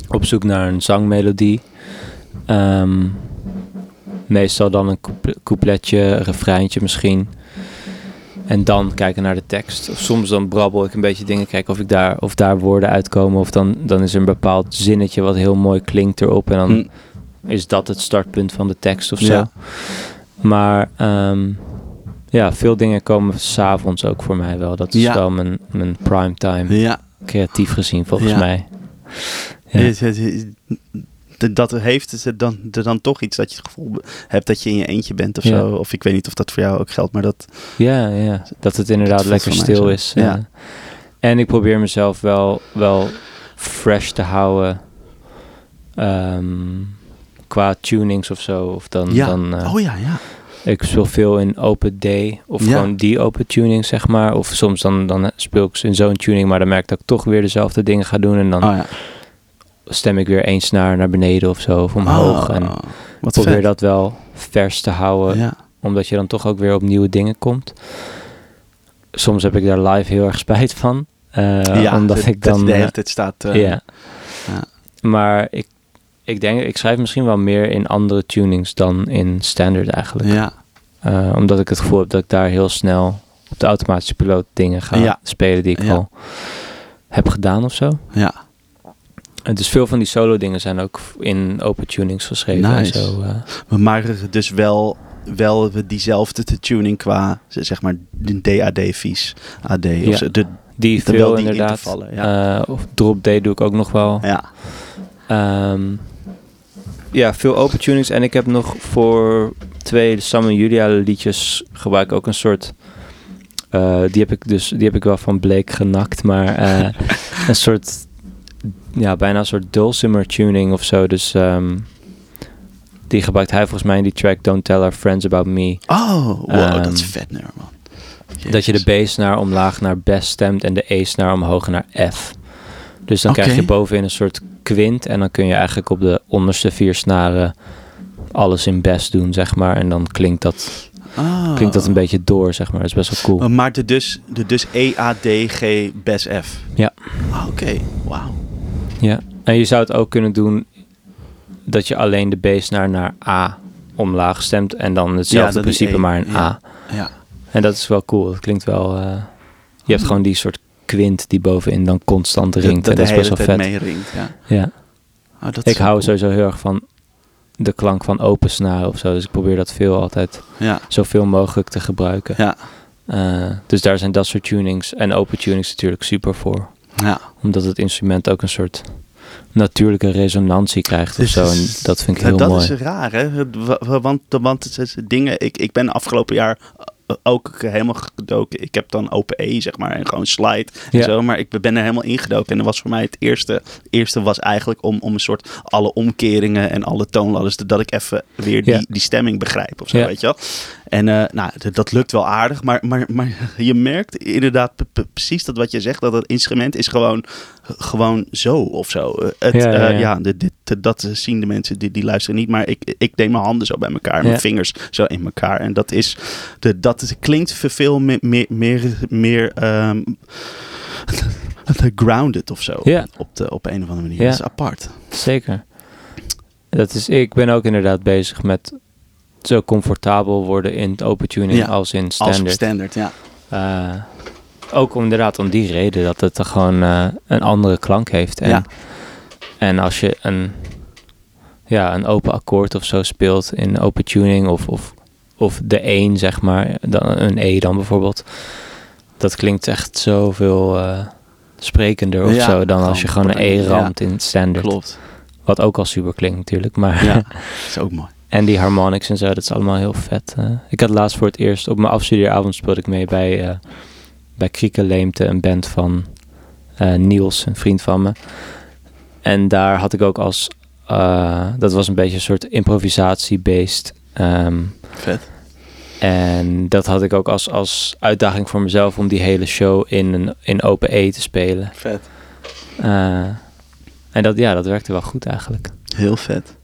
B: op zoek naar een zangmelodie. Ehm, meestal dan een couple- coupletje, een refreintje misschien. En dan kijken naar de tekst. Of soms dan brabbel ik een beetje dingen, kijken of, ik daar, of daar woorden uitkomen. Of dan, dan is er een bepaald zinnetje wat heel mooi klinkt erop. En dan
A: Hm.
B: is dat het startpunt van de tekst of zo.
A: Ja.
B: Maar ehm, ja, veel dingen komen s'avonds ook voor mij wel. Dat is
A: Ja.
B: wel mijn, mijn prime time,
A: Ja,
B: creatief gezien volgens mij. Ja.
A: Dat heeft het dan, er dan toch iets dat je het gevoel hebt dat je in je eentje bent of
B: Ja.
A: zo. Of ik weet niet of dat voor jou ook geldt, maar dat...
B: Ja, ja, dat het inderdaad lekker stil is.
A: Ja.
B: en ik probeer mezelf wel, wel fresh te houden ehm, qua tunings of zo. Of dan,
A: Ja.
B: dan eh,
A: oh ja, ja.
B: ik speel veel in open D of
A: Ja.
B: gewoon die open tuning, zeg maar. Of soms dan, dan speel ik in zo'n tuning, maar dan merk ik dat ik toch weer dezelfde dingen ga doen. En dan
A: Oh ja.
B: Stem ik weer één snaar naar beneden of zo, of omhoog.
A: Oh,
B: en
A: wat
B: probeer
A: vet.
B: dat wel vers te houden
A: Ja.
B: omdat je dan toch ook weer op nieuwe dingen komt. Soms heb ik daar live heel erg spijt van. eh,
A: ja,
B: omdat
A: dat-
B: ik dan.
A: de
B: eh,
A: hele tijd staat... eh,
B: ja.
A: ja.
B: Maar ik, ik denk, ik schrijf misschien wel meer in andere tunings dan in standard eigenlijk.
A: Ja.
B: Eh, omdat ik het gevoel heb dat ik daar heel snel op de automatische piloot dingen ga
A: Ja.
B: spelen die ik al heb gedaan of zo.
A: ja.
B: En dus veel van die solo dingen zijn ook in open tunings geschreven
A: Nice.
B: en zo. eh.
A: Maar dus wel, wel diezelfde te tuning qua, zeg maar, de DAD-vies. AD. Of
B: Ja.
A: De,
B: die veel
A: die
B: inderdaad.
A: ja.
B: Eh, of drop D doe ik ook nog wel.
A: ja.
B: Ehm, ja, veel open tunings. En ik heb nog voor twee Sam en Julia liedjes gebruik ik ook een soort... eh, die heb ik dus die heb ik wel van Blake genakt, maar eh, *laughs* een soort ja, bijna een soort dulcimer tuning of zo. Dus ehm, die gebruikt hij volgens mij in die track Don't Tell Our Friends About Me.
A: Oh, wow,
B: Ehm,
A: dat is vet nummer, man.
B: Dat je de
A: Jezus.
B: B naar omlaag naar best stemt en de E naar omhoog naar F. Dus dan krijg je bovenin een soort kwint en dan kun je eigenlijk op de onderste vier snaren alles in best doen, zeg maar. En dan klinkt dat,
A: Oh.
B: klinkt dat een beetje door, zeg maar. Dat is best wel cool.
A: Maar de dus, de dus E, A, D, G, Bes, F.
B: Ja.
A: Ah, Oké, wauw.
B: Ja. En je zou het ook kunnen doen dat je alleen de B-snaar naar A omlaag stemt en dan hetzelfde principe
A: E,
B: maar in
A: ja.
B: A.
A: Ja.
B: En dat is wel cool. Dat klinkt wel... eh, je hebt gewoon die soort kwint die bovenin dan constant ringt.
A: dat
B: en dat is best wel vet.
A: meeringt, ja.
B: Ja.
A: Oh, dat
B: Ik hou
A: cool.
B: sowieso heel erg van de klank van open snaren of zo. Dus ik probeer dat veel altijd
A: Ja,
B: zoveel mogelijk te gebruiken.
A: ja,
B: Eh, dus daar zijn dat soort tunings en open tunings natuurlijk super voor.
A: Ja.
B: Omdat het instrument ook een soort natuurlijke resonantie krijgt of
A: Dus
B: zo. En dat vind ik heel
A: dat
B: mooi.
A: is raar, hè? Wa- wa- Want, want dingen... Ik, ik ben afgelopen jaar eh, ook helemaal gedoken. Ik heb dan open E, zeg maar, en gewoon slide en
B: Ja.
A: zo. Maar ik ben er helemaal ingedoken. En dat was voor mij het eerste. eerste was eigenlijk om, om een soort alle omkeringen en alle toonladders... dat ik even weer die,
B: Ja.
A: die stemming begrijp of zo,
B: Ja.
A: weet je wel. En eh, nou, dat lukt wel aardig. Maar, maar, maar *laughs* je merkt inderdaad precies dat wat je zegt... dat het instrument is gewoon, gewoon zo of zo. Eh, Het,
B: Ja, ja,
A: eh,
B: ja.
A: ja, dit, dit, dat zien de mensen die, die luisteren niet. Maar ik, ik neem mijn handen zo bij elkaar. Mijn vingers zo in elkaar. En dat is... De, dat klinkt veel meer... meer, meer, meer ehm, *laughs* grounded of zo.
B: Ja.
A: Op, de, op een of andere manier.
B: Ja.
A: Dat is apart.
B: Zeker. Dat is, ik ben ook inderdaad bezig met zo comfortabel worden in het open tuning
A: Ja,
B: als in
A: Als
B: standard.
A: ja.
B: Eh, ook om, inderdaad om die reden dat het er gewoon eh, een andere klank heeft. En,
A: Ja.
B: en als je een, ja, een open akkoord of zo speelt in open tuning of, of, of de 1 zeg maar, dan een E dan bijvoorbeeld. Dat klinkt echt zoveel eh sprekender of
A: Ja,
B: zo dan als je
A: gewoon
B: een E ramt in standard.
A: Klopt.
B: Wat ook al super klinkt natuurlijk, maar...
A: Ja, dat *laughs* is ook mooi.
B: En die harmonics en zo, dat is allemaal heel vet. eh. ik had laatst voor het eerst, op mijn afstudeeravond speelde ik mee bij, eh bij Krieke Leemte, een band van eh, Niels, een vriend van me. En daar had ik ook als, dat was een beetje een soort improvisatie-based. ehm,
A: Vet.
B: en dat had ik ook als, als uitdaging voor mezelf om die hele show in, een, in open E te spelen.
A: Vet.
B: En dat, ja, dat werkte wel goed eigenlijk.
A: Heel vet.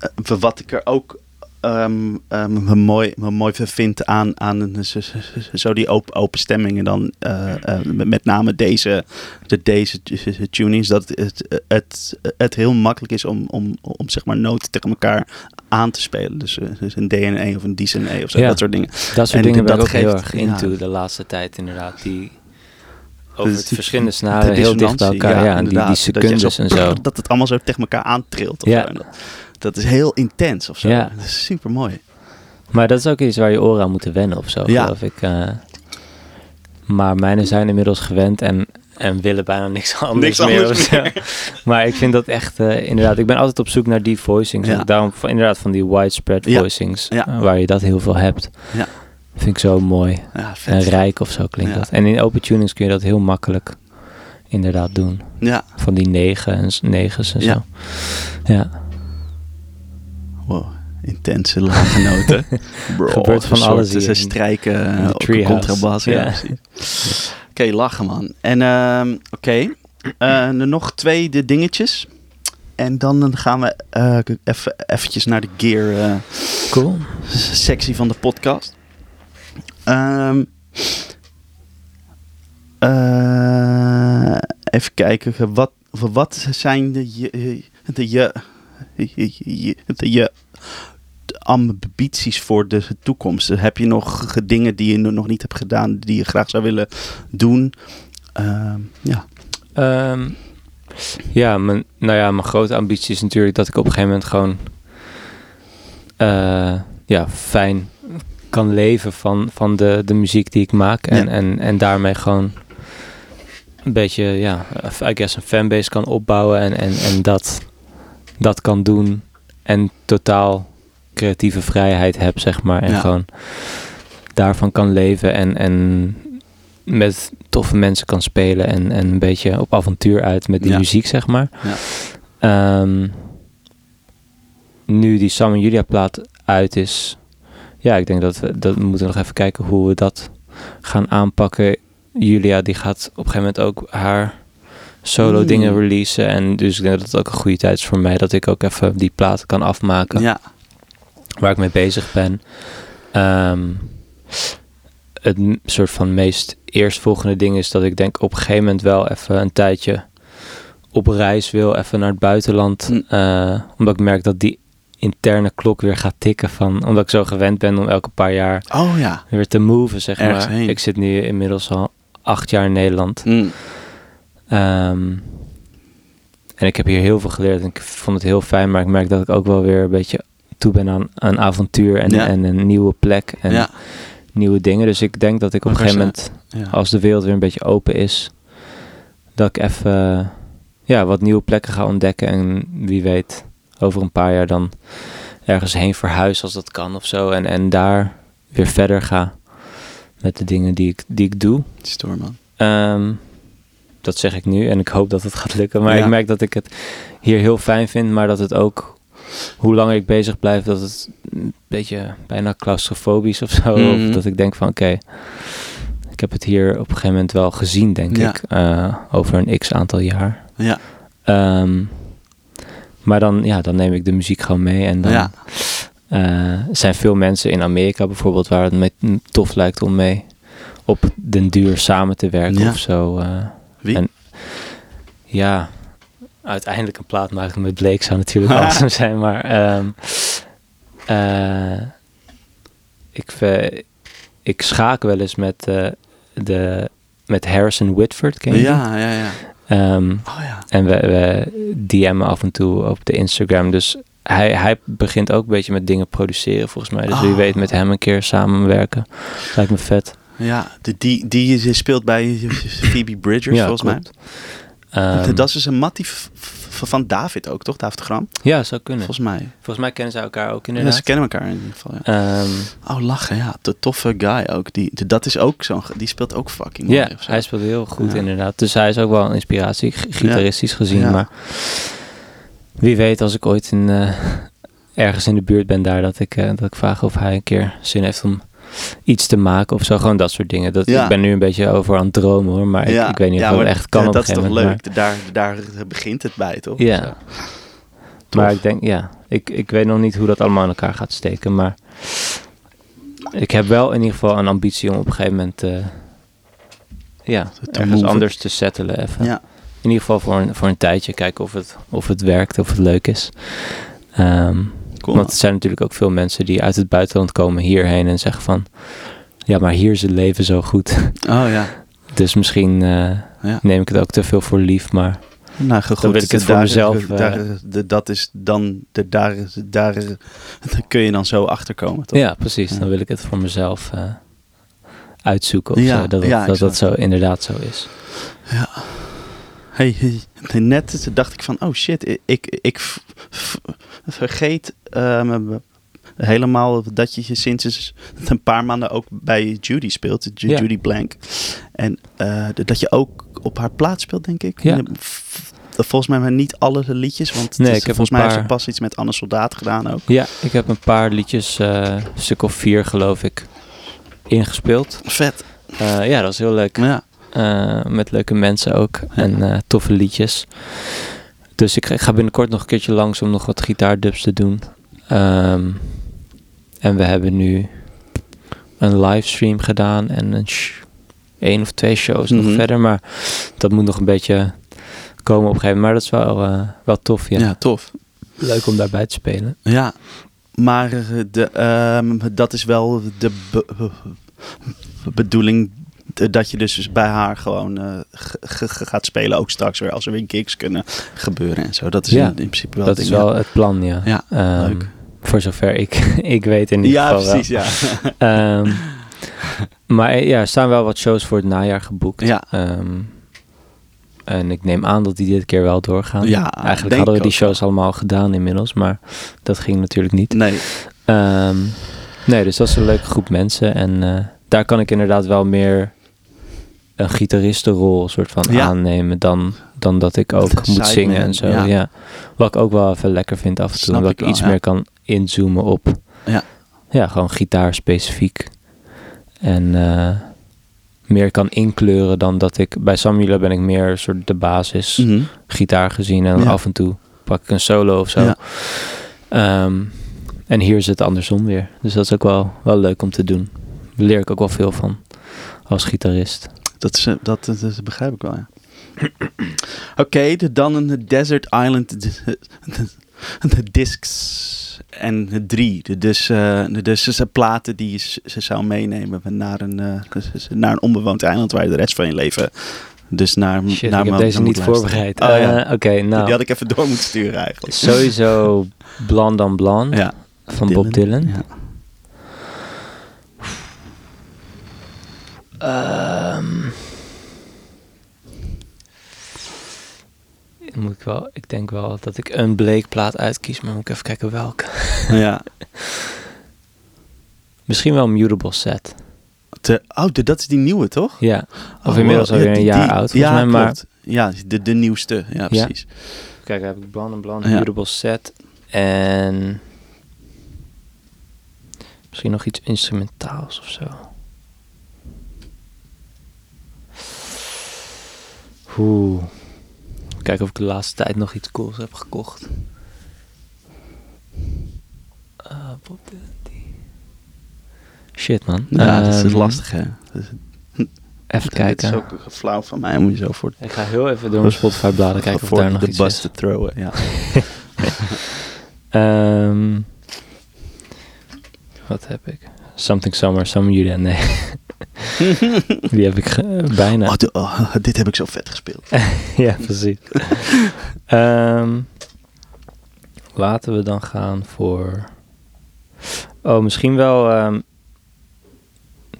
A: Eh, wat ik er ook ehm, me mooi, mooi vind aan, aan zo, die open, open stemmingen dan, eh, eh, met name deze, de, deze tunings, dat het, het, het heel makkelijk is om, om, om zeg maar noten tegen elkaar aan te spelen. Dus, dus een D en een E of een D en een E of zo,
B: Ja.
A: dat soort dingen.
B: Dat soort
A: En
B: dingen ben ik ook heel
A: geeft-
B: erg into
A: ja.
B: de laatste tijd inderdaad. Die over
A: Dus
B: het
A: die-
B: verschillende
A: de
B: snaren heel dicht bij elkaar. Ja, en die, die en zo. *laughs*
A: Dat het allemaal zo tegen elkaar aantrilt. Of
B: Ja.
A: zo. Dat, is heel intens of zo.
B: Ja.
A: Dat is super mooi.
B: Maar dat is ook iets waar je oren aan moeten wennen of zo,
A: Ja.
B: geloof ik. eh. maar mijne zijn inmiddels gewend en, en willen bijna niks *laughs* anders,
A: Niks
B: meer.
A: anders
B: zo. *laughs* Maar ik vind dat echt, eh, inderdaad, ik ben altijd op zoek naar die voicings.
A: Ja.
B: Daarom van- inderdaad van die widespread voicings,
A: Ja.
B: eh, waar je dat heel veel hebt.
A: Ja.
B: Vind ik zo mooi. En rijk of zo klinkt dat. En in open tunings kun je dat heel makkelijk inderdaad doen.
A: Ja,
B: Van die negen en negens en
A: Ja.
B: zo. Ja.
A: Wow. Intense lage noten. *laughs* Bro,
B: Gebeurt van alles
A: soort,
B: hier
A: Ze
B: in-
A: strijken
B: de
A: uh, op
B: treehouse.
A: contrabas. Ja,
B: Ja.
A: precies. *laughs* Oké, lachen man. En ehm, oké, Eh, er nog twee de dingetjes. En dan gaan we eh, even eventjes naar de gear eh,
B: Cool.
A: sectie van de podcast. Ehm, eh, even kijken, wat, wat zijn de je, de je, je, *laughs* je- ambities voor de toekomst? Heb je nog dingen die je nog niet hebt gedaan, die je graag zou willen doen? Ehm, ja,
B: Ehm, ja, mijn, nou ja, mijn grote ambitie is natuurlijk dat ik op een gegeven moment gewoon eh, ja, fijn kan leven van, van de, de muziek die ik maak. En,
A: Ja.
B: en, en daarmee gewoon een beetje, ja, I guess een fanbase kan opbouwen en, en, en dat, dat kan doen. En totaal creatieve vrijheid heb, zeg maar. En
A: Ja.
B: gewoon daarvan kan leven en, en met toffe mensen kan spelen en, en een beetje op avontuur uit met die
A: Ja.
B: muziek, zeg maar.
A: Ja.
B: Ehm, nu die Sam en Julia plaat uit is, ja, ik denk dat we, dat we moeten nog even kijken hoe we dat gaan aanpakken. Julia die gaat op een gegeven moment ook haar solo
A: Mm.
B: dingen releasen en dus ik denk dat het ook een goede tijd is voor mij dat ik ook even die plaat kan afmaken
A: ja,
B: waar ik mee bezig ben. Ehm, het soort van meest eerstvolgende ding is dat ik denk op een gegeven moment wel even een tijdje op reis wil, even naar het buitenland.
A: Hm.
B: Eh, omdat ik merk dat die interne klok weer gaat tikken van, omdat ik zo gewend ben om elke paar jaar
A: oh ja.
B: weer te moven, zeg
A: Ergens
B: maar.
A: heen.
B: Ik zit nu inmiddels al acht jaar in Nederland.
A: Mm.
B: Ehm, en ik heb hier heel veel geleerd en ik vond het heel fijn, maar ik merk dat ik ook wel weer een beetje toe ben aan een avontuur en,
A: Ja.
B: en een nieuwe plek en
A: ja,
B: nieuwe dingen. Dus ik denk dat ik op een gegeven moment,
A: ja.
B: als de wereld weer een beetje open is, dat ik even ja, wat nieuwe plekken ga ontdekken en wie weet over een paar jaar dan ergens heen verhuis als dat kan of zo en, en daar weer verder ga met de dingen die ik, die ik doe.
A: Stoer man.
B: Ehm, dat zeg ik nu en ik hoop dat het gaat lukken. Maar
A: Ja.
B: ik merk dat ik het hier heel fijn vind, maar dat het ook, hoe langer ik bezig blijf, dat het een beetje bijna claustrofobisch of zo.
A: Mhm.
B: Of dat ik denk van oké, ik heb het hier op een gegeven moment wel gezien, denk
A: Ja.
B: ik, eh, over een x aantal jaar.
A: Ja,
B: Ehm, maar dan, ja, dan neem ik de muziek gewoon mee en dan
A: ja,
B: eh, zijn veel mensen in Amerika bijvoorbeeld waar het me tof lijkt om mee op den duur samen te werken
A: Ja.
B: of zo. eh.
A: Wie?
B: En- ja, uiteindelijk een plaat maken met Blake zou natuurlijk *laughs* awesome zijn, maar ehm, eh, ik, ik schaak wel eens met, eh, de, met Harrison Whitford, ken je
A: ja, ja, ja.
B: Ehm,
A: Oh ja.
B: en we, we DM'en af en toe op de Instagram. Dus hij, hij begint ook een beetje met dingen produceren volgens mij. Dus wie
A: Oh.
B: weet met hem een keer samenwerken. Lijkt me vet.
A: Ja, de, die, die speelt bij Phoebe Bridgers,
B: Ja,
A: volgens
B: klopt.
A: mij.
B: Ehm,
A: dat is dus een mattie van David ook, toch? David Gram?
B: ja, zou kunnen.
A: Volgens mij.
B: Volgens mij kennen ze elkaar ook
A: Ja,
B: inderdaad.
A: ze kennen elkaar in ieder geval, ja.
B: Ehm,
A: Oh, lachen, ja. De toffe guy ook. Die, de- dat is ook zo'n... Die speelt ook fucking mooi.
B: ja, hij speelt heel goed
A: Ja.
B: inderdaad. Dus hij is ook wel een inspiratie, gitaristisch gezien.
A: Ja.
B: Maar wie weet als ik ooit in, eh, ergens in de buurt ben daar... Dat ik, eh, dat ik vraag of hij een keer zin heeft om iets te maken of zo. Gewoon dat soort dingen. Dat,
A: Ja.
B: Ik ben nu een beetje over aan het dromen hoor. Maar ik, ik weet niet of
A: ja, maar
B: echt kan
A: d-
B: op
A: Dat is toch
B: moment.
A: leuk? Daar, daar begint het bij, toch?
B: Ja. Maar, ik denk, ja, ik, ik weet nog niet hoe dat allemaal in elkaar gaat steken. Maar ik heb wel in ieder geval een ambitie om op een gegeven moment... eh, ja,
A: Te
B: ergens anders te settelen even.
A: Ja.
B: In ieder geval voor een, voor een tijdje kijken of het, of het werkt, of het leuk is. Ehm,
A: Cool.
B: want er zijn natuurlijk ook veel mensen die uit het buitenland komen hierheen en zeggen van... Ja, maar hier is het leven zo goed. *laughs*
A: Oh ja.
B: Dus misschien eh,
A: Ja.
B: neem ik het ook te veel voor lief, maar...
A: Nou, goed,
B: Dan wil ik het voor
A: daar-
B: mezelf,
A: Daar, de, dat is dan, de, daar, daar, daar kun je dan zo achterkomen, toch?
B: Ja, precies.
A: Ja.
B: Dan wil ik het voor mezelf uitzoeken of
A: Ja,
B: zo. Dat,
A: ja,
B: dat dat
A: exact.
B: zo inderdaad zo is.
A: Hey, hey, net dacht ik van, oh shit, ik, ik, vergeet ehm, helemaal dat je sinds een paar maanden ook bij Judy speelt, Ju-. Judy Blank. En eh, dat je ook op haar plaats speelt, denk ik.
B: Ja.
A: V- Volgens mij maar niet alle liedjes, want
B: Nee,
A: is-
B: ik heb
A: volgens mij heeft
B: paar-
A: ze pas iets met Anne Soldaat gedaan ook.
B: Ja, ik heb een paar liedjes, eh, een stuk of vier geloof ik, ingespeeld.
A: Vet.
B: Eh, ja, dat is heel leuk.
A: Ja.
B: Eh, met leuke mensen ook.
A: Ja.
B: En eh, toffe liedjes. Dus ik, ik ga binnenkort nog een keertje langs om nog wat gitaardubs te doen. Ehm, en we hebben nu een livestream gedaan en een één of twee shows
A: Mhm.
B: nog verder. Maar dat moet nog een beetje komen op een gegeven moment. Maar dat is wel, eh, wel tof, ja.
A: ja, tof.
B: Leuk om daarbij te spelen.
A: Ja, maar de, ehm, dat is wel de be- bedoeling dat je dus bij haar gewoon eh, gaat spelen. Ook straks weer als er weer gigs kunnen gebeuren en zo. Dat is
B: Ja,
A: in, in principe wel
B: dat is wel het plan, ja.
A: Ja,
B: Ehm,
A: leuk.
B: Voor zover ik, *laughs* ik weet in ieder
A: ja
B: geval
A: precies.
B: wel.
A: Ja. *laughs*
B: Ehm, maar eh, ja, er staan wel wat shows voor het najaar geboekt.
A: Ja.
B: Ehm, en ik neem aan dat die dit keer wel doorgaan.
A: Ja,
B: Eigenlijk hadden we die shows allemaal gedaan inmiddels, maar dat ging natuurlijk niet.
A: Nee,
B: nee, dus dat is een leuke groep mensen. En eh, daar kan ik inderdaad wel meer een gitaristenrol soort van
A: Ja.
B: aannemen dan, dan dat ik ook moet zingen en zo.
A: ja.
B: Ja. Wat ik ook wel even lekker vind af en toe.
A: Snap
B: Omdat
A: ik wel,
B: iets
A: ja.
B: meer kan inzoomen op
A: Ja.
B: ja, gewoon gitaar specifiek. En eh, meer kan inkleuren dan dat ik... Bij Samuel ben ik meer soort de basis
A: Mhm.
B: gitaar gezien. En af en toe pak ik een solo of zo. Ehm, en hier is het andersom weer. Dus dat is ook wel, wel leuk om te doen. Daar leer ik ook wel veel van als gitarist.
A: Dat, is, dat, dat, dat begrijp ik wel, ja. *clears throat* Oké, de- dan een Desert Island de, de discs en de drie. De, dus, eh, de, dus ze platen die ze zou meenemen naar een, eh, naar een onbewoond eiland waar je de rest van je leven dus naar,
B: Shit,
A: naar
B: ik heb deze niet voorbereid.
A: Oh, ja.
B: Eh, Oké, nou.
A: Die had ik even door moeten sturen eigenlijk.
B: Sowieso on Blanc
A: Ja,
B: van Bob Dylan.
A: Ja.
B: Ehm, moet ik wel, ik denk wel dat ik een bleekplaat uitkies, maar moet ik even kijken welke. *laughs*
A: ja.
B: Misschien wel Mutable Set.
A: De, oh, de, dat is die nieuwe, toch?
B: Ja, of
A: Oh,
B: inmiddels
A: wow.
B: alweer
A: Ja,
B: een jaar
A: die-
B: oud volgens
A: ja,
B: mij. Maar
A: klopt. Ja, de, de nieuwste. Ja,
B: Ja.
A: precies.
B: kijk, heb ik Blanc on Blanc,
A: Ja.
B: Mutable Set en misschien nog iets instrumentaals of zo. Oeh. Kijken of ik de laatste tijd nog iets cools heb gekocht. Ah, die- Shit man.
A: Ja, dat is
B: Ehm,
A: lastig, hè. Dat is-
B: Even
A: Dit is
B: kijken.
A: ook een flauw van mij, moet je zo voor
B: Ik ga heel even door mijn Spotify bladen kijken of daar nog
A: de
B: iets
A: bus
B: is.
A: te throwen. Ja. *laughs*
B: Ehm, wat heb ik? Something Summer, Some You Then. Nee. *laughs* Die heb ik ge- bijna.
A: Oh, de- oh, *laughs* dit heb ik zo vet gespeeld. *laughs*
B: ja, precies. Ehm, laten we dan gaan voor... Oh, misschien wel... ehm,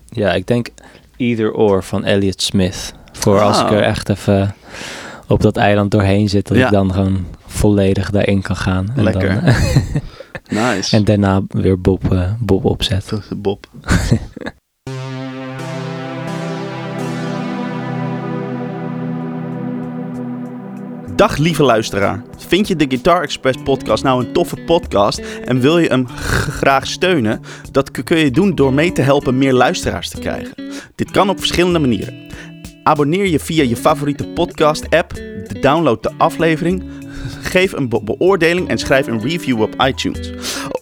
B: ja, ik denk Either Or van Elliot Smith. Voor als ik
A: Ah.
B: er echt even op dat eiland doorheen zit... dat
A: Ja.
B: ik dan gewoon volledig daarin kan gaan. En
A: Lekker.
B: Dan,
A: Nice.
B: en daarna weer Bob, eh, Bob opzet.
A: Bob. Dag lieve luisteraar. Vind je de Guitar Express podcast nou een toffe podcast en wil je hem graag steunen? Dat kun je doen door mee te helpen meer luisteraars te krijgen. Dit kan op verschillende manieren. Abonneer je via je favoriete podcast app, download de aflevering, geef een be- beoordeling en schrijf een review op iTunes.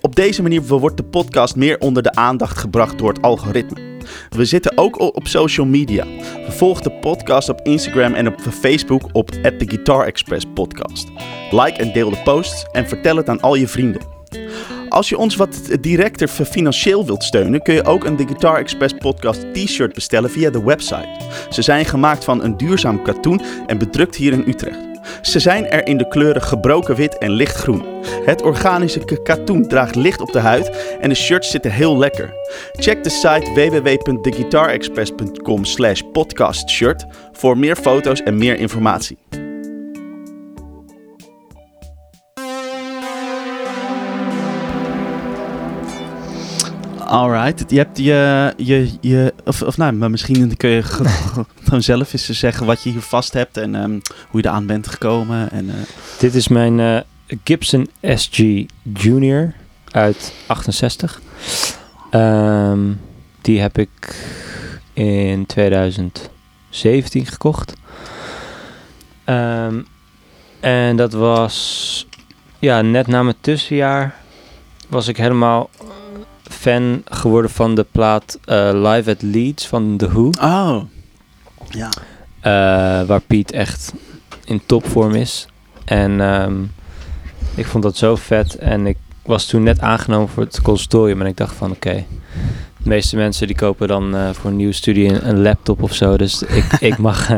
A: Op deze manier wordt de podcast meer onder de aandacht gebracht door het algoritme. We zitten ook op social media. Volg de podcast op Instagram en op Facebook op The Guitar Express Podcast. Like en deel de posts en vertel het aan al je vrienden. Als je ons wat directer financieel wilt steunen, kun je ook een The Guitar Express Podcast t-shirt bestellen via de website. Ze zijn gemaakt van een duurzaam katoen en bedrukt hier in Utrecht. Ze zijn er in de kleuren gebroken wit en lichtgroen. Het organische katoen draagt licht op de huid en de shirts zitten heel lekker. Check de site www.theguitarexpress.com slash podcastshirt voor meer foto's en meer informatie. Alright, je hebt je, je, je of, of nou, maar misschien kun je ge- *laughs* gewoon zelf eens zeggen wat je hier vast hebt en ehm, hoe je eraan bent gekomen. En, eh,
B: Dit is mijn eh, Gibson SG Junior uit 68. Ehm, die heb ik in 2017 gekocht. Ehm, en dat was ja, net na mijn tussenjaar was ik helemaal fan geworden van de plaat eh, Live at Leeds van The Who.
A: Oh, ja.
B: Eh, waar Piet echt in topvorm is. En ehm, ik vond dat zo vet. En ik was toen net aangenomen voor het consultorium. En ik dacht van oké, de meeste mensen die kopen dan eh, voor een nieuwe studie een, een laptop of zo. Dus ik, *laughs* ik, mag,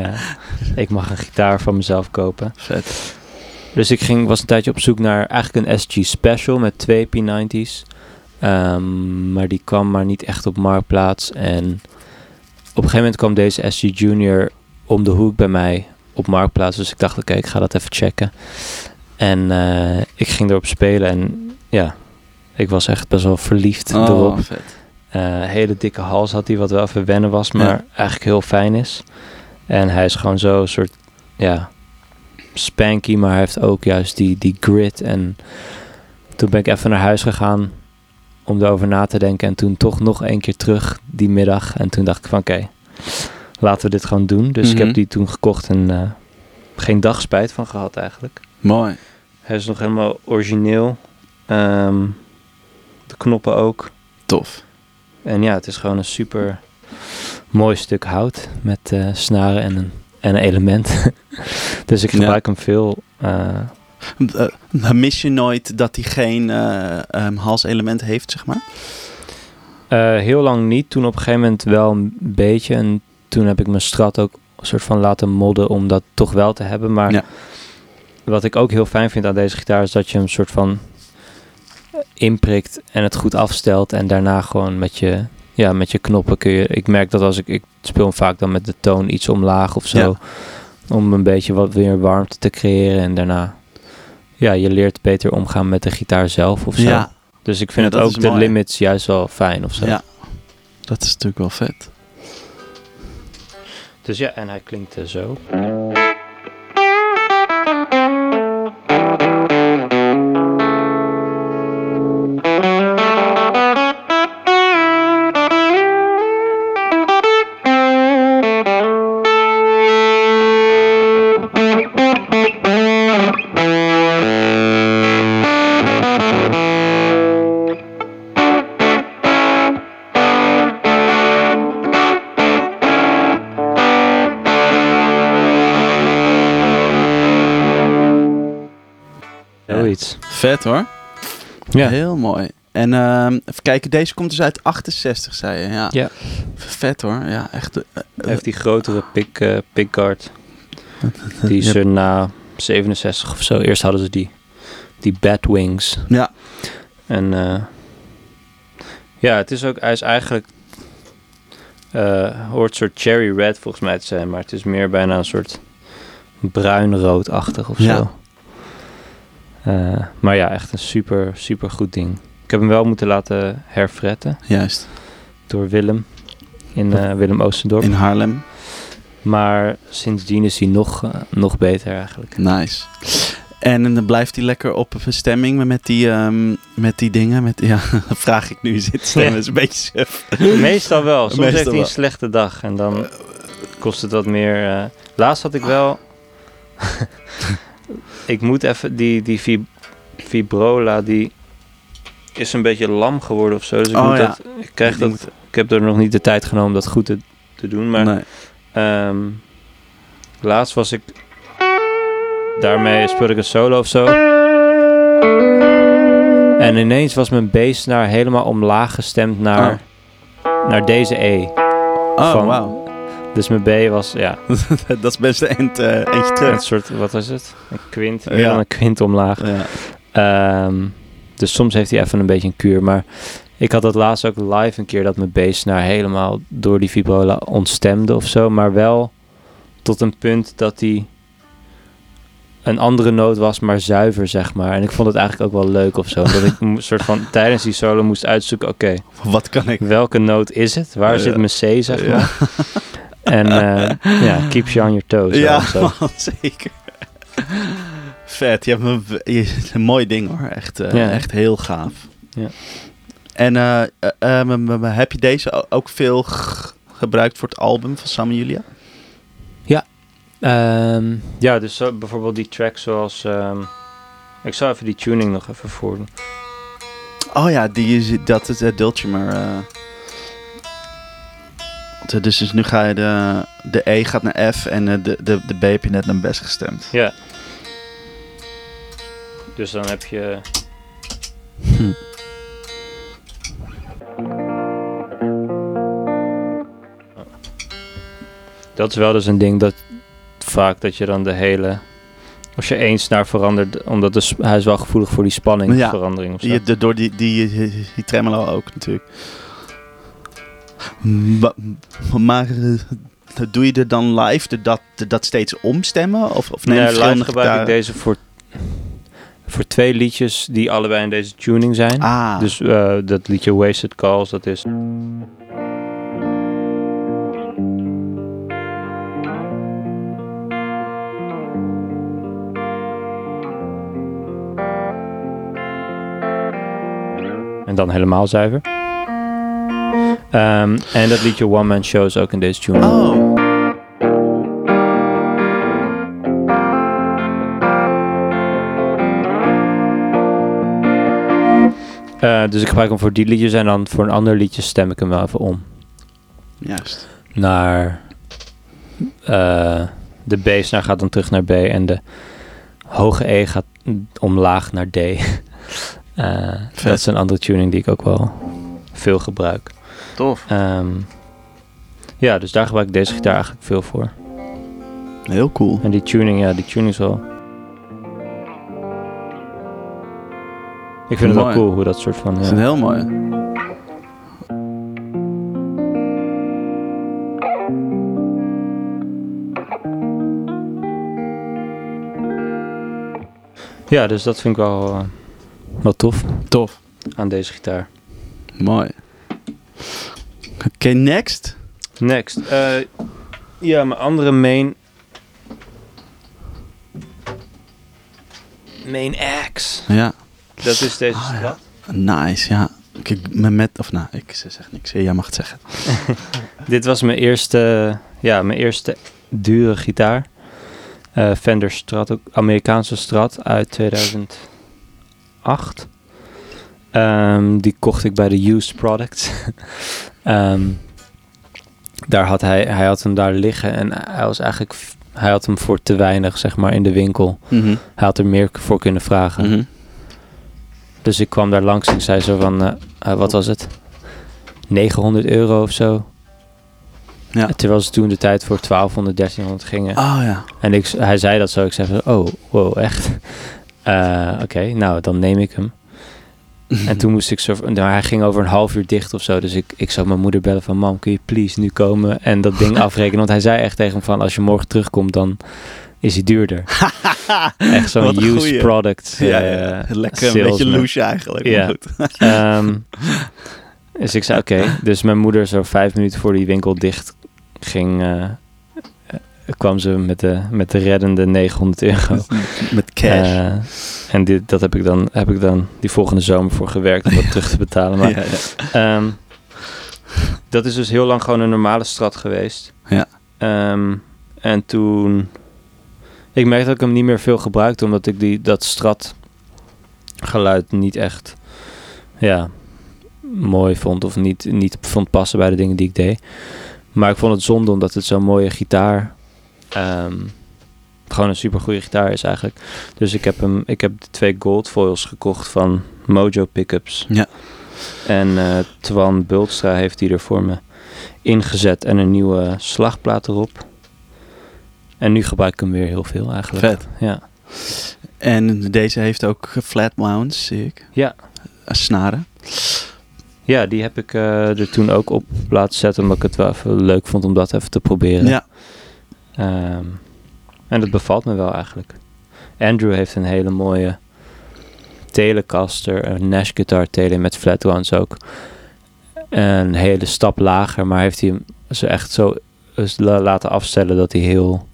B: ik mag een gitaar van mezelf kopen.
A: Vet.
B: Dus ik ging, was een tijdje op zoek naar eigenlijk een SG Special met twee P90's. Ehm, maar die kwam maar niet echt op marktplaats. En op een gegeven moment kwam deze SG Junior om de hoek bij mij op marktplaats. Dus ik dacht, oké, ik ga dat even checken. En eh, ik ging erop spelen en ja, ik was echt best wel verliefd erop.
A: Oh, vet.
B: Eh, hele dikke hals had hij, wat wel even wennen was, maar
A: Ja.
B: eigenlijk heel fijn is. En hij is gewoon zo een soort, ja, spanky, maar hij heeft ook juist die, die grit. En toen ben ik even naar huis gegaan om erover na te denken. En toen toch nog één keer terug die middag. En toen dacht ik van oké, laten we dit gewoon doen. Dus ik
A: Mhm.
B: heb die toen gekocht en eh, geen dag spijt van gehad eigenlijk.
A: Mooi.
B: Hij is nog helemaal origineel. Ehm, de knoppen ook.
A: Tof.
B: En ja, het is gewoon een super mooi stuk hout met eh, snaren en een, en een element. *laughs* dus ik
A: Ja.
B: gebruik hem veel. Eh,
A: mis je nooit dat hij geen eh, ehm, halselement heeft, zeg maar?
B: eh, heel lang niet. Toen op een gegeven moment wel een beetje. En toen heb ik mijn strat ook een soort van laten modden om dat toch wel te hebben. Maar
A: Ja.
B: wat ik ook heel fijn vind aan deze gitaar is dat je hem soort van inprikt en het goed afstelt. En daarna gewoon met je, ja, met je knoppen kun je... Ik merk dat als ik... Ik speel hem vaak dan met de toon iets omlaag of zo.
A: Ja.
B: Om een beetje wat weer warmte te creëren. En daarna... Ja, je leert beter omgaan met de gitaar zelf of zo.
A: Ja.
B: Dus ik vind
A: Ja,
B: het ook de
A: mooi.
B: limits juist wel fijn of zo.
A: Ja. Dat is natuurlijk wel vet.
B: Dus ja, en hij klinkt eh, zo.
A: Vet hoor.
B: Ja.
A: Heel mooi. En ehm, even kijken, deze komt dus uit 68, zei je. Ja.
B: Ja.
A: Vet hoor. Ja, echt. eh,
B: Hij heeft die grotere pick, eh, pickguard. *laughs* Die is er na 67 of zo. Eerst hadden ze die, die Batwings.
A: Ja.
B: En eh, ja, het is ook, hij is eigenlijk, eh, hoort een soort cherry red volgens mij te zijn, maar het is meer bijna een soort bruin-roodachtig of
A: Ja.
B: Eh, maar ja, echt een super, super goed ding. Ik heb hem wel moeten laten herfretten
A: Juist.
B: door Willem in eh, Willem Oostendorp.
A: In Haarlem.
B: Maar sindsdien is hij nog, eh, nog beter eigenlijk.
A: Nice. En dan blijft hij lekker op bestemming met die, ehm, met die dingen. Met, ja, *laughs* vraag ik nu zit stemmen. Is een beetje suf.
B: Meestal wel. Soms
A: Meestal
B: heeft hij een slechte dag en dan kost het wat meer. Laatst had ik wel. *laughs* ik moet even die, die vib- Vibrola, die is een beetje lam geworden of zo. Dus ik,
A: Oh,
B: moet
A: ja.
B: dat, ik, krijg dat, ik heb er nog niet de tijd genomen om dat goed te, te doen. Maar
A: Nee.
B: ehm, laatst was ik. Daarmee speelde ik een solo of zo. En ineens was mijn bass naar helemaal omlaag gestemd naar, naar deze E.
A: Oh,
B: Van-
A: wauw.
B: Dus mijn B was, ja, *laughs*
A: dat is best een eh, eentje
B: een
A: terug.
B: soort, wat is het? Een kwint, meer
A: Ja.
B: dan een kwint omlaag. Ehm, dus soms heeft hij even een beetje een kuur. Maar ik had dat laatst ook live een keer dat mijn bass naar helemaal door die vibrola ontstemde of zo. Maar wel tot een punt dat hij een andere noot was, maar zuiver, zeg maar. En ik vond het eigenlijk ook wel leuk of zo. *laughs* Dat ik een soort van tijdens die solo moest uitzoeken, oké,
A: Wat kan ik?
B: welke noot is het? Waar zit mijn C, zeg
A: Ja.
B: maar? En eh, *laughs* ja, keeps you on your toes.
A: Ja, man, zeker. Vet, je hebt een, je- een mooi ding hoor. Echt, eh,
B: Ja.
A: echt heel gaaf.
B: Ja.
A: En eh, eh, heb je deze ook veel gebruikt voor het album van Sam en Julia?
B: Ehm, ja, dus zo, bijvoorbeeld die track zoals... ehm, ik zal even die tuning nog even voordoen.
A: Oh ja, die is, dat is uh, Dulcimer. eh. Want, dus, dus nu ga je de, de E gaat naar F en de, de, de B heb je net naar best gestemd.
B: Ja. Dus dan heb je...
A: Hm.
B: Dat is wel dus een ding dat vaak dat je dan de hele... Als je één snaar verandert, omdat de, hij is wel gevoelig voor die spanningsverandering of zo.
A: Die, de, door die, die, die, die tremolo ook natuurlijk. Ma- Maar eh, doe je er dan live de, dat, de, dat steeds omstemmen? Of, of neem je
B: nee, live gebruik ik deze voor, voor twee liedjes die allebei in deze tuning zijn.
A: Ah,
B: Dus eh, dat liedje Wasted Calls, dat is... En dan helemaal zuiver. Ehm, en dat liedje One Man Show is ook in deze tune.
A: oh.
B: Eh, dus ik gebruik hem voor die liedjes en dan voor een ander liedje stem ik hem wel even om.
A: Juist.
B: naar eh, de B-snaar gaat dan terug naar B en de hoge E gaat omlaag naar D. *laughs* Eh, dat is een andere tuning die ik ook wel veel gebruik.
A: Tof.
B: Ehm, ja, dus daar gebruik ik deze gitaar eigenlijk veel voor.
A: Heel cool.
B: En die tuning, ja, die tuning is wel... Ik vind het wel cool hoe dat soort van...
A: Is
B: Ja.
A: een heel mooi.
B: ja, dus dat vind ik wel, eh, wel tof
A: Tof.
B: aan deze gitaar.
A: Mooi. Oké, next.
B: Next. eh, ja, mijn andere main... Main axe.
A: Ja.
B: Dat is deze
A: Ah, ja.
B: strat.
A: Nice, ja. Me met, of nou, ik zeg niks. Jij mag het zeggen. *laughs*
B: Dit was mijn eerste, ja, mijn eerste dure gitaar. Eh, Fender Strat, ook Amerikaanse Strat uit 2008. Ehm, die kocht ik bij de Used Products. *laughs* Ehm, daar had hij, hij had hem daar liggen en hij was eigenlijk, hij had hem voor te weinig, zeg maar, in de winkel.
A: Mhm.
B: Hij had er meer voor kunnen vragen.
A: Mhm.
B: Dus ik kwam daar langs en ik zei zo van, eh, eh, wat was het? 900 euro of zo.
A: Ja.
B: Terwijl ze toen de tijd voor 1200, 1300 gingen.
A: Oh ja.
B: En ik, hij zei dat zo. Ik zei van, oh, wow, echt? *laughs* Eh, Oké, nou, dan neem ik hem. *laughs* En toen moest ik zo... Nou, hij ging over een half uur dicht of zo. Dus ik, ik zou mijn moeder bellen van... Mam, kun je please nu komen en dat ding *laughs* afrekenen? Want hij zei echt tegen me van... Als je morgen terugkomt, dan is hij duurder. *laughs* echt zo'n used
A: goeie.
B: product.
A: Ja,
B: eh,
A: ja. Lekker een beetje loesje eigenlijk.
B: Ja.
A: goed.
B: Ehm, dus ik zei oké. Dus mijn moeder zo vijf minuten voor die winkel dicht ging... eh, eh, kwam ze met de, met de reddende 900 euro. *laughs*
A: Met cash.
B: Eh, en dit, dat heb ik, dan, heb ik dan die volgende zomer voor gewerkt om dat terug te betalen. Maar *laughs*
A: ja, ja.
B: Ehm, dat is dus heel lang gewoon een normale strat geweest.
A: Ja.
B: Ehm, en toen... Ik merkte dat ik hem niet meer veel gebruikte, omdat ik die, dat strat geluid niet echt ja, mooi vond of niet, niet vond passen bij de dingen die ik deed. Maar ik vond het zonde omdat het zo'n mooie gitaar, ehm, gewoon een super goede gitaar is eigenlijk. Dus ik heb hem, ik heb de twee gold foils gekocht van Mojo Pickups.
A: Ja.
B: En eh Twan Bultstra heeft die er voor me ingezet en een nieuwe slagplaat erop. En nu gebruik ik hem weer heel veel eigenlijk.
A: Vet.
B: Ja.
A: En deze heeft ook flat mounts, zie ik.
B: Ja.
A: Snaren.
B: Ja, die heb ik eh, er toen ook op laten zetten, omdat ik het wel even leuk vond om dat even te proberen.
A: Ja.
B: Ehm, en dat bevalt me wel eigenlijk. Andrew heeft een hele mooie Telecaster, een Nash Guitar Tele met flat ones ook. Een hele stap lager, maar heeft hij hem ze echt zo la- laten afstellen dat hij heel...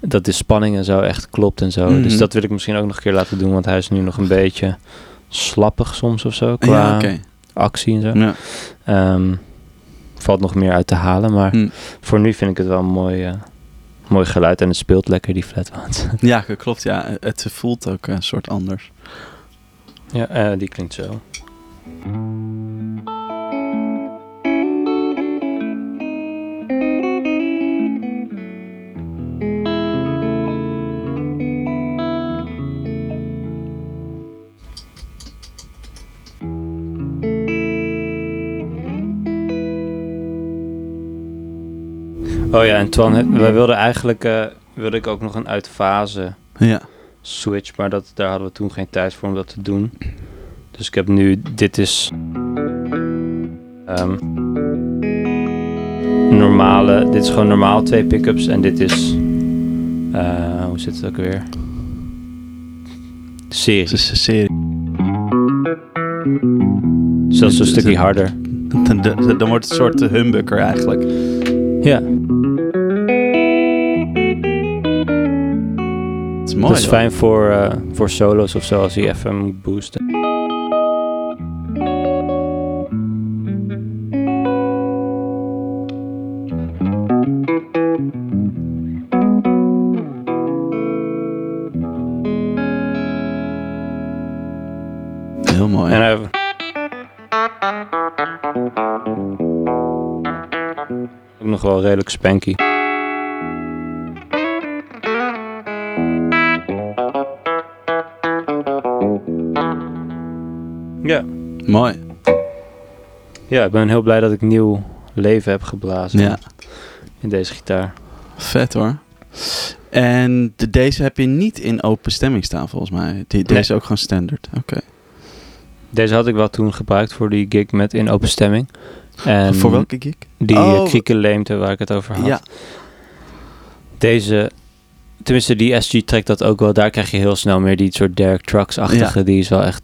B: Dat de spanning en zo echt klopt en zo.
A: Mhm.
B: Dus dat wil ik misschien ook nog een keer laten doen, want hij is nu nog een beetje slappig soms of zo qua
A: Ja,
B: actie en zo.
A: Ja.
B: Ehm, valt nog meer uit te halen, maar
A: Hm.
B: voor nu vind ik het wel een mooi, eh, mooi geluid en het speelt lekker, die flatwound. *laughs*
A: ja, klopt. Ja. Het voelt ook een soort anders.
B: ja, eh, die klinkt zo. Oh ja, en Twan, wij wilden eigenlijk, eh, wilde ik ook nog een uit fase
A: Ja.
B: Switch, maar dat, daar hadden we toen geen tijd voor om dat te doen. Dus ik heb nu, dit is ehm, normale, dit is gewoon normaal twee pickups en dit is, eh, hoe zit het ook weer?
A: Het
B: Serie,
A: is een serie.
B: dus dat is een stukje harder. *laughs*
A: Dan, dan- dan wordt het een soort humbucker eigenlijk.
B: Ja,
A: is mooi.
B: dat is fijn voor, eh, voor solo's of zo als hij even moet boosten.
A: Heel mooi.
B: En hij... Ook nog wel redelijk spanky.
A: Mooi.
B: ja, ik ben heel blij dat ik nieuw leven heb geblazen
A: Ja.
B: in deze gitaar.
A: Vet hoor. En de, deze heb je niet in open stemming staan volgens mij. Die, deze
B: Nee.
A: is ook gewoon standaard. Oké.
B: Deze had ik wel toen gebruikt voor die gig met in open stemming. En
A: Voor welke gig?
B: Die
A: Oh.
B: oh. kriekenleemte waar ik het over had.
A: Ja.
B: Deze, tenminste die SG trekt dat ook wel. Daar krijg je heel snel meer die soort Derek Trucks-achtige. Die is wel echt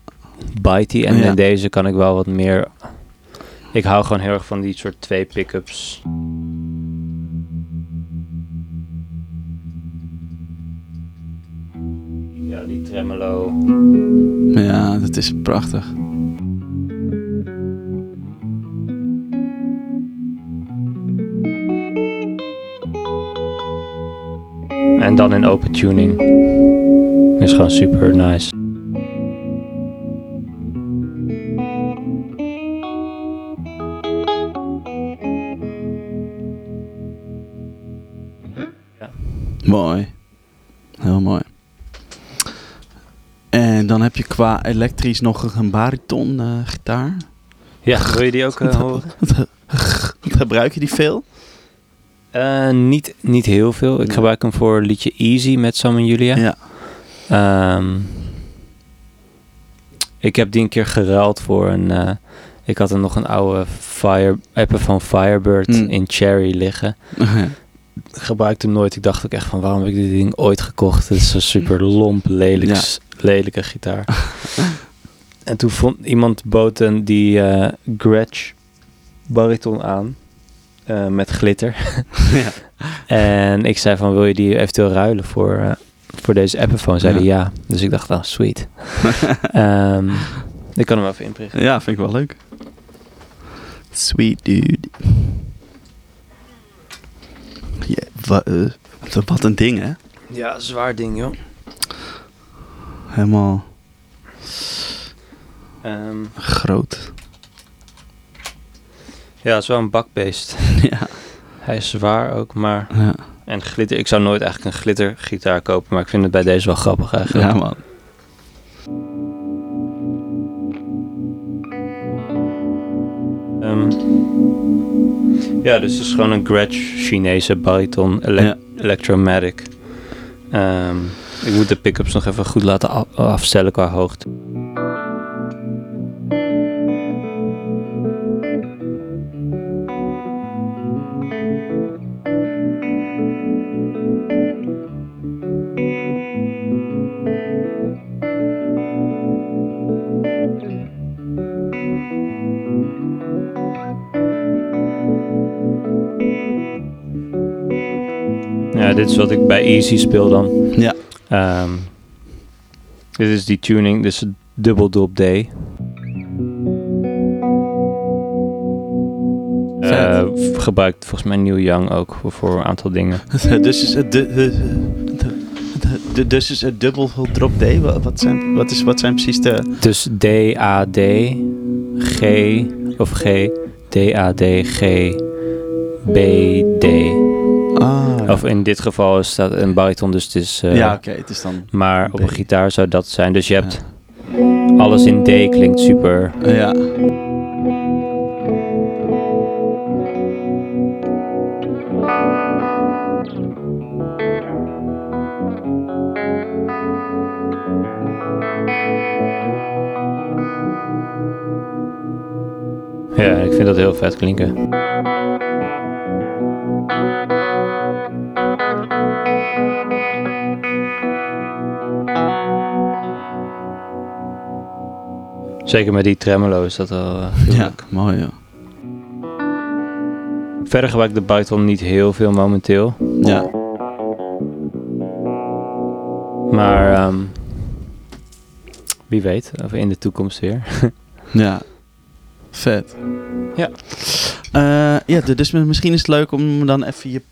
B: bitey. En
A: Ja.
B: in deze kan ik wel wat meer... Ik hou gewoon heel erg van die soort twee pick-ups. Ja, die tremolo.
A: Ja, dat is prachtig.
B: En dan in open tuning. Is gewoon super nice.
A: Mooi. Heel mooi. En dan heb je qua elektrisch nog een bariton eh, gitaar.
B: Ja, wil je die ook eh, horen? *laughs*
A: Gebruik je die veel?
B: Eh, niet, niet heel veel. Ik gebruik hem voor het liedje Easy met Sam en Julia.
A: Ja.
B: Ehm, ik heb die een keer geruild voor een... ik had er nog een oude Fire, Epiphone Firebird
A: Mm.
B: in Cherry liggen. *laughs* Ik gebruikte hem nooit. Ik dacht ook echt van, waarom heb ik dit ding ooit gekocht? Het is een super lomp, lelijk,
A: Ja.
B: lelijke gitaar. *laughs* en toen vond iemand bood een die eh Gretsch bariton aan. eh, met glitter. *laughs*
A: ja.
B: En ik zei van, wil je die eventueel ruilen voor, eh, voor deze Epiphone? Zeiden ja. ja. Dus ik dacht, oh, sweet. *laughs* Ehm, ik kan hem even inprichten.
A: ja, vind ik wel leuk. Sweet dude. Wa- eh, wat een ding, hè?
B: Ja, zwaar ding, joh.
A: Helemaal
B: Ehm,
A: groot.
B: ja, het is wel een bakbeest. *laughs*
A: ja.
B: Hij is zwaar ook, maar...
A: Ja.
B: En glitter, ik zou nooit eigenlijk een glittergitaar kopen, maar ik vind het bij deze wel grappig eigenlijk.
A: ja, man.
B: Ehm, ja, dus het is gewoon een Gretsch Chinese bariton ele
A: Ja.
B: Electromatic. Ehm, ik moet de pickups nog even goed laten afstellen qua hoogte. Ja, dit is wat ik bij Easy speel dan.
A: Ja.
B: Ehm, dit is die tuning, dit is een dubbeldop D. Eh, v- gebruikt volgens mij Neil Young ook voor, een aantal dingen. *laughs*
A: dus is het de- dus is het dubbel drop D. Wa- Wat zijn, wat, is, wat zijn precies de...
B: Dus D, A, D, G of G, D, A, D, G, B, D.
A: Ah, ja.
B: Of in dit geval staat een bariton, dus het is... eh,
A: ja, oké, het is dan...
B: Maar op een gitaar zou dat zijn. Dus je hebt alles in D klinkt super.
A: Ja.
B: Ja, ik vind dat heel vet klinken. Zeker met die tremolo is dat wel eh,
A: Ja,
B: leuk.
A: mooi joh.
B: Verder gebruik ik de Python niet heel veel momenteel.
A: Ja.
B: Maar ehm, wie weet, of in de toekomst weer. *laughs*
A: Ja. Vet.
B: Ja.
A: Eh, ja, dus misschien is het leuk om dan even je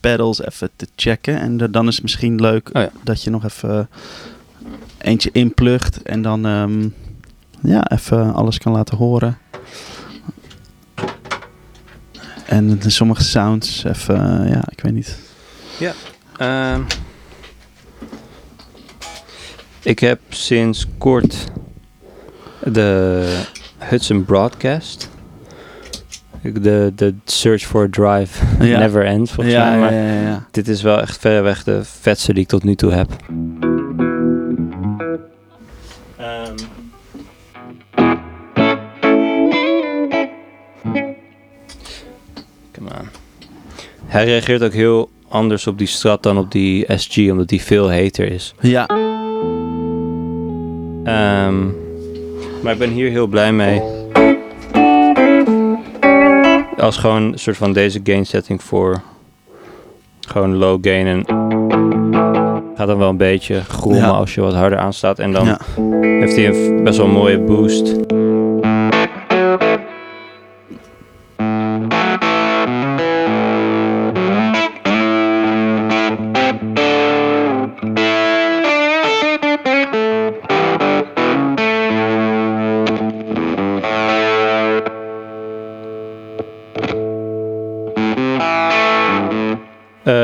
A: pedals even te checken. En dan is het misschien leuk
B: Oh ja.
A: dat je nog even eentje inplugt. En dan ehm, ja, even alles kan laten horen. En de sommige sounds even, ja, ik weet niet.
B: Ehm, ik heb sinds kort de Hudson Broadcast. Ik- De, de Search for a Drive
A: Ja.
B: Never Ends volgens
A: ja,
B: mij.
A: ja,
B: Maar
A: ja, ja, ja.
B: dit is wel echt verreweg de vetste die ik tot nu toe heb. Ehm. Hij reageert ook heel anders op die strat dan op die SG, omdat die veel heter is.
A: Ja,
B: Ehm, maar ik ben hier heel blij mee. Als gewoon een soort van deze gain setting voor gewoon low gain en gaat dan wel een beetje grommen
A: Ja.
B: als je wat harder aanstaat. En dan
A: Ja.
B: heeft hij een best wel een mooie boost.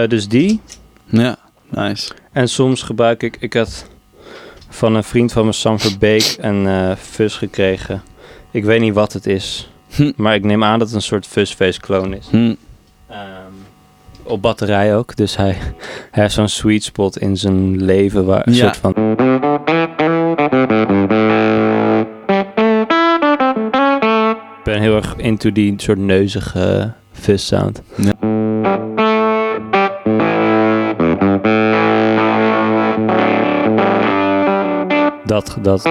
B: Dus die.
A: ja, nice.
B: En soms gebruik ik, ik had van een vriend van me, Sam Verbeek, een eh fuzz gekregen. Ik weet niet wat het is.
A: Hm.
B: Maar ik neem aan dat het een soort fuzzface clone is.
A: Hm.
B: Ehm, op batterij ook. Dus hij, hij heeft zo'n sweet spot in zijn leven. Waar een
A: Ja.
B: soort van... Ik ben heel erg into die soort neuzige fuzz sound.
A: Ja.
B: Dat, dat.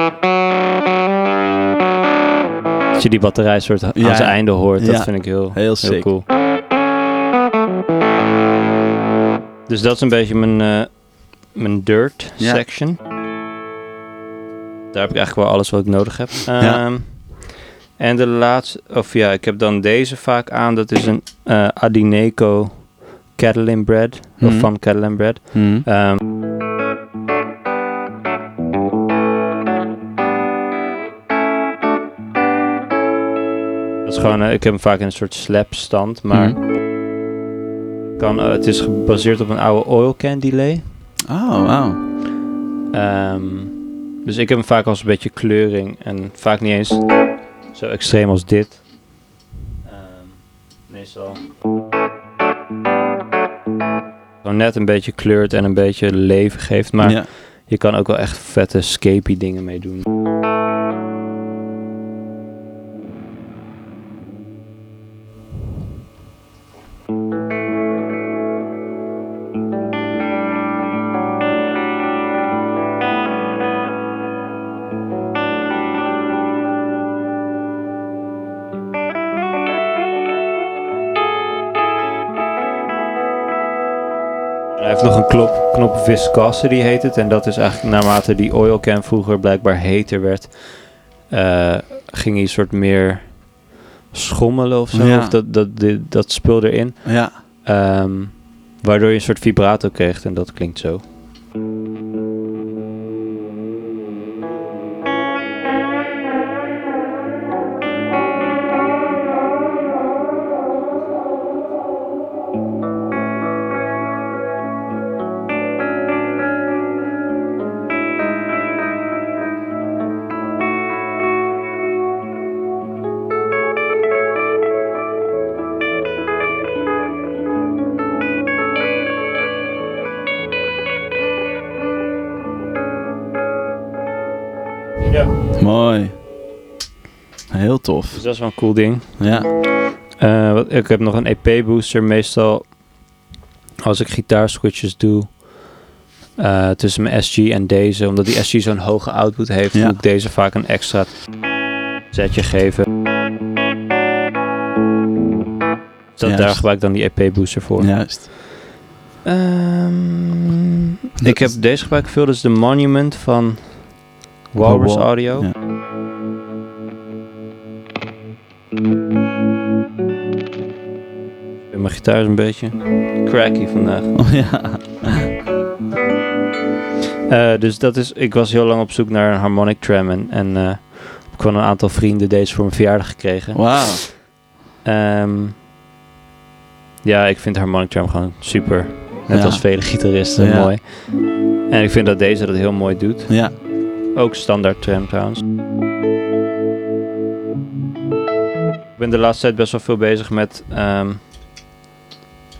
B: Als je die batterij soort aan
A: Ja.
B: zijn einde hoort, dat vind ik heel,
A: Heel
B: cool. Dus dat is een beetje mijn, eh, mijn dirt section. Daar heb ik eigenlijk wel alles wat ik nodig heb. Ehm, en de laatste, of ja, ik heb dan deze vaak aan. Dat is een eh Adineco Catalin bread. Of
A: Mhm.
B: van Catalin bread.
A: Hm.
B: Ehm, is gewoon, eh, ik heb hem vaak in een soort slapstand, maar
A: Mhm.
B: kan, eh, het is gebaseerd op een oude oil can delay.
A: Oh, wauw.
B: Ehm, dus ik heb hem vaak als een beetje kleuring en vaak niet eens zo extreem als dit. Ehm, meestal. Gewoon net een beetje kleurt en een beetje leven geeft, maar
A: ja.
B: je kan ook wel echt vette scapey dingen mee doen. Viscosity heet het. En dat is eigenlijk naarmate die oil can vroeger blijkbaar heter werd, eh, ging hij een soort meer schommelen of zo.
A: Ja.
B: Of dat, dat, die- dat spul erin.
A: Ja.
B: Ehm, waardoor je een soort vibrato kreeg en dat klinkt zo.
A: Tof.
B: Dus dat is wel een cool ding.
A: Ja.
B: Eh, wat, ik heb nog een EP-booster. Meestal als ik gitaarswitches doe eh, tussen mijn SG en deze. Omdat die SG zo'n hoge output heeft,
A: Ja.
B: moet ik deze vaak een extra zetje geven. Dus dat,
A: Juist.
B: daar gebruik ik dan die EP-booster voor.
A: Juist.
B: Ehm, ik heb deze gebruik veel. Is de Monument van Walrus
A: Wal-
B: Audio.
A: ja.
B: Mijn gitaar is een beetje cracky vandaag.
A: Oh, ja.
B: Eh, dus dat is, ik was heel lang op zoek naar een harmonic tram en, en eh, ik van een aantal vrienden deze voor mijn verjaardag gekregen.
A: Wauw.
B: Ehm, ja, ik vind harmonic tram gewoon super. Net
A: Ja.
B: als vele gitaristen
A: Ja.
B: mooi. En ik vind dat deze dat heel mooi doet.
A: Ja.
B: Ook standaard tram trouwens. Ik ben de laatste tijd best wel veel bezig met ehm,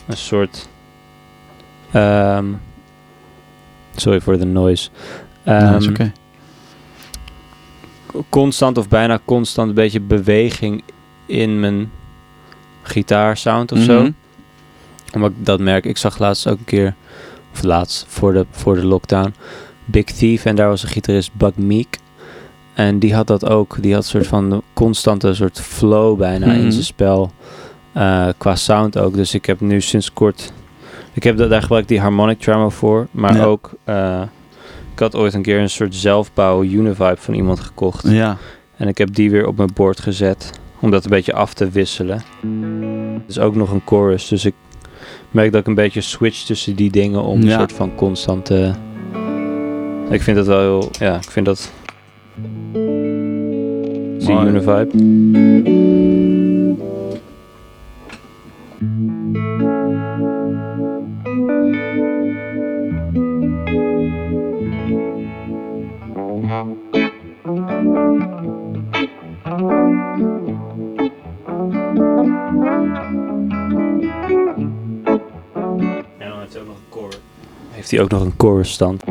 B: een soort. ehm, sorry voor de noise.
A: Dat is
B: Ehm,
A: oké.
B: Constant of bijna constant een beetje beweging in mijn gitaarsound of zo.
A: Mhm.
B: Omdat ik dat merk. Ik zag laatst ook een keer, of laatst voor de, voor de lockdown, Big Thief. En daar was een gitarist, Buck Meek. En die had dat ook. Die had een soort van constante soort flow bijna
A: Mhm.
B: in zijn spel. eh, qua sound ook. Dus ik heb nu sinds kort... Ik heb dat, daar gebruik ik die harmonic tremolo voor. Maar
A: Ja.
B: ook... eh, ik had ooit een keer een soort zelfbouw Univibe van iemand gekocht.
A: Ja.
B: En ik heb die weer op mijn bord gezet. Om dat een beetje af te wisselen. Dus ook nog een chorus. Dus ik merk dat ik een beetje switch tussen die dingen om een soort van constante. Ik vind dat wel heel. Ja, ik vind dat. Die
A: Mooi.
B: Univibe. En dan heeft hij ook nog een core. Heeft hij ook nog een chorus stand.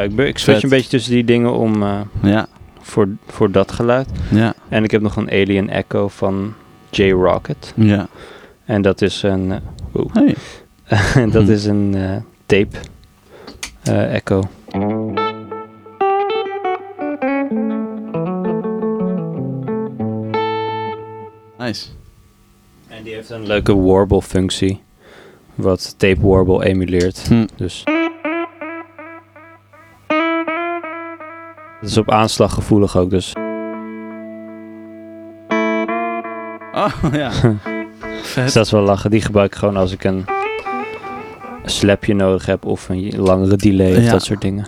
B: Ja, ik, switch
A: Vet.
B: een beetje tussen die dingen om eh,
A: Ja,
B: voor, voor dat geluid.
A: ja,
B: En ik heb nog een Alien Echo van J-Rocket.
A: ja.
B: En dat is een, oeh.
A: Hey. *laughs*
B: dat
A: Hm.
B: is een eh, tape Echo.
A: Nice.
B: En die heeft een leuke warble functie. Wat tape warble emuleert.
A: Hm.
B: Dus. Het is op aanslag gevoelig ook, dus.
A: Oh, ja.
B: Dus *laughs*
A: Vet.
B: dat is wel lachen. Die gebruik ik gewoon als ik een slapje nodig heb of een langere delay of
A: Ja.
B: dat soort dingen.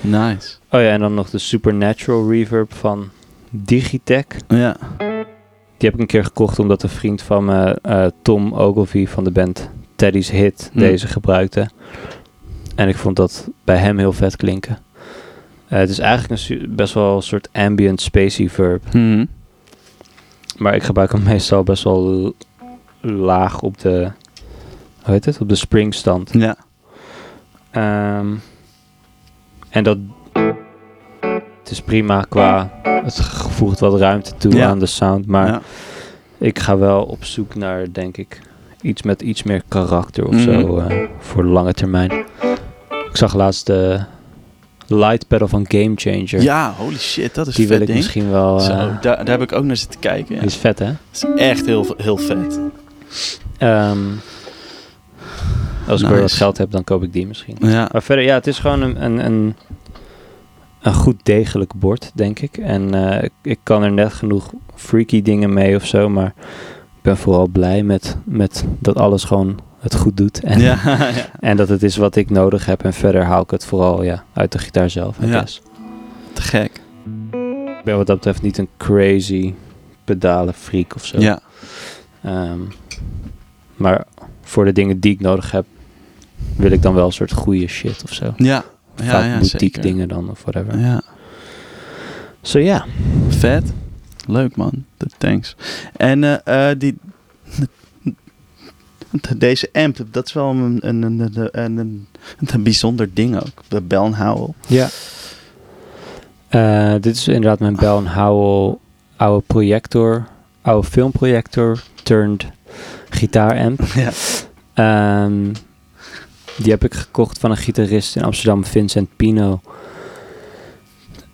A: Nice.
B: Oh ja, en dan nog de Supernatural Reverb van Digitech.
A: Ja.
B: Die heb ik een keer gekocht omdat een vriend van me, eh, Tom Ogilvie van de band Teddy's Hit,
A: Hm.
B: deze gebruikte. En ik vond dat bij hem heel vet klinken. Eh, het is eigenlijk een best wel een soort ambient spacey verb.
A: Mhm.
B: Maar ik gebruik hem *laughs* meestal best wel laag op de, hoe heet het, op de springstand.
A: Ja.
B: Ehm, en dat het is prima qua, het voegt wat ruimte toe
A: Ja.
B: aan de sound. Maar
A: ja.
B: ik ga wel op zoek naar, denk ik, iets met iets meer karakter of
A: Mhm.
B: zo eh, voor de lange termijn. Ik zag laatst de light pedal van Game Changer.
A: Ja, holy shit, dat is
B: Die
A: vet
B: wil ik
A: ding.
B: misschien wel.
A: Zo,
B: eh
A: daar, daar heb ik ook naar zitten kijken. Ja.
B: Die is vet, hè?
A: Dat is echt heel, heel vet.
B: Ehm, als ik weer wat geld heb, dan koop ik die misschien.
A: Ja.
B: Maar verder, ja, het is gewoon een, een, een, een goed degelijk bord, denk ik. En eh, ik, ik kan er net genoeg freaky dingen mee of zo, maar ik ben vooral blij met, met dat alles gewoon het goed doet. En,
A: Ja, *laughs* ja.
B: en dat het is wat ik nodig heb. En verder haal ik het vooral ja, uit de gitaar zelf.
A: Ja.
B: guess.
A: te gek.
B: Ik ben wat dat betreft niet een crazy pedalen freak of zo.
A: Ja.
B: Ehm, maar voor de dingen die ik nodig heb, wil ik dan wel een soort goede shit of zo.
A: Ja. Ja,
B: Vaak
A: ja,
B: boutique
A: zeker.
B: dingen dan of whatever.
A: Ja.
B: So ja.
A: Vet. Leuk man. Thanks. En eh, eh, die... Deze amp, dat is wel een, een, een, een, een, een, een bijzonder ding ook. De Bell Howell.
B: Ja. Eh, dit is inderdaad mijn Bell Howell oude projector, oude filmprojector turned gitaaramp. *laughs*
A: Ja.
B: Ehm, die heb ik gekocht van een gitarist in Amsterdam, Vincent Pino.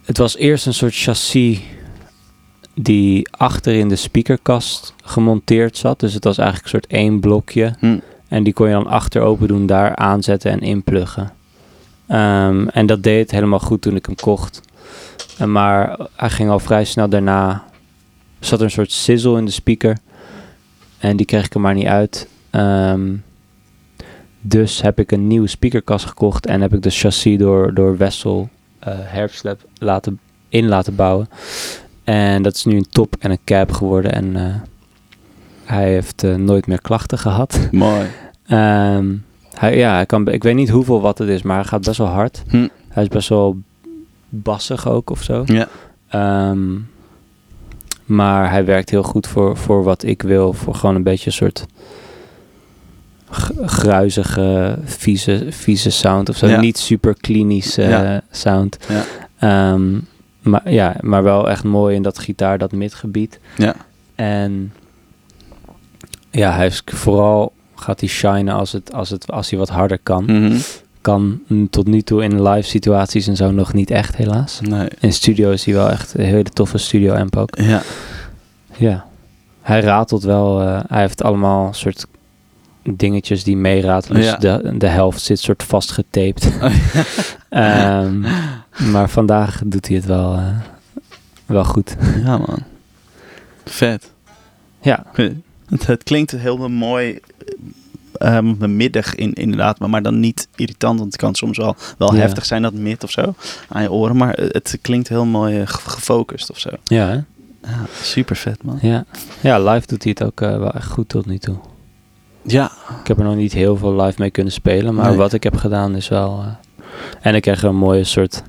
B: Het was eerst een soort chassis die achter in de speakerkast gemonteerd zat. Dus het was eigenlijk een soort één blokje.
A: Hm.
B: En die kon je dan achter open doen, daar aanzetten en inpluggen. Ehm, en dat deed het helemaal goed toen ik hem kocht. En maar hij ging al vrij snel daarna. zat er een soort sizzle in de speaker. En die kreeg ik er maar niet uit. Ehm, dus heb ik een nieuwe speakerkast gekocht. En heb ik de chassis door, door Wessel Herbslab laten, in laten bouwen. En dat is nu een top en een cap geworden. En eh, hij heeft eh, nooit meer klachten gehad.
A: Mooi. *laughs*
B: Ehm, hij, ja, hij kan, ik weet niet hoeveel wat het is, maar hij gaat best wel hard.
A: Hm.
B: Hij is best wel bassig ook of zo.
A: Ja.
B: Ehm, maar hij werkt heel goed voor, voor wat ik wil. Voor gewoon een beetje een soort gruizige, vieze, vieze sound of zo.
A: Ja.
B: Niet super klinisch
A: Ja.
B: sound.
A: Ja.
B: Ehm, maar, ja, maar wel echt mooi in dat gitaar, dat midgebied.
A: Ja.
B: En ja, hij is vooral gaat hij shinen als, het, als, het, als hij wat harder kan.
A: Mhm.
B: Kan tot nu toe in live situaties en zo nog niet echt, helaas.
A: Nee.
B: In studio is hij wel echt een hele toffe studio amp ook.
A: Ja.
B: Ja. Hij ratelt wel. eh, hij heeft allemaal soort dingetjes die meeratelen. Dus
A: Ja.
B: de, de helft zit soort vastgetaped.
A: Oh, *laughs*
B: Ehm, maar vandaag doet hij het wel, eh, wel goed.
A: Ja, man. Vet.
B: Ja.
A: Het, het klinkt heel mooi ehm, middag in, inderdaad, maar, maar dan niet irritant, want het kan soms wel, wel
B: Ja.
A: heftig zijn dat mid of zo aan je oren, maar het klinkt heel mooi eh, ge- gefocust of zo.
B: Ja, hè?
A: Ja, super vet man.
B: Ja. ja, live doet hij het ook eh, wel echt goed tot nu toe.
A: Ja,
B: Ik heb er nog niet heel veel live mee kunnen spelen, maar
A: Nee.
B: wat ik heb gedaan is wel... en ik er een mooie soort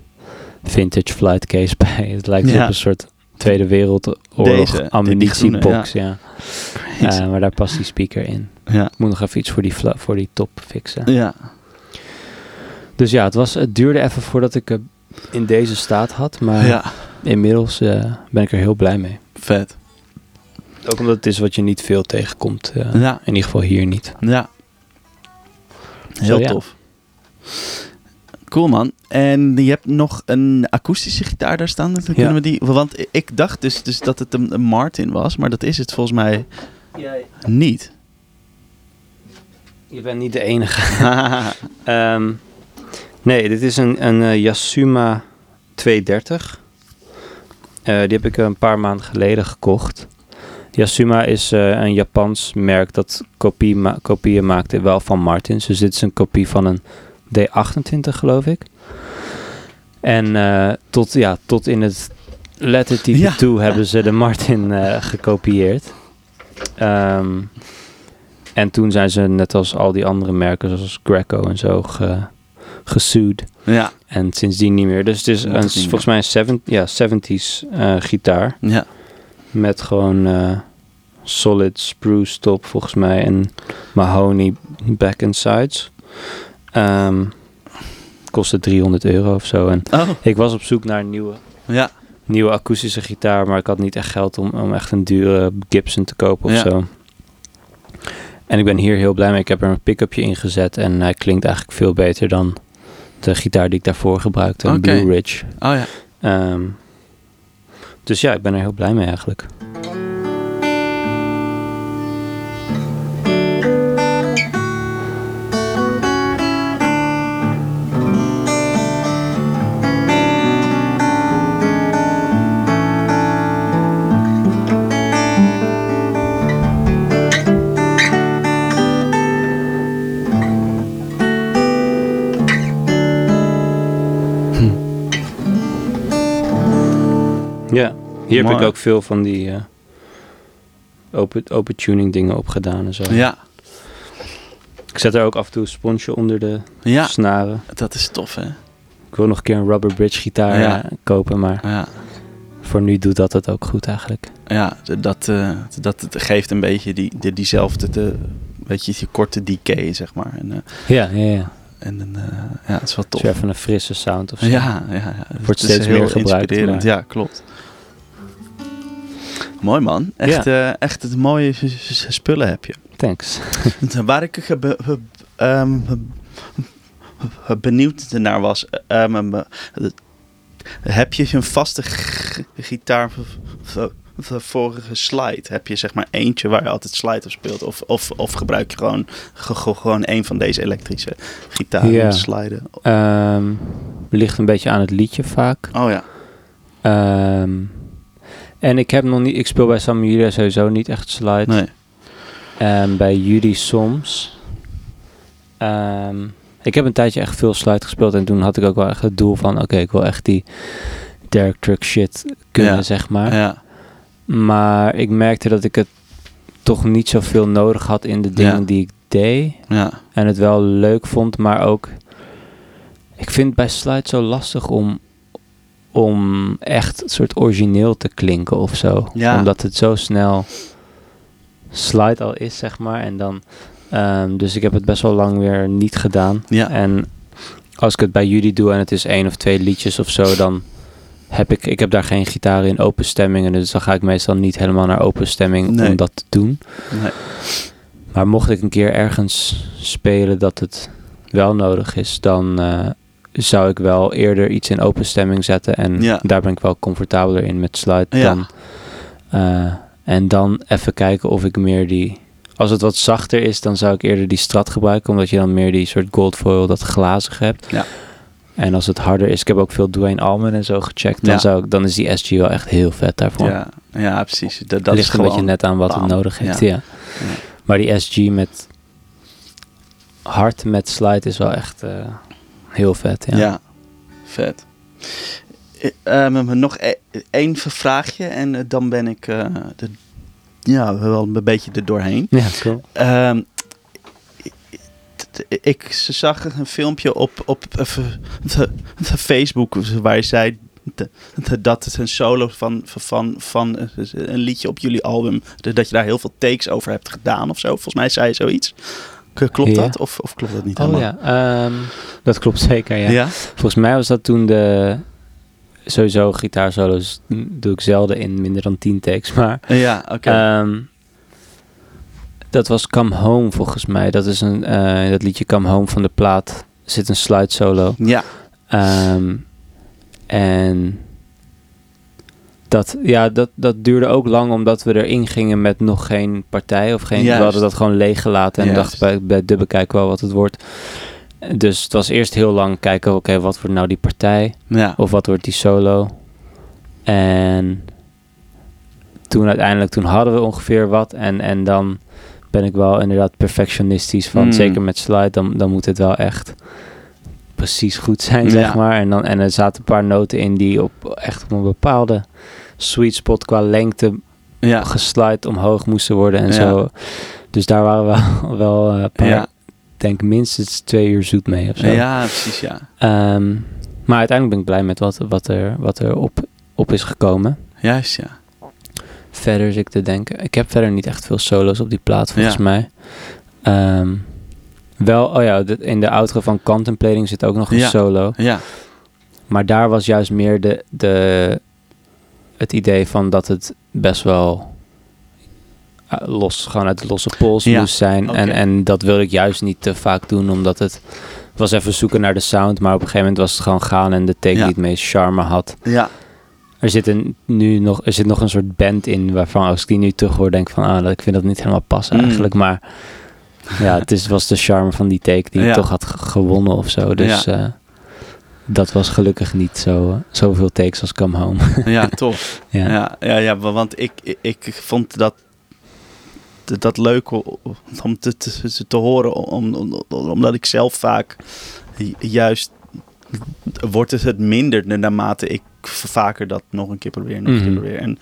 B: vintage flight case *laughs* bij. Het lijkt
A: Ja.
B: op een soort Tweede Wereldoorlog ammunitiebox, ja.
A: Crazy.
B: Eh, maar daar past die speaker in.
A: ja.
B: Ik moet nog even iets voor die, voor die top fixen.
A: Ja,
B: Dus ja, het, was, het duurde even voordat ik het in deze staat had, maar
A: ja,
B: inmiddels eh, ben ik er heel blij mee.
A: vet.
B: Ook omdat het is wat je niet veel tegenkomt. eh,
A: Ja.
B: In ieder geval hier niet.
A: Ja. Heel
B: Zo, ja.
A: tof. Cool man. En je hebt nog een akoestische gitaar daar staan. Dan kunnen we die, want ik dacht dus, dus dat het een, een Martin was, maar dat is het volgens mij niet.
B: Je bent niet de enige. *laughs* Ehm, nee, dit is een, een eh, Yasuma 230. Eh, die heb ik een paar maanden geleden gekocht. Yasuma is eh, een Japans merk dat kopie ma- kopieën maakte, wel van Martins. Dus dit is een kopie van een D28 geloof ik. En eh, tot, ja, tot in het lettertype
A: Ja.
B: toe hebben ze de Martin eh, gekopieerd. Ehm, en toen zijn ze net als al die andere merken, zoals Greco en zo, ge, gesued.
A: ja,
B: En sindsdien niet meer. Dus het is een, volgens mij een seven, ja, 70s eh, gitaar.
A: ja.
B: Met gewoon solid spruce top volgens mij. En mahogany back and sides. Ehm kostte 300 euro of zo. En
A: Oh,
B: ik was op zoek naar een nieuwe,
A: ja.
B: nieuwe akoestische gitaar. Maar ik had niet echt geld om, om echt een dure Gibson te kopen of
A: Ja.
B: zo. En ik ben hier heel blij mee. Ik heb er een pick-upje in gezet. En hij klinkt eigenlijk veel beter dan de gitaar die ik daarvoor gebruikte. Een. Blue Ridge.
A: Oh ja.
B: Ehm, dus ja, ik ben er heel blij mee eigenlijk. Hier heb ik ook veel van die eh, open, open tuning dingen op gedaan en zo.
A: Ja,
B: Ik zet er ook af en toe een sponsje onder de
A: ja.
B: snaren.
A: Dat is tof hè.
B: Ik wil nog een keer een rubber bridge gitaar
A: Ja.
B: eh, kopen, maar
A: Ja.
B: voor nu doet dat het ook goed eigenlijk.
A: Ja, dat, eh, dat geeft een beetje die, die, diezelfde, de, weet je, die korte decay, zeg maar. En,
B: Ja, ja, ja.
A: en eh, ja, het is wel tof.
B: Dus even een frisse sound of zo.
A: Ja, ja, ja. Het
B: Wordt
A: is
B: steeds
A: heel
B: meer gebruikt, maar-
A: Ja, klopt. Mooi man. Echt, eh, echt het mooie spullen heb je.
B: Thanks. *laughs*
A: Waar ik ge- ehm, be- benieuwd naar was, ehm, ehm, eh, heb je een vaste gitaar vorige slide? Heb je zeg maar eentje waar je altijd slide op speelt? Of, of, of gebruik je gewoon, ge- ge- gewoon een van deze elektrische gitaren
B: Ja.
A: sliden?
B: Ehm, ligt een beetje aan het liedje vaak.
A: Oh ja.
B: Ehm, en ik heb nog niet, ik speel bij Sam Julia sowieso niet echt slide.
A: Nee.
B: En bij jullie soms. Ehm, ik heb een tijdje echt veel slide gespeeld en toen had ik ook wel echt het doel van, oké, ik wil echt die Derek Truck shit kunnen,
A: Ja.
B: zeg maar.
A: Ja.
B: Maar ik merkte dat ik het toch niet zoveel nodig had in de dingen
A: Ja.
B: die ik deed.
A: Ja.
B: En het wel leuk vond, maar ook... Ik vind het bij slide zo lastig om, om echt een soort origineel te klinken of zo.
A: Ja.
B: Omdat het zo snel slide al is, zeg maar. En dan, ehm, dus ik heb het best wel lang weer niet gedaan.
A: Ja.
B: En als ik het bij jullie doe en het is één of twee liedjes of zo, dan heb ik, ik heb daar geen gitaar in open stemmingen. Dus dan ga ik meestal niet helemaal naar open stemming
A: Nee.
B: om dat te doen.
A: Nee.
B: Maar mocht ik een keer ergens spelen dat het wel nodig is, dan eh, zou ik wel eerder iets in open stemming zetten. En
A: Ja.
B: daar ben ik wel comfortabeler in met slide
A: Ja.
B: dan. eh, en dan even kijken of ik meer die... Als het wat zachter is, dan zou ik eerder die strat gebruiken. Omdat je dan meer die soort goldfoil, dat glazig hebt.
A: Ja.
B: En als het harder is, ik heb ook veel Dwayne Allman en zo gecheckt. Dan, zou ik, dan is die SG wel echt heel vet daarvoor.
A: Ja. ja, precies. Dat, dat
B: Dat
A: is
B: ligt een beetje net aan wat
A: bam.
B: het nodig heeft,
A: Ja.
B: ja. Maar die SG met hard met slide is wel echt eh, heel vet. Ja.
A: Ja, vet. Eh, eh, nog e- één vraagje en eh, dan ben ik eh, de, ja, wel een beetje er doorheen.
B: Ja, cool.
A: Ehm, t- ik zag een filmpje op, op v- Facebook waar je zei dat het een solo van, van, van een liedje op jullie album, dat je daar heel veel takes over hebt gedaan of zo. Volgens mij zei je zoiets. Klopt
B: Ja.
A: dat of, of klopt dat niet
B: Oh
A: helemaal?
B: ja, ehm, dat klopt zeker. Ja.
A: Ja?
B: Volgens mij was dat toen de. Sowieso gitaarsolo's doe ik zelden in minder dan 10 takes. Maar
A: Ja, oké.
B: Ehm, dat was Come Home volgens mij. Dat is een eh, dat liedje Come Home van de plaat. Zit een slide solo.
A: ja,
B: Ehm, en dat, ja, dat, dat duurde ook lang omdat we erin gingen met nog geen partij of geen.
A: Juist.
B: We hadden dat gewoon leeg gelaten en
A: Juist.
B: dachten bij, bij dubben kijken wel wat het wordt. Dus het was eerst heel lang kijken, oké, wat wordt nou die partij?
A: ja.
B: Of wat wordt die solo? En toen uiteindelijk, toen hadden we ongeveer wat. En, en dan ben ik wel inderdaad perfectionistisch van,
A: Mm.
B: zeker met slide, dan, dan moet het wel echt precies goed zijn, zeg maar. En, dan, en er zaten een paar noten in die op echt op een bepaalde sweet spot qua lengte
A: ja.
B: geslide omhoog moesten worden en
A: Ja.
B: zo. Dus daar waren we *laughs* wel een paar,
A: Ja.
B: denk minstens twee uur zoet mee of zo.
A: ja, precies, ja.
B: Ehm, maar uiteindelijk ben ik blij met wat, wat er, wat er op, op is gekomen.
A: Juist, ja.
B: Verder zit ik te denken. Ik heb verder niet echt veel solo's op die plaat, volgens
A: Ja.
B: mij. Ehm, wel, oh ja, de- in de outro van Contemplating zit ook nog een solo.
A: Ja,
B: Maar daar was juist meer de, de, het idee van dat het best wel eh, los, gewoon uit de losse pols
A: Ja,
B: moest zijn. En, en dat wilde ik juist niet te vaak doen, omdat het was even zoeken naar de sound. Maar op een gegeven moment was het gewoon gaan en de take
A: Ja.
B: die het meest charme had.
A: ja,
B: Er zit, een, nu nog, er zit nog een soort band in waarvan als ik die nu terug hoor, denk van, ah, dat- ik vind dat niet helemaal passen
A: Mm.
B: eigenlijk. Maar ja, het is, was de charme van die take die
A: Ja.
B: ik toch had ge- gewonnen of zo. Dus eh, dat was gelukkig niet zo, zoveel takes als Come Home. *laughs*
A: ja, tof.
B: ja.
A: Ja, ja, ja, wa- want ik, ik, ik vond dat, dat, leuk om te, te, te horen, om, om- omdat ik zelf vaak ju- juist wordt het het minder naarmate ik vaker dat nog een keer probeer, nog een
B: Mhm.
A: keer probeer. En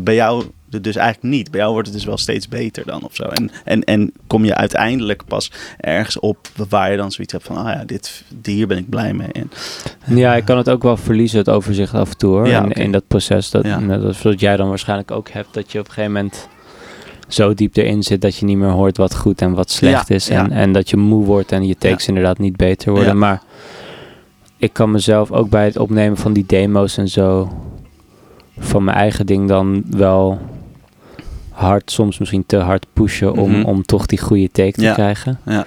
A: bij jou dus eigenlijk niet. Bij jou wordt het dus wel steeds beter dan of zo. En, en, en kom je uiteindelijk pas ergens op waar je dan zoiets hebt van, ah ja, dit, hier ben ik blij mee. En,
B: ja, ik kan het ook wel verliezen, het overzicht af en toe hoor.
A: Ja,
B: in, dat proces. Dat,
A: Ja.
B: als wat jij dan waarschijnlijk ook hebt, dat je op een gegeven moment zo diep erin zit dat je niet meer hoort wat goed en wat slecht
A: Ja,
B: is. En, en dat je moe wordt en je takes inderdaad niet beter worden. Maar ik kan mezelf ook bij het opnemen van die demo's en zo van mijn eigen ding dan wel hard, soms misschien te hard pushen om,
A: Mhm.
B: om toch die goede take te
A: Ja.
B: krijgen.
A: Ja.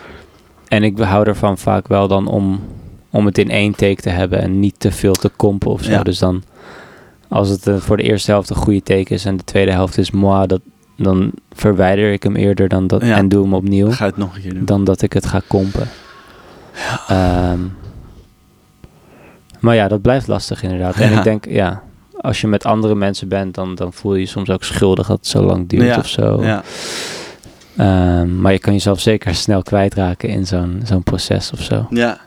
B: En ik hou ervan vaak wel dan om, om het in één take te hebben en niet te veel te kompen of zo.
A: Ja.
B: Dus dan, als het eh, voor de eerste helft een goede take is en de tweede helft is moi, dat, dan verwijder ik hem eerder dan dat, en doe hem opnieuw
A: ga het nog een keer doen.
B: dan dat ik het ga kompen. Ehm, maar ja, dat blijft lastig inderdaad. En
A: Ja.
B: ik denk, ja, als je met andere mensen bent, dan, dan voel je je soms ook schuldig dat het zo lang duurt
A: Ja,
B: of zo.
A: Ja,
B: Ehm, maar je kan jezelf zeker snel kwijtraken in zo'n zo'n proces of zo.
A: ja.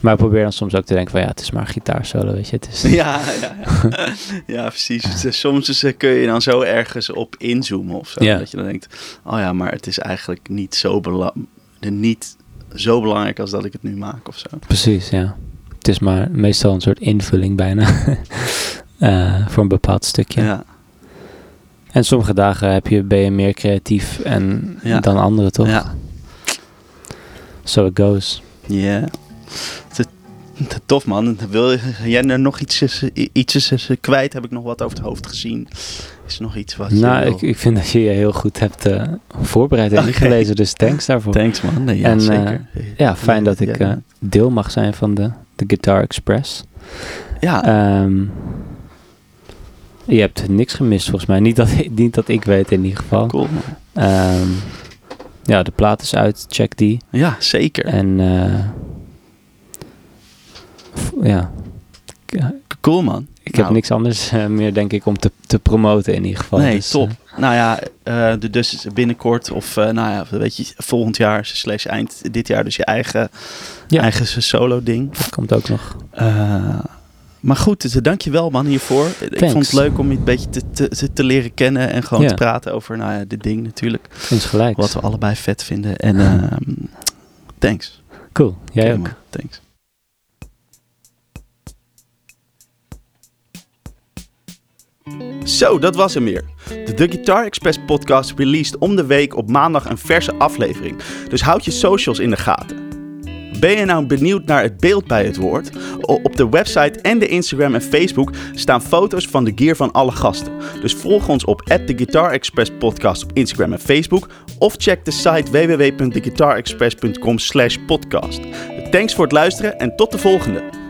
B: Maar ik probeer dan soms ook te denken van ja, het is maar een gitaarsolo, weet je. Het is, *laughs*
A: Ja, ja, ja. ja precies. Dus soms is, eh, kun je dan zo ergens op inzoomen of zo.
B: Ja.
A: Dat je dan denkt, oh ja, maar het is eigenlijk niet zo, bela- niet zo belangrijk als dat ik het nu maak of zo.
B: Precies, ja. Het is maar meestal een soort invulling bijna. *laughs* eh, voor een bepaald stukje.
A: Ja,
B: En sommige dagen heb je, ben je meer creatief en,
A: Ja.
B: dan andere, toch?
A: ja.
B: So it goes.
A: Ja. Te Tof man. Wil jij er nog iets, eh, iets is kwijt? Heb ik nog wat over het hoofd gezien? Is er nog iets wat
B: Nou, ik, ik vind dat je je heel goed hebt eh, voorbereid en
A: Oké.
B: ingelezen, dus thanks *laughs* daarvoor.
A: Thanks man. Nee, ja,
B: En, eh,
A: zeker.
B: Ja, fijn dat ik eh, deel mag zijn van de, de Guitar Express.
A: ja,
B: Ehm, je hebt niks gemist volgens mij. Niet dat, niet dat ik weet in ieder geval.
A: cool man.
B: Ehm, ja, de plaat is uit. Check die.
A: Ja, zeker.
B: En eh, f- ja,
A: Cool man.
B: Ik heb
A: Nou,
B: niks anders eh, meer, denk ik, om te, te promoten in ieder geval.
A: Nee,
B: Dus,
A: top. Nou ja, de- dus binnenkort of eh, nou ja, weet je, volgend jaar slash eind dit jaar dus je eigen,
B: Ja.
A: eigen solo ding.
B: dat komt ook nog.
A: Eh, maar goed, dus dank je wel man hiervoor. Ik vond het leuk om je een beetje te, te, te- leren kennen en gewoon
B: Ja.
A: te praten over nou ja, dit ding natuurlijk.
B: Eens gelijk.
A: Wat we allebei vet vinden. En ehm, thanks.
B: Cool. Jij ook.
A: man, thanks. Zo, dat was hem weer. De The Guitar Express podcast released om de week op maandag een verse aflevering, dus houd je socials in de gaten. Ben je nou benieuwd naar het beeld bij het woord? Op de website en de Instagram en Facebook staan foto's van de gear van alle gasten. Dus volg ons op The Guitar Express Podcast op Instagram en Facebook. Of check de site www.theguitarexpress.com slash podcast. Thanks voor het luisteren en tot de volgende!